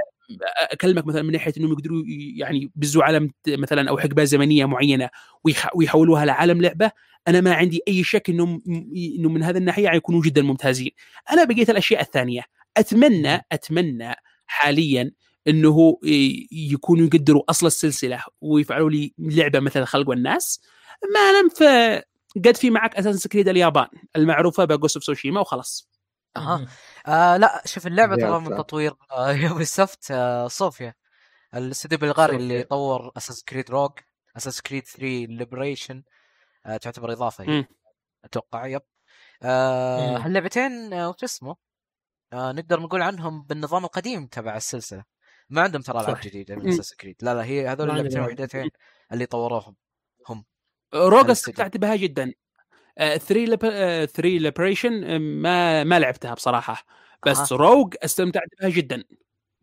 أكلمك مثلا من ناحية إنهم يقدروا يعني بزوا عالم مثلا أو حقبة زمنية معينة ويح- ويحولوها لعالم لعبة. أنا ما عندي أي شك إنهم انه من هذه الناحية يكونوا جدا ممتازين. أنا بقيت الأشياء الثانية. أتمنى أتمنى حاليا إنه يكونوا يقدروا أصل السلسلة ويفعلوا لي لعبة مثل خلق والناس ما لم ف قد في معك Assassin's Creed اليابان المعروفة ب Ghost of Tsushima وخلاص. أها. آه لا شوف اللعبة ترى من. تطوير آه Ubisoft آه صوفيا. الاستوديو البلغاري اللي. طور Assassin's Creed Rogue Assassin's Creed 3 Liberation آه تعتبر إضافة هي مم. أتوقع yep. آه. هاللعبتين آه وش اسمه؟ آه نقدر نقول عنهم بالنظام القديم تبع السلسلة. ما عندهم ترى العاب. جديدة من. Assassin's Creed لا لا هي هذول اللعبتين. الوحيدتين اللي طوروهم هم Rogue. استمتعت بها جدا 3 3 Liberation ما ما لعبتها بصراحة بس أها. Rogue استمتعت بها جدا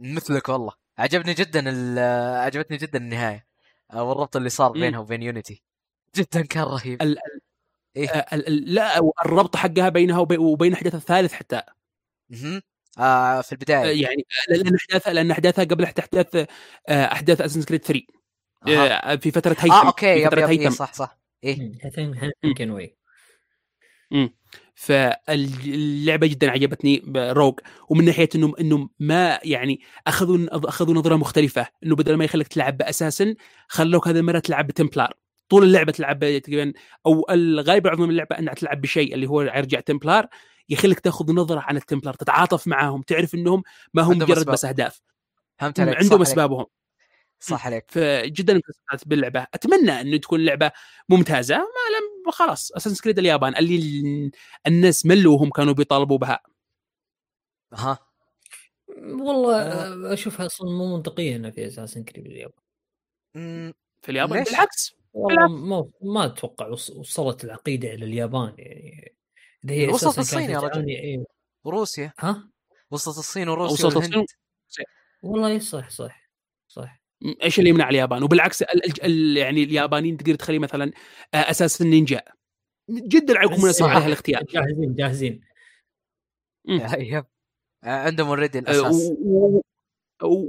مثلك والله عجبني جدا آه، عجبتني جدا النهاية آه، والربط اللي صار. بينها وبين Unity جدا كان رهيب ال- إيه؟ آه، ال- لا الربط حقها بينها وبي- وبين احداث الثالث حتى. آه في آه، البدايه يعني لأن أحداثها لأن أحداثها قبل احداث آه، أحداث Assassin's Creed 3 أها. آه، في فترة هيثم آه أوكي في yep فترة yep إيه هيثم. صح صح. إيه. يمكن وي فاللعبة جدا عجبتني Rogue ومن ناحية انهم انهم ما يعني أخذوا أخذوا نظرة مختلفة. إنه بدل ما يخليك تلعب ب Assassin خلوك هذه المرة تلعب ب Templar طول اللعبة تلعب تقريبا أو الغالب العظمى من اللعبة إنها تلعب بشيء اللي هو يرجع Templar يخليك تاخذ نظرة عن ال Templar تتعاطف معاهم تعرف إنهم ما هم مجرد. بس أهداف. فهمت عليك عندهم. أسبابهم. صح عليك. فجدا استمتعت باللعبة. أتمنى انه تكون لعبة ممتازة ما لم خلاص Assassin's Creed اليابان اللي ال- الناس ملوا وهم كانوا بيطالبوا بها. ها والله آه، أشوفها أصلا مو منطقية إنها في اساسن كريد اليابان. في اليابان؟ بالعكس. والله ما ما أتوقع وص- وصلت العقيدة إلى اليابان يعني. اذا هي وصلت أساساً الصين يا رجل. إيه. وروسيا. ها؟ وصلت الصين وروسيا وصلت والهند. الصين؟ والله صح صح صح. إيش اللي يمنع اليابان؟ وبالعكس ال ال ال يعني اليابانيين تقدر تخلي مثلا آه، أساس النينجا. جدا عليكم مناسب صح. عليها الاختيار. جاهزين جاهزين. يب آه، عندهم اوريدي آه، الأساس. و-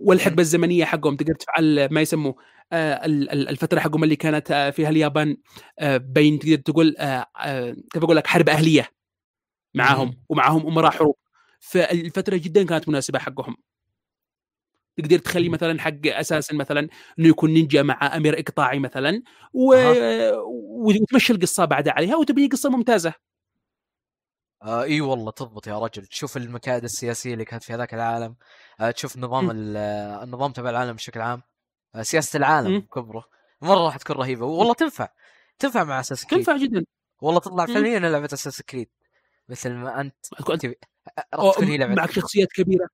والحقبه الزمنية حقهم تقدر تفعل ما يسموه ال- ال- الفترة حقهم اللي كانت فيها اليابان بين تقدر تقول كيف أقول لك حرب أهلية. معاهم. ومعاهم امراء حروب فالفترة جدا كانت مناسبة حقهم. تقدر تخلي. مثلا حق أساسا مثلا إنه يكون نينجا مع أمير إقطاعي مثلا و... وتمشي القصة بعدها عليها وتبني قصة ممتازة. آه إي والله تضبط يا رجل. تشوف المكائد السياسية اللي كانت في هذاك العالم آه تشوف نظام آه، النظام تبع العالم بشكل عام. آه سياسة العالم. كبره مرة راح تكون رهيبة. والله تنفع. تنفع مع أساس كريد تنفع جدا. والله تطلع. فعليا لعبة أساس كريد مثل ما أنت راح تكون هي معك شخصيات كبيرة.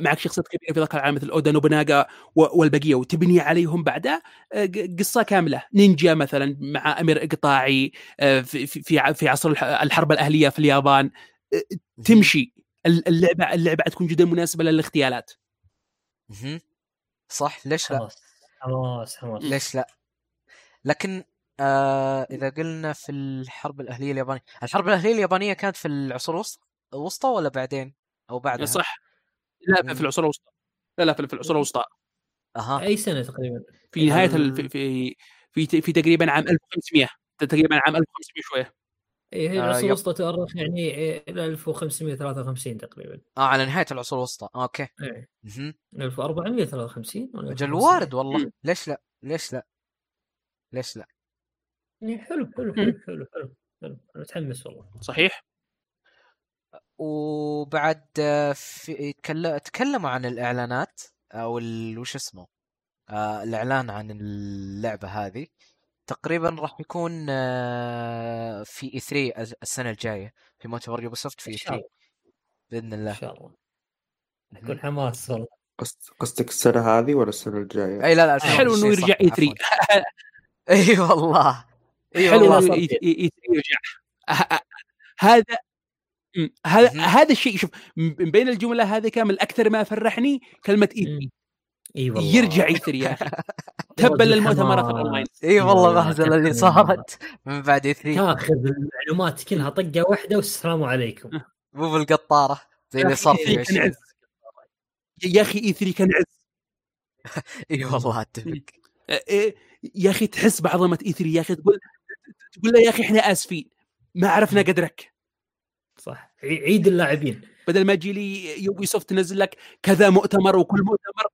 معك شخصيات كبيرة في ذاك العالم مثل اودا نوبوناغا و- والبقية وتبني عليهم بعدها ق- قصة كاملة. نينجا مثلا مع أمير اقطاعي في في في ع- في عصر الح- الحرب الأهلية في اليابان. تمشي. ال- اللعبه اللعبة تكون جدا مناسبة للاغتيالات. صح. ليش لا؟ خلاص. حماس حماس ليش لا؟ لكن آه إذا قلنا في الحرب الأهلية اليابانية الحرب الأهلية اليابانية كانت في العصور الوسطى الوسطى ولا بعدين؟ أو بعدها؟ صح. لا. في العصور الوسطى. لا لا في في العصور الوسطى. أها. أي سنة تقريبا؟ في نهاية ال- ال- في في في, في تقريبا عام 1500 تقريبا عام 1500 شوية. إي هي آه، العصور. الوسطى تؤرخ يعني إيه، إلى 1553 تقريبا. آه على نهاية العصور الوسطى. آه، أوكي. إيه مهم. 1453 ولا أجل 1500. وارد والله. ليش لا؟ ليش لا؟ ليش لا؟ يعني حلو حلو حلو حلو حلو حلو أنا متحمس والله. صحيح. وبعد آه، في تكلموا عن الإعلانات أو ال- وش اسمه؟ آه الإعلان عن اللعبة هذه. تقريبا راح يكون آه في E 3 السنة الجاية في مؤتمر Ubisoft في E 3 إن شاء الله. بإذن إن الله شاء الله. يكون حماس والله. قصد- قصدك السنة هذه ولا السنة الجاية؟ إي لا لا حلو حلو إنه 2020 صح، يرجع E 3 عفواً. *laughs* إي والله. حلو والله صار إنه فيه. إي- إي- إي- يرجع هذا هذا. هذا الشيء شوف من بين الجملة هذه كامل أكثر ما فرحني كلمة E. إي والله. يرجع E 3 يا أخي *laughs* تبا للمؤتمرات. الأونلاين. إي والله المهزله اللي. صارت من بعد E 3 تاخذ المعلومات كلها طقة واحدة والسلام عليكم. مو بالقطارة زي اللي صار في كان 20 عز. يا أخي E 3 كان عز. *laughs* إي والله أتفق. إيه، يا أخي تحس بعظمة E 3 يا أخي تقول تقول له يا أخي إحنا آسفين ما عرفنا قدرك. صح. عي- عيد اللاعبين. بدل ما تجي لي Ubisoft تنزل لك كذا مؤتمر وكل مؤتمر.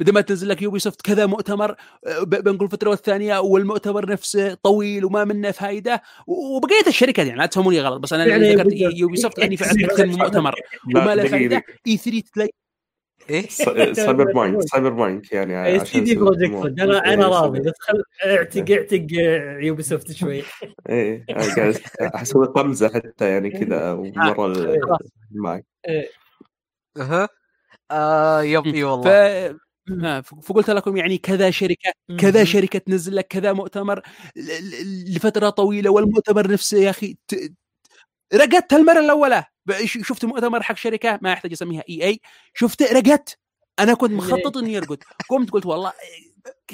بدل ما تنزل لك Ubisoft كذا مؤتمر آه، ب- بين كل فترة والثانية والمؤتمر نفسه طويل وما منه فائده وبقيه الشركات يعني لا تفهموني غلط بس أنا يعني ذكرت Ubisoft لاني فعلا *laughs* أكثر من مؤتمر وما له فائده إي 3 تلاقي إيه *laughs* سايبر *laughs* بانك سايبر بانك يعني اي عشان سي دي بروجكت. أنا إيه، أنا يسوي. راضي بس خل اعتق اعتق يوبي سوفت شوي *laughs* إيه قاعد أسوي طمزة حتى يعني كذا ومرة ال- خلاص. معك أها آه يب اي. والله ما- فقلت لكم يعني كذا شركة كذا. شركة تنزل لك كذا مؤتمر ل- ل- لفترة طويلة والمؤتمر نفسه يا أخي ت... رقدت المرة الأولى شفت مؤتمر حق شركة ما يحتاج أسميها إي إي. شفت رقدت أنا كنت مخطط إني أرقد. قمت قلت والله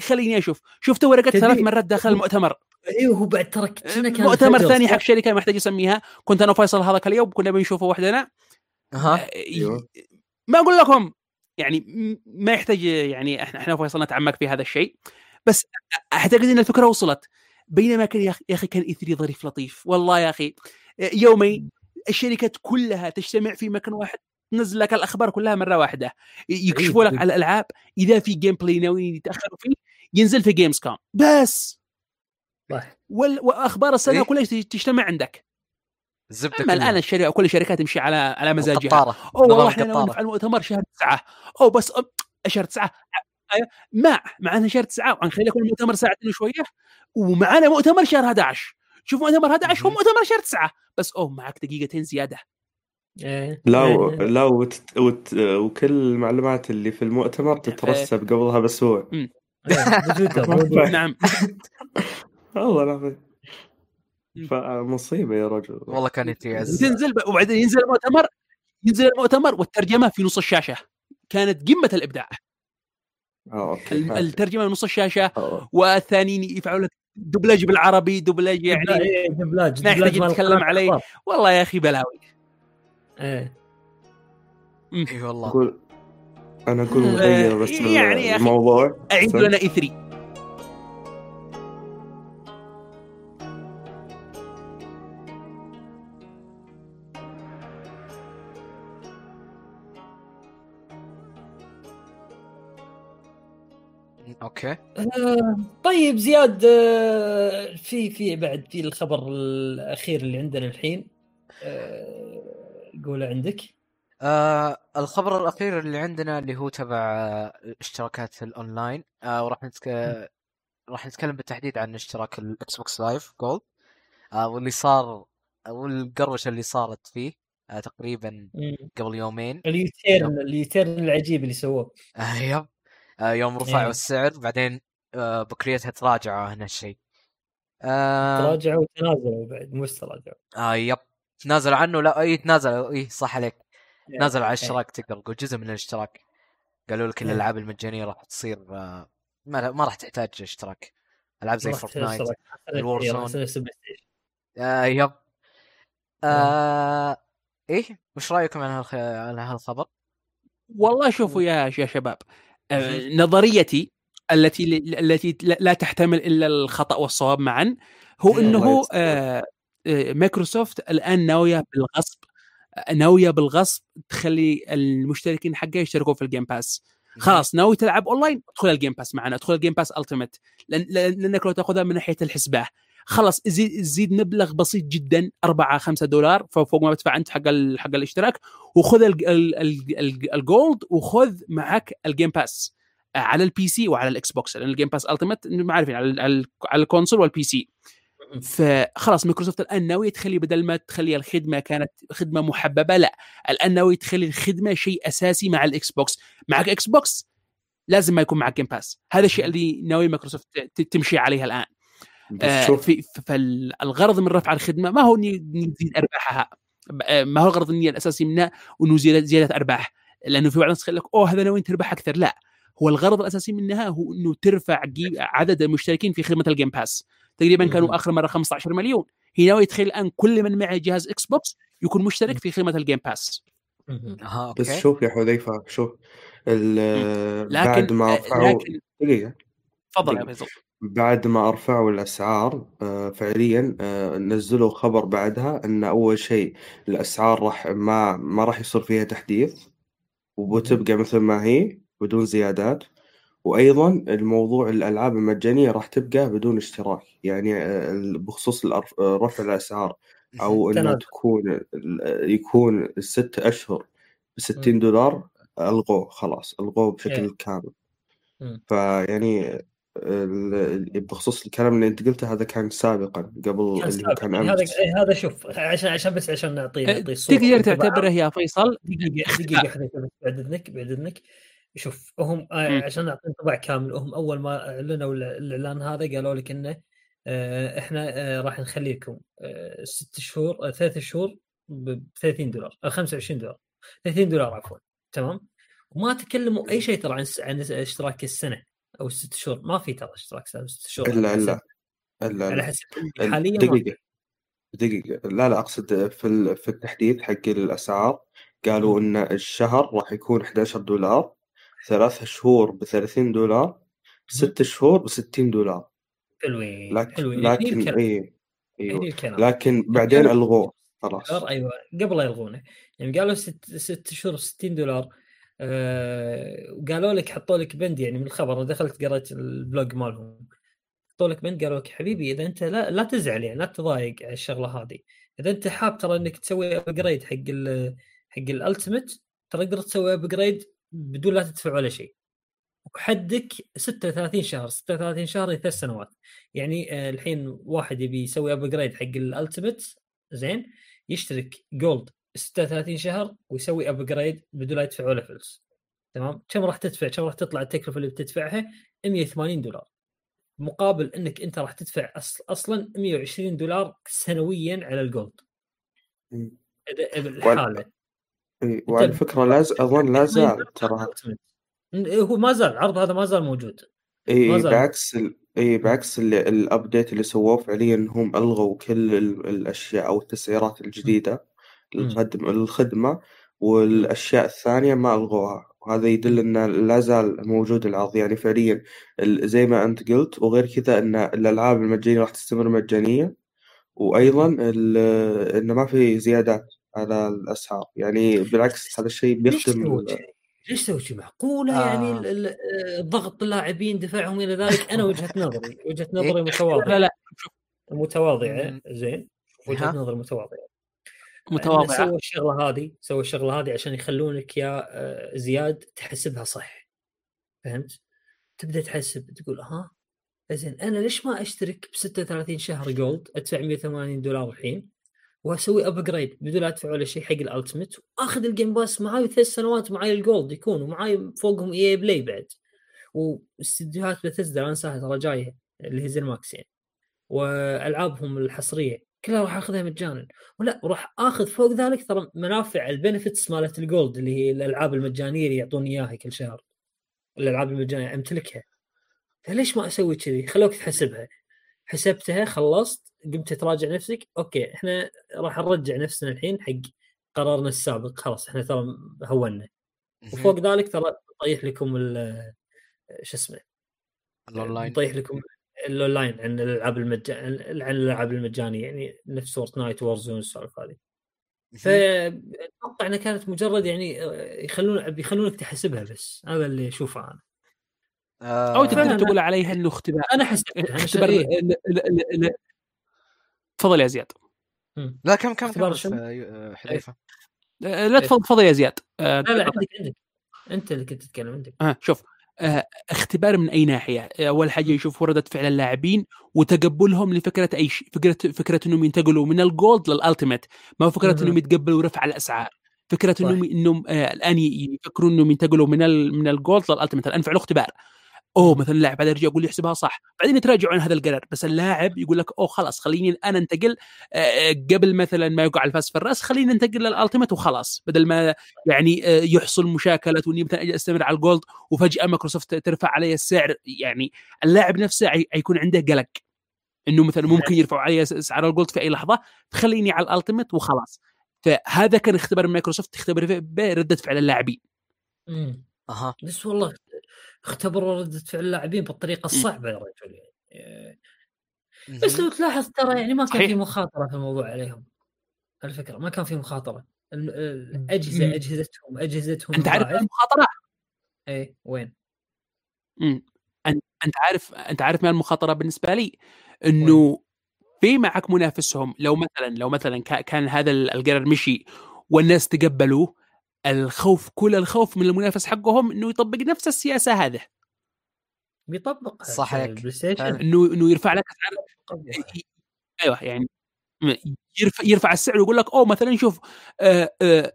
خليني أشوف. شفته ورقدت تدري- ثلاث مرات داخل المؤتمر. أيوه هو بعد ترى مؤتمر ثاني؟ حق شركة ما يحتاج أسميها. كنت أنا وفيصل هذاك اليوم كنا بنشوفه وحدنا. أها. أيوه. ما أقول لكم يعني ما يحتاج يعني إحنا إحنا وفيصل نتعمق في هذا الشيء. بس أعتقد إن الفكرة وصلت. بينما كان يا أخي كان E3 ظريف لطيف. والله يا أخي يومي الشركات كلها تجتمع في مكان واحد تنزل لك الأخبار كلها مرة واحدة. يكشفوا لك. على الألعاب إذا في gameplay ناويين يتأخروا فيه ينزل في Gamescom بس وال- وأخبار السنة إيه؟ كلها تجتمع عندك. الزبدة أما الآن. الشركة كل الشركات تمشي على على مزاجها. اوه والله إحنا ناويين نفعل مؤتمر شهر تسعة. أو بس شهر تسعة. مع انه شهر تسعة نخلي يكون المؤتمر ساعتين وشوية ومعنا مؤتمر شهر 11 شوف مؤتمر 11 هو. مؤتمر شهر تسعة. بس أوه معك دقيقتين زيادة. إيه. لا إيه. و... لا وت... وت... وكل المعلومات اللي في المؤتمر تترسب قبلها بأسبوع. إيه. *laughs* نعم. والله العظيم. فمصيبة يا رجل. والله كان يتعز تنزل ب- وبعدين ينزل المؤتمر ينزل المؤتمر والترجمة في نص الشاشة. كانت قمة الإبداع. آه أوكي ال- الترجمة من نص الشاشة آه. والثانيين يفعلوا لك دبلاج بالعربي دبلاج يعني إيه، ما يحتاج دبلاج مال نتكلم عليه. والله يا أخي بلاوي. إيه. اي والله. أنا أقول نغير بس يعني يا أخي، الموضوع. أعيد. لنا E3 أوكي. آه، طيب زياد آه، في في بعد في الخبر الأخير اللي عندنا الحين آه، قوله عندك؟ آه الخبر الأخير اللي عندنا اللي هو تبع اشتراكات الأونلاين آه وراح نتك... راح نتكلم بالتحديد عن اشتراك ال Xbox Live Gold آه واللي صار والقروشة اللي صارت فيه آه تقريبا قبل يومين. ال U-turn ال U-turn العجيب اللي سووه. *laughs* آه yep. يوم رفعوا إيه. السعر بعدين آه بكريتها تراجعوا هنا الشيء. آه, تراجعوا وتنازلوا بعد مو تراجعوا. آه yep. تنازلوا عنه؟ لا اي تنازلوا. اي صح عليك. إيه. نازل على الاشتراك تقدر تقول جزء من الاشتراك. قالوا لك إيه. الألعاب المجانية راح تصير آه، ما ما راح تحتاج اشتراك. ألعاب زي Fortnite إيه، Warzone. آه yep. آه إيه. وش رأيكم عن هالخ... عن هالخبر؟ والله شوفوا يا يا شباب. آه، نظريتي التي التي لا تحتمل إلا الخطأ والصواب معا هو مم. إنه. آه، آه، مايكروسوفت الآن ناوية بالغصب ناوية بالغصب تخلي المشتركين حقها يشتركوا في ال Game Pass خلاص ناوي تلعب أونلاين ادخل ال Game Pass معنا ادخل ال Game Pass Ultimate لأن لأنك لو تأخذها من ناحية الحسبة خلاص زيد, زيد مبلغ بسيط جدا 4 5 دولار فوق ما تدفع أنت حق حق الاشتراك. وخذ ال- ال- ال- ال- ال Gold وخذ معك ال Game Pass على ال PC وعلى ال Xbox لأن ال Game Pass Ultimate ما عارفين على على على ال console وال PC فخلاص مايكروسوفت الآن ناويه تخلي بدل ما تخلي الخدمة كانت خدمة محببة لا. الآن ناويه تخلي الخدمة شيء أساسي مع ال Xbox معك Xbox لازم ما يكون معك Game Pass هذا الشيء اللي ناوي مايكروسوفت تمشي عليه الآن. آه، في فالغرض من رفع الخدمة ما هو اني نزيد أرباحها. آه، ما هو الغرض النيه الاساسي منها إنه زياده أرباح. لأنه في بعض الناس يقول لك أوه هذا ناويين تربح أكثر. لا. هو الغرض الأساسي منها هو إنه ترفع جي- عدد المشتركين في خدمة ال Game Pass تقريبا. كانوا آخر مرة 15 مليون. هي ناوي تخيل الآن كل من معه جهاز Xbox يكون مشترك في خدمة الجيم باس بس شوف يا حذيفة شوف ال- لكن بعد ما آه، رفعوا لكن دقيقة. تفضل يا دقيقة. فيصل. بعد ما رفعوا الأسعار آه، فعليا آه، نزلوا خبر بعدها إن أول شيء الأسعار راح ما ما راح يصير فيها تحديث وبتبقى مثل ما هي بدون زيادات وأيضا الموضوع الألعاب المجانية راح تبقى بدون اشتراك يعني آه، بخصوص رفع الأسعار *laughs* أو إنه. تكون يكون الست أشهر ب 60 دولار ألغوه خلاص ألغوه بشكل إيه. كامل. فيعني بخصوص الكلام اللي انت قلته هذا كان سابقا قبل كان اللي. كان يعني هذا امس إيه، هذا شوف عشان عشان بس عشان نعطيه نعطيه تقدر تعتبره يا فيصل. *laughs* حديث بس بعد إذنك بعد إذنك. شوف هم آه،. عشان نعطي انطباع كامل هم أول ما أعلنوا ال- الإعلان هذا قالوا لك إنه آه، إحنا آه، راح نخليكم ست شهور ثلاث شهور ب 30 دولار آه، 25 دولار. 30 دولار عفوا. تمام؟ وما تكلموا أي شيء ترى عن س- عن اشتراك السنة. أو الست شهور ما في ترى اشتراك سنه ست شهور إلا إلا إلا على لا حسب. ال- حاليا. دقيقة. دقيقة. لا لا أقصد في في التحديث حق الأسعار. قالوا إن الشهر راح يكون 11 دولار ثلاث شهور ب 30 دولار ست شهور ب 60 دولار. حلوين لكن حلوين. هني لكن الكلام. إي هني أيوه. الكلام. لكن بعدين قالوا ألغوه خلاص. أيوه. قبل لا يلغونه. يعني قالوا ست ست شهور 60 دولار. وقالوا لك حطوا لك بند يعني من الخبر دخلت قريت ال blog مالهم. حطوا لك بند قالوا لك حبيبي إذا أنت لا لا تزعل يعني لا تضايق على الشغلة هذه. إذا أنت حاب ترى إنك تسوي upgrade حق ال حق ال Ultimate ترى تقدر تسوي upgrade بدون لا تدفع ولا شيء. وحدك 36 شهر 36 شهر ثلاث سنوات. يعني آه، الحين واحد يبي يسوي upgrade حق ال Ultimate زين؟ يشترك Gold 36 شهر ويسوي upgrade بدون لا يدفع ولا فلوس. تمام؟ كم راح تدفع؟ كم راح تطلع التكلفة اللي بتدفعها؟ 180 دولار. مقابل إنك أنت راح تدفع أصل أصلا 120 دولار سنويا على ال Gold إي، وعلى فكرة لا ز- أظن لا زال ترى. هو ما زال. العرض هذا ما زال موجود. إي بعكس ال... إي بعكس ال- ال update اللي سووه فعليا هم ألغوا كل ال- الأشياء أو التسعيرات الجديدة. مم. للخدمه الخدمة والأشياء الثانية ما ألغوها. وهذا يدل إن لا زال موجود العرض. يعني فعليا ال- زي ما أنت قلت وغير كذا إن الألعاب المجانية راح تستمر مجانيه وأيضا ال- انه ما في زيادات على الأسعار. يعني بالعكس هذا الشيء بيخدم؟ ليش سووا شيء؟ معقولة يعني آه. آه، ضغط اللاعبين دفعهم إلى ذلك؟ أنا وجهة نظري وجهة *laughs* نظري لا متواضعة. لا متواضعة مم. زين. وجهة؟ نظري متواضعة. متواضعة. سووا الشغلة هذه سووا الشغلة هذه عشان يخلونك يا آه، زياد تحسبها صح. فهمت؟ تبدأ تحسب تقول ها زين أنا ليش ما أشترك ب 36 شهر Gold أدفع 180 دولار الحين وأسوي upgrade بدون لا ادفع ولا شيء حق ال Ultimate وآخذ ال Game Pass معاي ثلاث سنوات معاي ال Gold يكون ومعاي فوقهم EA Play بعد. واستديوهات بثزدا لا أنساها ترى جاية اللي هي ZeniMax يعني. والعابهم الحصرية. كلها راح آخذها مجانا. ولا وراح آخذ فوق ذلك ترى منافع ال benefits مالت ال Gold اللي هي الألعاب المجانية اللي يعطوني إياها كل شهر. الألعاب المجانية أمتلكها. فليش ما أسوي كذي؟ خلوك تحسبها. حسبتها خلصت قمت تراجع نفسك. أوكي إحنا راح نرجع نفسنا الحين حق قرارنا السابق. خلاص إحنا ترى هونا وفوق ذلك ترى نطيح لكم ال- شو اسمه الاونلاين نطيح لكم الأونلاين عن الألعاب المجانيه عن الألعاب المجانية يعني نفس Fortnite و Warzone السوالف هذه. فأتوقع إنها كانت مجرد يعني يخلون بيخلونك تحسبها بس. هذا اللي أشوفه أنا. أو آه، تقدر فأنا- تقول عليها إنه اختبار. أنا حسبتها اختبار تفضل يا زياد. لا كم كم؟ آه، حذيفة؟ لا تفضل تفضل يا زياد. آه، لا لا عندك عندك. أنت اللي كنت تتكلم عندك. آه شوف. اختبار من أي ناحية؟ أول حاجة يشوف رده فعل اللاعبين وتقبلهم لفكرة أي شيء فكرة فكرة إنهم ينتقلوا من الجولد للألتيميت. ما هو فكرة. إنهم يتقبلوا رفع الأسعار. فكرة. إنهم إنهم آه الآن ي- يفكروا إنهم ينتقلوا من ال من ال Gold لل Ultimate. الآن فعلوا اختبار. أوه مثلا اللاعب هذا يرجع يقول لي يحسبها صح. بعدين يتراجعون عن هذا القرار. بس اللاعب يقول لك أوه خلاص خليني الان أنتقل آه، قبل مثلا ما يوقع الفاس في الرأس خليني أنتقل لل Ultimate وخلاص. بدل ما يعني آه، يحصل مشاكلات وإني مثلا أجي أستمر على ال Gold وفجأة مايكروسوفت ترفع علي السعر. يعني اللاعب نفسه عي- يكون عنده قلق إنه مثلا ممكن يرفعوا علي اسعار ال Gold في أي لحظة تخليني على ال Ultimate وخلاص. فهذا كان اختبار مايكروسوفت تختبر بردة فعل اللاعبين. أها. بس والله اختبروا ردة فعل اللاعبين بالطريقة الصعبة يا رجل يعني. بس لو تلاحظ ترى يعني ما كان صحيح. في مخاطرة في الموضوع عليهم الفكرة ما كان في مخاطرة الم- الأجهزة مم. أجهزتهم أجهزتهم أنت عارف. المخاطره إيه وين؟ مم. أنت عارف أنت عارف ما المخاطرة بالنسبة لي إنه في معك منافسهم لو مثلا لو مثلا كا- كان هذا ال- القرار مشي والناس تقبلوه الخوف كل الخوف من المنافس حقهم إنه يطبق نفس السياسة هذه. بيطبق صح فعلا. إنه إنه يرفع لك اسعار *laughs* أيوه يعني يرفع يرفع السعر ويقول لك أوه مثلا شوف آه آه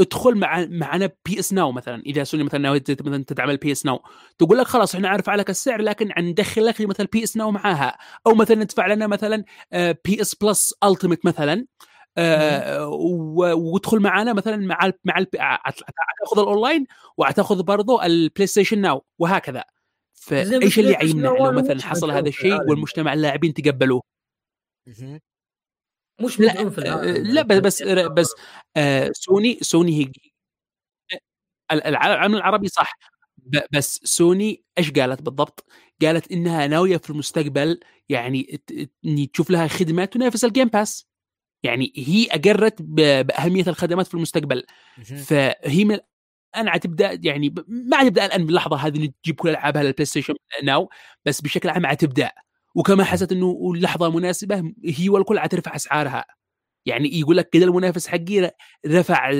ادخل مع معنا PS Now مثلا. إذا سوني مثلا ناوي مثلا تدعم ال PS Now. تقول لك خلاص إحنا عارف لك السعر لكن ندخل لك مثلا PS Now معاها. أو مثلا ندفع لنا مثلا PS Plus Ultimate مثلا. آه و- وادخل معنا مثلا مع ال مع ال تاخذ الاونلاين وتاخذ برضو ال PlayStation Now وهكذا. فايش اللي Now لو مثلا حصل هذا الشيء. والمجتمع اللاعبين تقبلوه. مش لا آه، العالم لا بس بس بس آه، سوني سوني هي ال- العالم العربي صح. بس سوني إيش قالت بالضبط؟ قالت إنها ناوية في المستقبل يعني تشوف لها خدمه تنافس ال Game Pass يعني هي اقرت بأهمية الخدمات في المستقبل. فهي من الآن عتبدا يعني ما عتبدا الآن من اللحظه هذه اللي تجيب كل ألعابها لل PlayStation Now بس بشكل عام عتبدا وكما حست إنه اللحظة مناسبة هي والكل عترفع أسعارها. يعني يقول لك كذا المنافس حقي رفع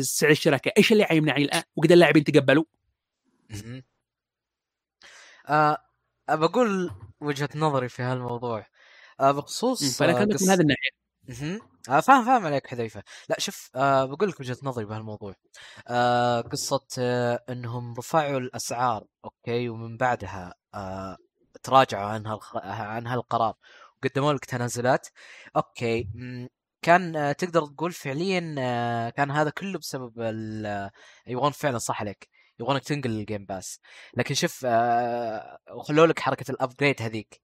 سعر الشركة إيش اللي يمنعني الآن؟ وكذا اللاعبين تقبلوا. آه بقول وجهة نظري في هالموضوع. آه بخصوص فأنا آه، كانت قص- من هذه الناحية. آه فاهم فاهم عليك حذيفة. لا شوف آه بقول لك وجهة نظري بهالموضوع. آه قصة آه إنهم رفعوا الأسعار أوكي ومن بعدها آه تراجعوا عن هالخ... عن هالقرار. وقدموا لك تنازلات. okay كان آه تقدر تقول فعليا آه كان هذا كله بسبب ال... آه، يبغون فعلا صح عليك. يبغونك تنقل ال Game Pass لكن شوف وخلوا لك حركة ال upgrade هذيك.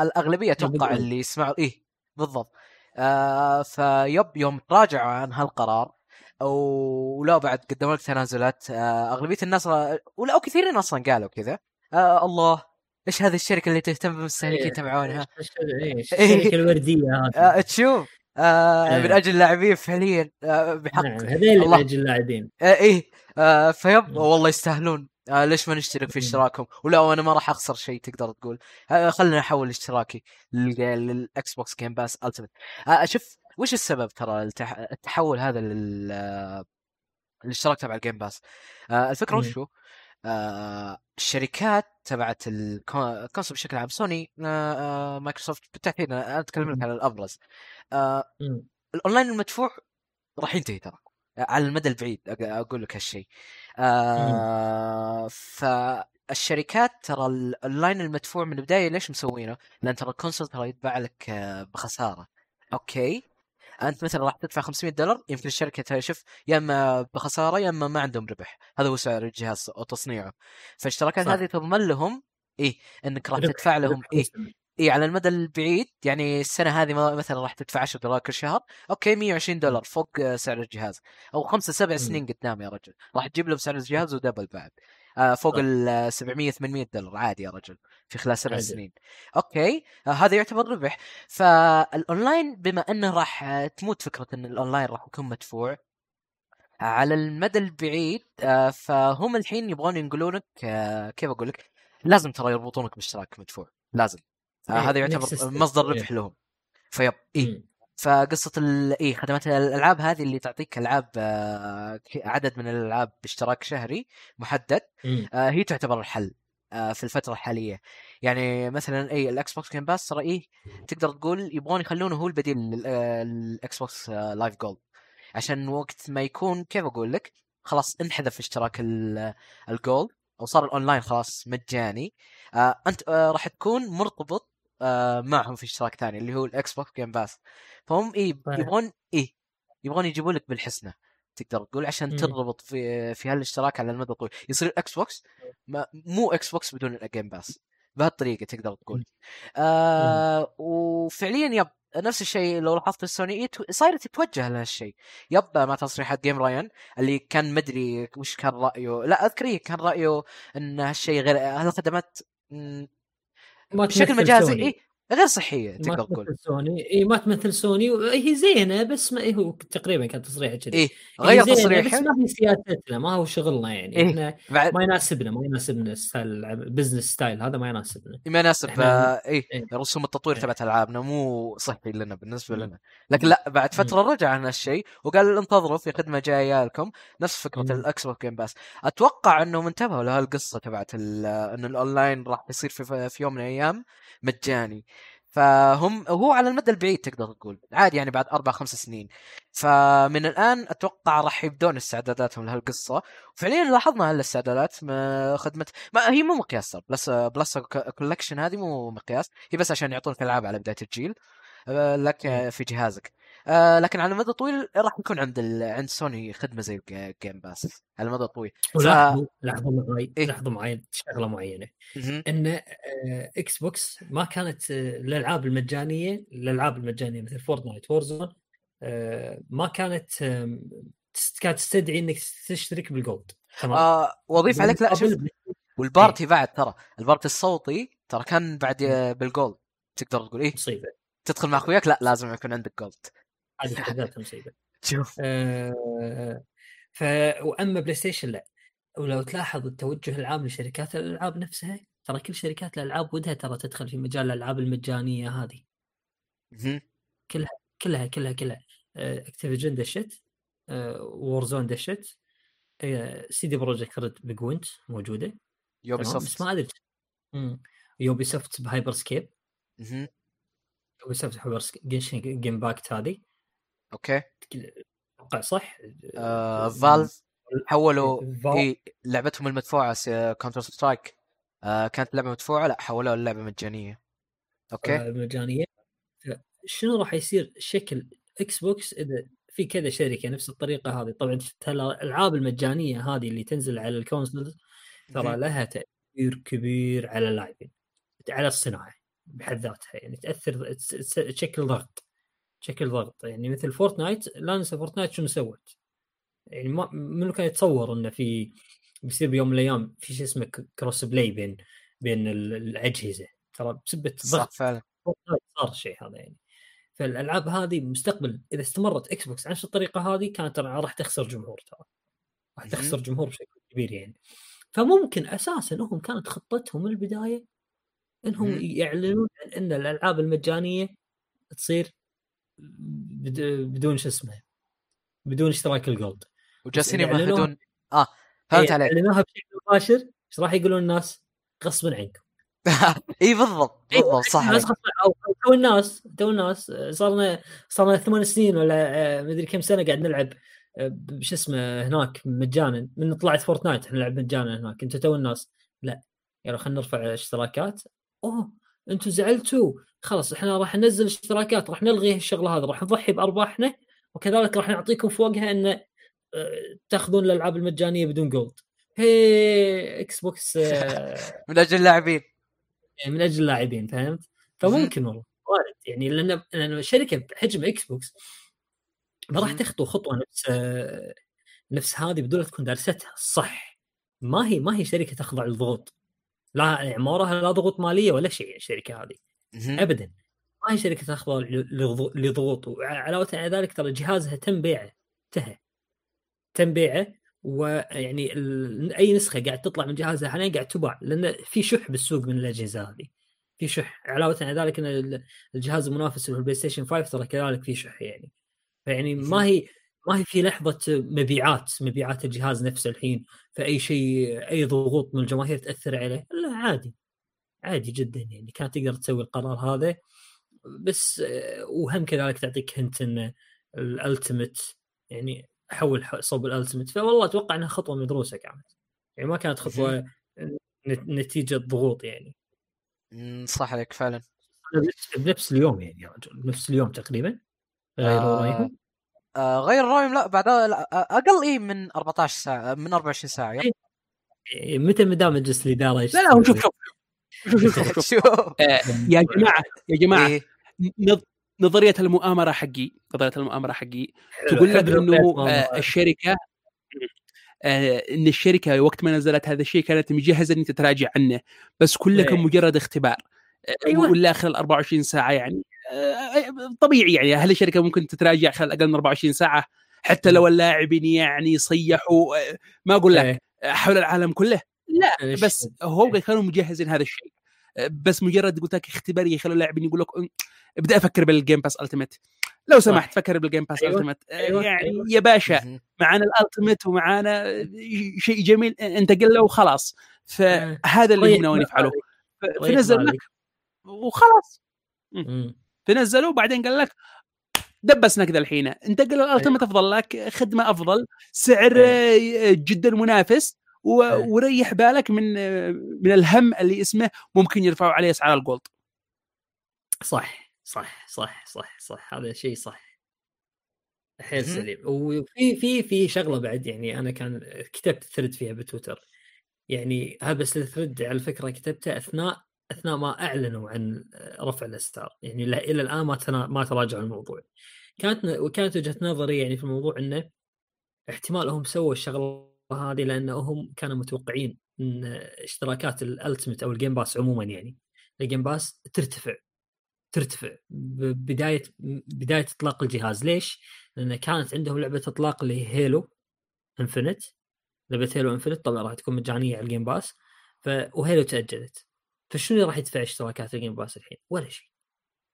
الأغلبية أتوقع بالضبط. اللي يسمعوا إيه بالضبط. آه ف yep يوم تراجعوا عن هالقرار ولا بعد قدموا لك تنازلات آه أغلبية الناس ولا أو كثيرين أصلا قالوا كذا آه الله إيش هذه الشركة اللي تهتم بالمستهلكين تبعونها *laughs* إيه، الشركة الوردية هذه آه تشوف آه إيه. من أجل اللاعبين فعليا آه بحق نعم هذول. من أجل اللاعبين آه إيه آه ف yep مم. والله يستاهلون آه ليش ما نشترك في. اشتراكهم ولا وأنا ما راح أخسر شيء تقدر تقول آه خلنا أحول اشتراكي لل- لل Xbox Game Pass Ultimate آه شوف وش السبب ترى التح... التحول هذا لل الاشتراك تبع ال Game Pass آه الفكرة. وشو آه الشركات تبعت ال console بشكل عام سوني آه آه مايكروسوفت بالتحديد أنا أتكلم لك. على الابرز آه. الأونلاين المدفوع راح ينتهي ترى على المدى البعيد أقول لك هالشيء آه فالشركات ترى الاونلاين المدفوع من البداية ليش مسوينه؟ لأن ترى ال console ترى يتباع لك آه، بخسارة. okay؟ أنت مثلا راح تدفع 500 دولار يمكن الشركة تشوف يا إما بخسارة يا إما ما عندهم ربح. هذا هو سعر الجهاز أو تصنيعه. فالاشتراكات. هذه تضمن لهم إيه؟ إنك راح تدفع لهم إيه. اي على المدى البعيد يعني السنة هذه مثلا راح تدفع 10 دولار كل شهر okay 120 دولار فوق آه، سعر الجهاز. أو خمسة سبع. سنين قدام يا رجل. راح تجيب لهم سعر الجهاز ودبل بعد. آه فوق. ال 700 800 دولار عادي يا رجل في خلال سبع. سنين. okay آه هذا يعتبر ربح. فالأونلاين بما أنه راح آه، تموت فكرة إن الأونلاين راح يكون مدفوع على المدى البعيد آه، فهم الحين يبغون ينقلونك آه، كيف أقول لك لازم ترى يربطونك باشتراك مدفوع لازم. هذا يعتبر نفس ال system. مصدر إيه. ربح لهم ف yep اي مم. فقصة. اي خدمات الألعاب هذه اللي تعطيك ألعاب آه، عدد من الألعاب باشتراك شهري محدد. آه، هي تعتبر الحل آه، في الفترة الحالية يعني مثلا اي ال Xbox Game Pass ترى إيه تقدر تقول يبغون يخلونه هو البديل لل Xbox Live Gold عشان وقت ما يكون كيف أقول لك خلاص انحذف اشتراك ال- Gold أو صار الأونلاين خلاص مجاني آه أنت آه راح تكون مرتبط آه معهم في اشتراك ثاني اللي هو ال Xbox Game Pass فهم اي. يبغون اي يبغون يجيبوا لك بالحسنة تقدر تقول عشان مم. تربط في في هالاشتراك على المدى الطويل. يصير ال Xbox ما مو Xbox بدون ال Game Pass بهالطريقة تقدر تقول. آه وفعليا yep نفس الشيء لو لاحظت السوني صايره تتوجه لهالشيء. yep مع تصريحات جيم رايان اللي كان مدري وش كان رأيه لا أذكر إيه كان رأيه إن هالشيء غير هالخدمات بشكل مجازي. إيه غير صحية تقدر تقول سوني إي ما تمثل سوني هي زينة بس ما هو تقريبا كان تصريحه كذي هي غير زينة بس تصريحه ما هي سياستنا ما هو شغلنا يعني إيه. إحنا بعد ما يناسبنا ما يناسبنا style business style هذا ما يناسبنا ما يناسب إحنا- آه إيه إيه. رسوم التطوير إيه. تبعت ألعابنا مو صحي لنا بالنسبة مم. لنا لكن لا بعد فترة رجع عن هالشيء وقال انتظروا في خدمة جاية لكم نفس فكرة مم. ال Xbox Game Pass أتوقع انهم انتبهوا لهالقصة تبعت ال- إنه الأونلاين راح يصير في, في يوم من الأيام مجاني فهم هو على المدى البعيد تقدر تقول عادي يعني بعد أربع خمس سنين. فمن الآن أتوقع راح يبدون استعداداتهم لهالقصة. وفعليا لاحظنا هالاستعدادات ما خدمة ما هي مو مقياس Plus Plus Collection هذه مو مقياس هي بس عشان يعطونك ألعاب على بداية الجيل. آه، لك. في جهازك. آه، لكن على المدى الطويل راح يكون عند ال... عند سوني خدمة زي ال Game Pass على المدى الطويل ولاحظوا لاحظوا معي إيه. لاحظوا معي شغلة معينة. إن آه، Xbox ما كانت آه، الالعاب المجانية الالعاب المجانية مثل Fortnite Warzone ما كانت تست- كانت تستدعي إنك تشترك بال Gold تمام؟ آه وأضيف عليك لا شوف وال party بعد ترى ال party الصوتي ترى كان بعد آه، بال Gold تقدر تقول إيه؟ مصيبة. تدخل مع أخوياك لا لازم يكون عندك Gold هذه ذاتها مصيبه شوف. آه، ف وأما PlayStation لا. ولو تلاحظ التوجه العام لشركات الألعاب نفسها ترى كل شركات الألعاب ودها ترى تدخل في مجال الألعاب المجانية هذه. مهم. كلها كلها كلها Activision دشت Warzone دشت CD Projekt Red ب Gwent موجودة. Ubi تمام بس soft ما أدري. Ubisoft ب Hyper Scape. Ubisoft Genshin Impact هذه. Okay. أتوقع صح؟ آه Valve حولوا. اي لعبتهم المدفوعة Counter-Strike آه كانت لعبة مدفوعة؟ لا حولوها للعبة مجانية. Okay. آه، مجانية. شنو راح يصير شكل Xbox إذا في كذا شركة نفس الطريقة هذه؟ طبعا الألعاب المجانية هذه اللي تنزل على ال consoles ترى. لها تأثير كبير على اللاعبين على الصناعة بحد ذاتها يعني تأثر تشكل ضغط. تشكل ضغط. يعني مثل Fortnite لا ننسى Fortnite شنو سوت؟ يعني ما منو كان يتصور إنه في بيصير بيوم من الأيام في شيء اسمه cross play بين بين ال- الأجهزة. ترى بسبة ضغط فعلا. صار الشيء هذا يعني. فالألعاب هذه مستقبل إذا استمرت Xbox نفس الطريقة هذه كانت راح تخسر جمهور ترى. راح. تخسر جمهور بشكل كبير يعني. فممكن أساسا هم كانت خطتهم من البداية إنهم. يعلنون عن إن الألعاب المجانية تصير بدون شو اسمه بدون اشتراك ال Gold. وجالسين أعلنوها- يمهدون آه فهمت إيه، عليك. اعلنوها بشكل مباشر إيش راح يقولون الناس؟ غصبا عنكم *laughs* إي بالضبط بالضبط صح الناس تو الناس تو الناس صار لنا صار لنا ثمان سنين ولا آه، مدري كم سنة قاعد نلعب آه، بش اسمه هناك مجانا. من طلعت Fortnite إحنا نلعب مجانا هناك. أنتم تو الناس لا يلا خلينا نرفع اشتراكات. أوه! أنتم زعلتوا. خلاص إحنا راح ننزل اشتراكات راح نلغي الشغلة هذه راح نضحي بأرباحنا وكذلك راح نعطيكم فوقها إن آه، تأخذون الألعاب المجانية بدون Gold هي Xbox آه، *laughs* من أجل اللاعبين. من أجل اللاعبين فهمت؟ فممكن والله وارد. يعني لأن لأن شركة بحجم Xbox ما راح. تخطو خطوة نفس آه، نفس هذه بدون تكون دارستها. صح. ما هي ما هي شركة تخضع للضغوط. لا يعني ما وراها لا ضغوط مالية ولا شيء الشركة هذه. ابدا. ما هي شركة لضغو- لضغوط. وعلاوة على ذلك ترى جهازها تم بيعه انتهى. تم بيعه ويعني ال- أي نسخة قاعد تطلع من جهازها حاليا قاعد تباع لأن في شح بالسوق من الأجهزة هذه. في شح. علاوة على ذلك إن ال- الجهاز المنافس اللي هو ال PlayStation 5 ترى كذلك في شح يعني. فيعني ما هي ما هي في لحظة مبيعات مبيعات الجهاز نفسه الحين فأي شيء أي ضغوط من الجماهير تأثر عليه؟ لا عادي عادي جدا يعني. كانت تقدر تسوي القرار هذا. بس وهم كذلك تعطيك hint إن ال Ultimate يعني حول صوب ال Ultimate فوالله أتوقع إنها خطوة مدروسه كانت يعني ما كانت خطوة نت- نتيجة ضغوط يعني. صح عليك فعلا. بنفس اليوم يعني يا رجل بنفس اليوم تقريبا. غيروا آه، رايهم آه غير رايهم لا بعد لا أقل إيه من 14 ساعة من 24 ساعة يب. إيه، متى ما دام مجلس الاداره لا لا شوف شوف شوف شوف شوف, شوف. *laughs* آه *laughs* يا جماعة يا جماعة إيه. نظ- نظرية المؤامرة حقي نظرية المؤامرة حقي تقول لك إنه آه الشركة آه إن الشركة وقت ما نزلت هذا الشيء كانت مجهزة إن تتراجع عنه بس كله كان إيه. مجرد اختبار آه أيوة. ولا خلال 24 ساعة يعني آه طبيعي يعني هل الشركة ممكن تتراجع خلال أقل من 24 ساعة حتى لو اللاعبين يعني صيحوا آه ما أقول لك إيه. آه، حول العالم كله لا إيش؟ بس هو كانوا مجهزين هذا الشيء آه، بس مجرد قلت لك اختباري يخلوا اللاعبين يقول لك "أم، ابدأ أفكر بال Game Pass Ultimate لو سمحت فكر بال Game Pass أيوة. Ultimate أيوة. يعني أيوة. يا باشا. معانا ال Ultimate ومعانا شيء جميل انتقل له وخلاص فهذا اللي هم ناويين. يفعلوه فنزل لك. وخلاص. فنزلوا وبعدين قال لك دبسنا كذا الحين. انتقل ال Ultimate افضل لك خدمة أفضل سعر آه، جدا منافس و- أيه. وريح بالك من من الهم اللي اسمه ممكن يرفعوا عليه أسعار ال Gold. صح صح صح صح صح. هذا شيء صح. حيل. سليم. وفي في في شغلة بعد يعني أنا كان كتبت ثريد فيها بتويتر. يعني هذا بس الثريد على فكرة كتبته أثناء إثناء ما أعلنوا عن رفع الأسعار يعني إلى الآن ما ما تراجعوا الموضوع. كانت وكانت وجهة نظري يعني في الموضوع إنه احتمال هم سووا الشغلة هذه لأنهم كانوا متوقعين إن اشتراكات ال Ultimate أو ال Game Pass عموما يعني ال Game Pass ترتفع ترتفع بداية بداية إطلاق الجهاز. ليش؟ لأن كانت عندهم لعبة إطلاق اللي هي Halo Infinite لعبة Halo Infinite طبعا راح تكون مجانية على ال Game Pass ف... و Halo تأجلت. فشنو اللي راح يدفع اشتراكات ال Game Pass الحين؟ ولا شيء.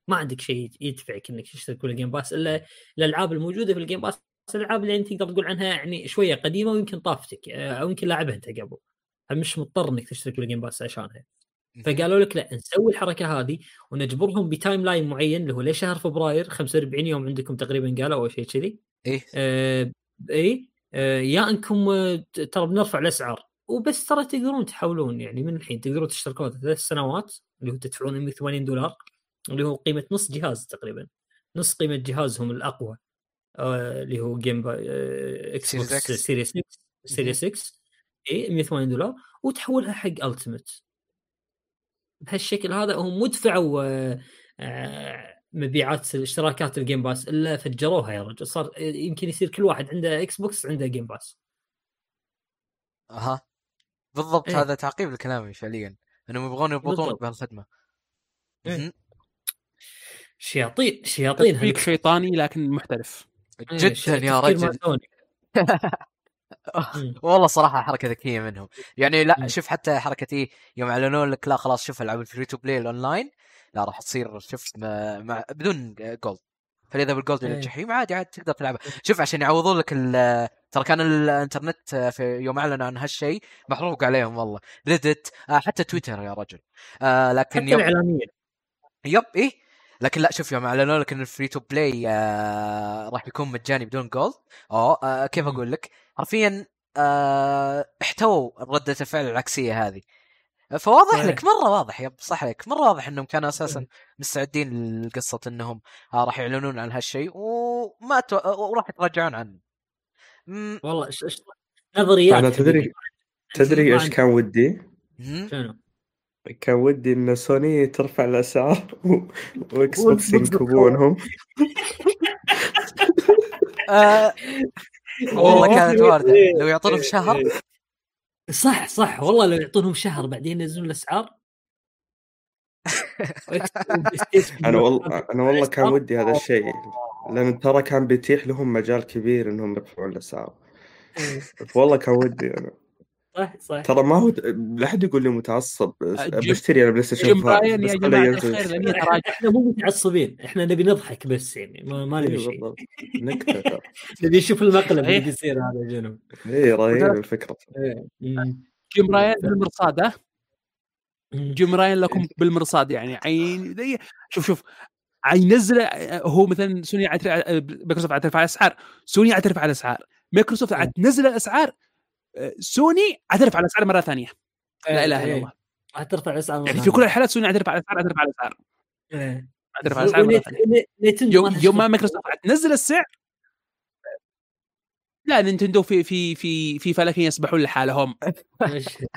ما عندك شيء يدفعك إنك تشترك بال Game Pass إلا الألعاب الموجودة في ال Game Pass الألعاب اللي أنت تقدر تقول عنها يعني شوية قديمة ويمكن طافتك آه، أو يمكن لاعبها أنت قبل. مش مضطر إنك تشترك بال Game Pass عشانها. فقالوا لك لا نسوي الحركة هذه ونجبرهم ب timeline معين اللي هو لشهر فبراير 45 يوم عندكم تقريبا قالوا أو شيء كذي. إيه. آه اي آه يا إنكم آه، ترى بنرفع الأسعار. وبس ترى تقدرون تحولون يعني من الحين تقدرون تشتركون ثلاث سنوات اللي هو تدفعون 180 دولار اللي هو قيمة نص جهاز تقريبا. نص قيمة جهازهم الأقوى آه اللي هو Game Pass آه Xbox. Series X Series X اي 180 دولار وتحولها حق Ultimate بهالشكل هذا هم مدفعوا آه، آه، مبيعات اشتراكات ال Game Pass إلا فجروها يا رجل. صار يمكن يصير كل واحد عنده Xbox عنده Game Pass أها. بالضبط إيه. هذا تعقيب لكلامي فعليا إنهم يبغون يربطونك. بهالخدمة إيه. شياطين شياطين تطبيق شيطاني لكن محترف إيه، جدا تفكير يا رجل. *laughs* والله صراحة حركة ذكية منهم يعني لا مم. شوف حتى حركه إيه يوم أعلنوا لك لا خلاص شوف ألعاب ال free to play ال online لا راح تصير شوف مع بدون gold فاذا بال gold إلى إيه. الجحيم عادي عادي تقدر تلعبها. شوف عشان يعوضون لك ال- ترى كان الانترنت في يوم اعلنوا عن هالشيء محروق عليهم والله. Reddit آه حتى تويتر يا رجل. آه لكن حتى يوم الإعلامية. yep إيه. لكن لا شوف يوم أعلنوا لك إن ال free to play آه راح يكون مجاني بدون gold آه آه كيف. أقول لك؟ حرفيا آه احتووا ردة الفعل العكسية هذه. فواضح إيه. لك مرة واضح yep صح عليك مرة واضح إنهم كانوا أساسا مستعدين لقصة إنهم آه راح يعلنون عن هالشيء وما تو... وراح يتراجعون عنه مم، والله ش... ش... نظريات أنا تدري تدري ما إيش كان ودي؟ شنو؟ كان ودي إن سوني ترفع الأسعار و- واكس بوكس ينكبونهم آه والله. كانت واردة إيه. لو يعطونهم شهر صح صح. والله لو يعطونهم شهر بعدين ينزلون الأسعار. *laughs* أنا والله أنا والله كان ودي هذا الشيء. لأن ترى كان بيتيح لهم مجال كبير إنهم يرفعون الأسعار. والله كان ودي أنا. صح صح ترى ما هو لا أحد يقول لي متعصب بشتري أنا بلاي ستيشن جيم 5 براين بس يا جماعة. الخير *laughs* إحنا مو متعصبين إحنا نبي نضحك بس يعني ما, ما نبي إيه شيء بالضبط. *laughs* نكتة نبي نشوف المقلب اللي. بيصير هذا جنوب اي رهيب الفكرة مم. جيم راين بالمرصاد ها. جيم راين لكم بالمرصاد يعني عين شوف شوف ينزل هو مثلا سوني عترف مايكروسوفت عترف على الأسعار سوني حترفع الأسعار مايكروسوفت عاد تنزل الأسعار سوني حترفع الأسعار مرة ثانية. لا إله إلا إيه. الله. راح ترفع الأسعار يعني في كل الحالات سوني حترفع الأسعار حترفع الأسعار. إيه. حترفع الأسعار. نيت- نينتندو يوم ما يوم ما. مايكروسوفت تنزل السعر لا نينتندو في في في في فلك يسبحون لحالهم.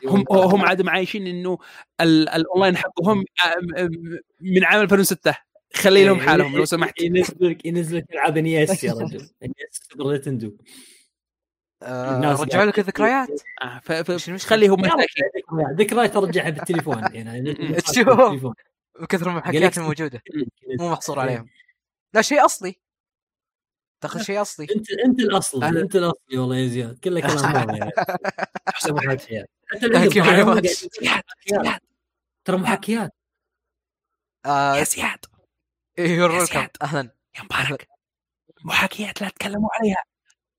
هم هم عاد معايشين إنه ال- الأونلاين حقهم آه، آه، من عام 2006 خلي لهم حالهم لو سمحت. ينزل لك ينزل لك ألعاب انيس يا رجل. *laughs* انيس سوبر نينتندو. آه، الناس رجعوا لك الذكريات. آه،؟ خليهم مساكين ذكريات ترجعها بالتليفون يعني *laughs* تشوف. بالتليفون. بكثر المحاكيات Galaxy. الموجودة. مو محصور إيه. عليهم. لا شيء أصلي. تاخذ شيء أصلي. انت أنت الاصلي أنا- أنت الاصلي والله يا زياد. كله كلام *laughs* يعني. أحسن محاكيات حتى ترى محاكيات آه، يا زياد. يور يا ويلكم زياد. أهلا. يا مبارك. محاكيات لا تتكلموا عليها.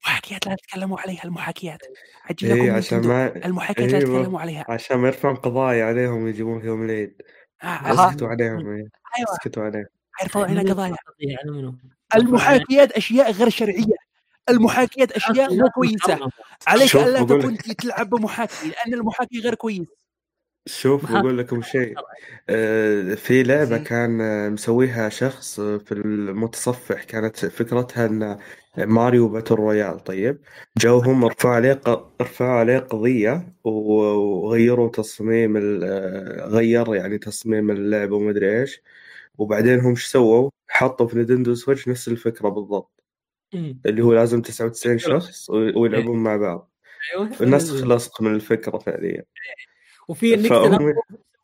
محاكيات لا تتكلموا عليها المحاكيات عجل لكم إيه عشان. ما المحاكيات لا أيوة. تتكلموا عليها عشان ما يرفعون قضايا عليهم يجيبون يوم العيد آه، أها. اسكتوا عليهم إيه. أيوه اسكتوا عليهم يرفعوا علينا قضايا؟ المحاكيات أشياء غير شرعية المحاكيات أشياء مو كويسة عليك ألا تكون تلعب بمحاكي لأن المحاكي غير كويس شوف. بقول لكم *laughs* شيء آه، في لعبة. كان مسويها شخص في المتصفح كانت فكرتها إن ماريو battle royale طيب؟ جوهم رفعوا عليه ق- رفعوا عليه قضية وغيروا تصميم ال- آه، غير يعني تصميم اللعبة ومدري إيش. وبعدين هم إيش سووا؟ حطوا في نينتندو سويتش نفس الفكرة بالضبط. مم. اللي هو لازم 99 شخص ويلعبون مع بعض. أيوه. الناس تخلص من الفكرة فعليا. وفي نكته فهم.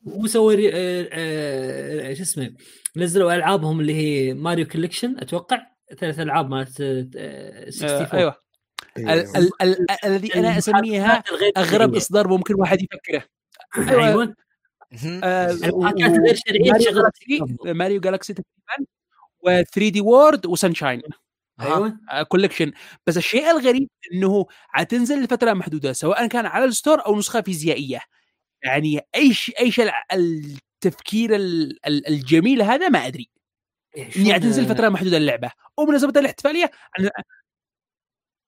مو سوي آه، آه، شو اسمه نزلوا ألعابهم اللي هي ماريو كوليكشن أتوقع؟ ثلاث ألعاب مالت آه، آه، 64 أيوه. إيه. ال- ال- ال- الذي أنا أسميها أغرب. إصدار ممكن واحد يفكره. أيوه. آه، المحاكاة غير شرعية ماريو جالاكسي تقريبا و3 دي وورد وسانشاين. أيوه. collection بس الشيء الغريب إنه حتنزل لفترة محدودة سواء كان على ال store أو نسخة فيزيائية. يعني إيش إيش التفكير ال- ال- الجميل هذا ما أدري. إني حتنزل فترة محدودة اللعبه ومناسبه الاحتفالية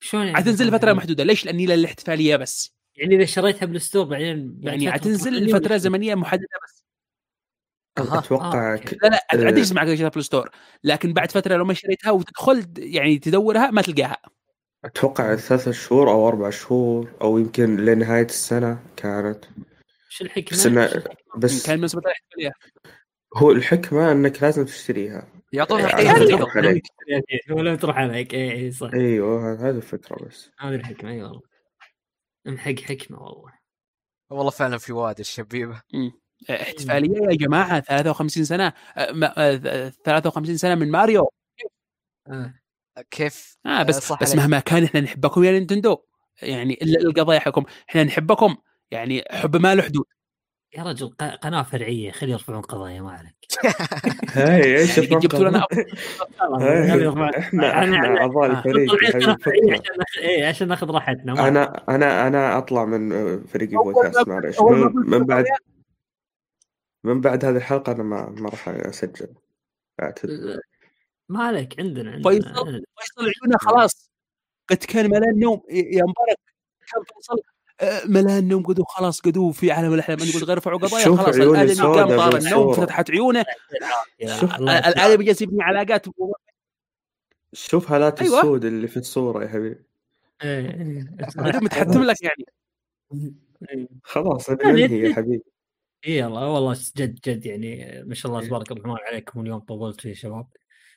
شلون يعني؟ حتنزل فترة محدودة. ليش؟ لأني للاحتفالية بس. يعني إذا شريتها بال store بعدين بعد يعني فترة حتنزل محددة لفتره ولا- زمنية محددة بس. أتوقع آه، لا لا يجي معك شريتها في ال store لكن بعد فترة لو ما شريتها وتدخل يعني تدورها ما تلقاها. أتوقع ثلاثة شهور أو أربع شهور أو يمكن لنهاية السنة كانت. شو الحكمة؟ بس؟ بس كان مناسبه الاحتفاليه هو الحكمة إنك لازم تشتريها. يعطونها يعني يعني-. عليك. ولا تروح عليك. اي اي صح. أيوه هذه الفكرة بس. هذه الحكمة إي والله. محق حكمة والله. والله فعلا في واد الشبيبه إحتفالية يا جماعة 53 سنة. آه، ما- آه، 53 سنة من ماريو. آه. كيف؟ آه بس بس عليك. مهما كان إحنا نحبكم يا نينتندو. يعني ال- القضايا حقكم. إحنا نحبكم. يعني حب ما له حدود. يا رجل ق- قناة فرعية خلي يرفعون قضايا ما عليك. *laughs* هاي إيش يعني جبتوا لنا *laughs* إحنا أنا- إحنا أنا- أعضاء آه، الفريق. فرعية الفكرة عشان ناخذ راحتنا أنا أنا أنا أطلع من فريق أول بودكاست ما- معلش من, بعد من بعد هذه الحلقة أنا ما ما راح أسجل. اعتذر ما عليك عندنا عندنا. فيصل فيصل عيونه خلاص. قد كان ملان نوم يا مبارك. كان فيصل؟ آه، ملان نوم قدو خلاص قدو في عالم الأحلام. أنا قلت غير قضايا شوف خلاص الادمي قام طار النوم. فتحت عيونه. الادمي جالس يبني علاقات. شوف هالات أيوة. السود اللي في الصورة يا حبيبي. إيه. *laughs* متحتم لك يعني. خلاص يعني يا حبيبي. اي الله والله جد جد يعني ما شاء الله إيه. تبارك الرحمن عليكم اليوم طولت فيه يا شباب.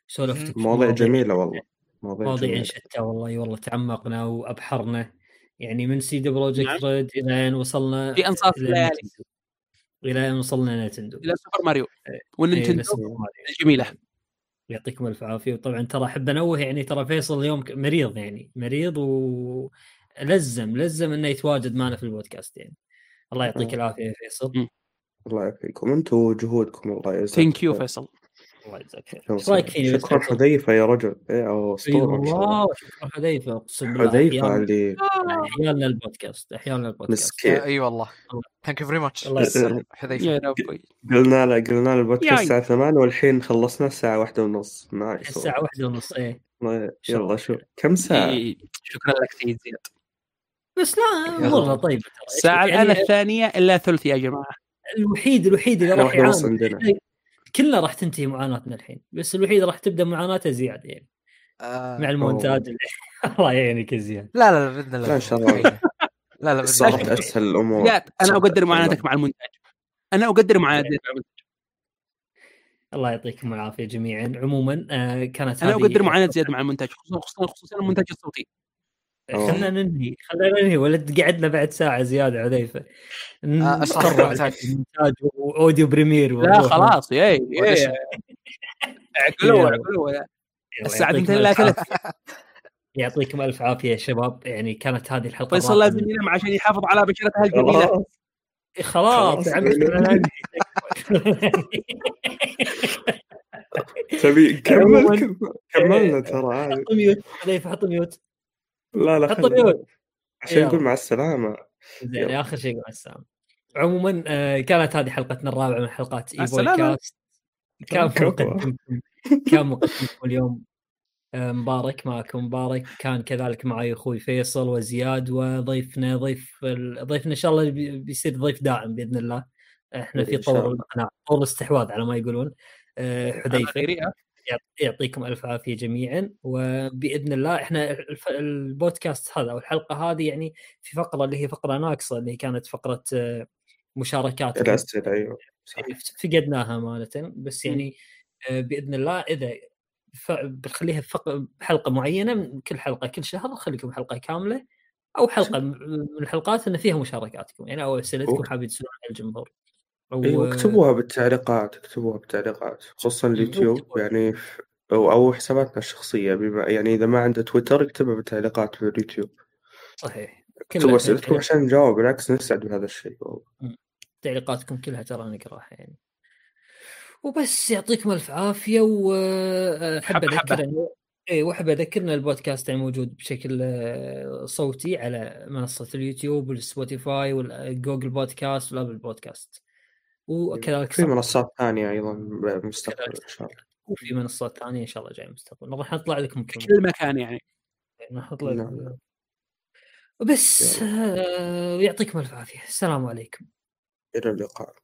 سولفتك في مواضيع جميلة والله. مواضيع شتى والله اي والله تعمقنا وأبحرنا. يعني من CD Projekt نعم. Red إلى أن وصلنا في أنصاف إلى الليالي نتندو. إلى أن وصلنا نينتندو إلى سوبر ماريو إيه. إيه، والنينتندو ماريو. الجميله يعطيكم الف عافية وطبعا ترى أحب أنوه يعني ترى فيصل اليوم مريض يعني مريض ولزم لزم إنه يتواجد معنا في البودكاست يعني الله يعطيك آه. العافية يا فيصل. الله يعافيكم أنتم وجهودكم الله يجزاكم thank you. فيصل الله يجزاك خير. شكراً. إيش رايك فيني شكرا؟ حذيفة يا رجل. إيه الله. والله شكرا حذيفة. اقسم بالله أحيانا اللي أحيانا البودكاست أحيانا البودكاست مسكين. إي والله. thank you very much الله يسلمك. حذيفة قلنا له قلنا له البودكاست جاي. الساعة 8 والحين خلصنا الساعة واحدة ونص. nice الساعة واحدة ونص إيه. يلا الله شو. كم ساعة؟ إيه، شكرا لك سيد زياد. بس لا. مرة طيبة ترى. الساعة يعني الآن الثانية إلا ثلث يا جماعة. الوحيد الوحيد اللي راح يعاني. كلنا راح تنتهي معاناتنا الحين بس الوحيد راح تبدأ معاناته زيادة يعني. آه مع المونتاج *laughs* الله يعينك يا زياد. لا لا لا بإذن الله. لا، إن شاء الله. *laughs* لا لا صارت أسهل الأمور. زياد أنا أقدر معاناتك مع المونتاج. أنا أقدر معاناتك مع المونتاج. الله يعطيكم العافية جميعا. عموما آه كانت أنا أقدر معاناه زياد مع المونتاج خصوصا خصوصا خصوصا المونتاج الصوتي. خلينا ننهي. خلينا ننهي. ولا قعدنا بعد ساعة زيادة عذيفه آه، نتطرق المونتاج. *laughs* للمونتاج واوديو بريمير. لا خلاص. ياي؟ ياي. عقلوه الساعة يعطيكم 2 الا ألف 3 عافية. يعطيكم ألف عافية يا شباب. يعني كانت هذه الحلقة فيصل لازم ينام عشان يحافظ على بشرتها الجميلة. خلاص. يا *laughs* *laughs* تبي. كمل؟ كمل- كملنا ترى. عادي حط mute. حط mute. لا لا حط mute عشان يلا. نقول مع السلامة. زين. اخر شيء مع السلامة. عموما آه، كانت هذه حلقتنا الرابعة من حلقات مع ايفو السلامة. كاست كان. مقدمكم كان مقدمكم اليوم آه، مبارك معكم مبارك. كان كذلك معي أخوي فيصل وزياد وضيفنا ضيف ضيفنا إن شاء الله بي- بيصير ضيف دائم بإذن الله. إحنا في طور طور الاستحواذ على ما يقولون. آه، حذيفة. يعطيكم ألف عافية جميعا وبإذن الله إحنا البودكاست هذا أو الحلقة هذه يعني في فقرة اللي هي فقرة ناقصة اللي كانت فقرة مشاركات. الأسئلة أيوه صح. فقدناها امانه بس يعني آه، بإذن الله إذا بنخليها حلقة معينة من كل حلقة كل شهر نخليكم حلقة كاملة أو حلقة من الحلقات إن فيها مشاركاتكم يعني أو أسئلتكم. حابين تسالون الجمهور. أو أيوه اكتبوها بالتعليقات اكتبوها بالتعليقات خصوصا اليوتيوب اكتبوها. يعني في أو أو حساباتنا الشخصية بما يعني إذا ما عنده تويتر اكتبها بالتعليقات في اليوتيوب صحيح اكتبوا كلها اسئلتكم عشان نجاوب بالعكس نسعد بهذا الشيء. تعليقاتكم كلها ترى نقراها يعني. وبس يعطيكم ألف عافية واحب حبة حبة. اذكر اي وأحب اذكر ان البودكاست يعني موجود بشكل آه، صوتي على منصة اليوتيوب والسبوتيفاي والجوجل بودكاست والأبل بودكاست. وكذلك في منصات ثانية أيضا بالمستقبل إن شاء الله. وفي منصات ثانية إن شاء الله جاي مستقبلا راح نطلع لكم كل كل مكان يعني. راح نطلع لكم. نعم. وبس آه، يعطيكم الف عافية. السلام عليكم. إلى اللقاء.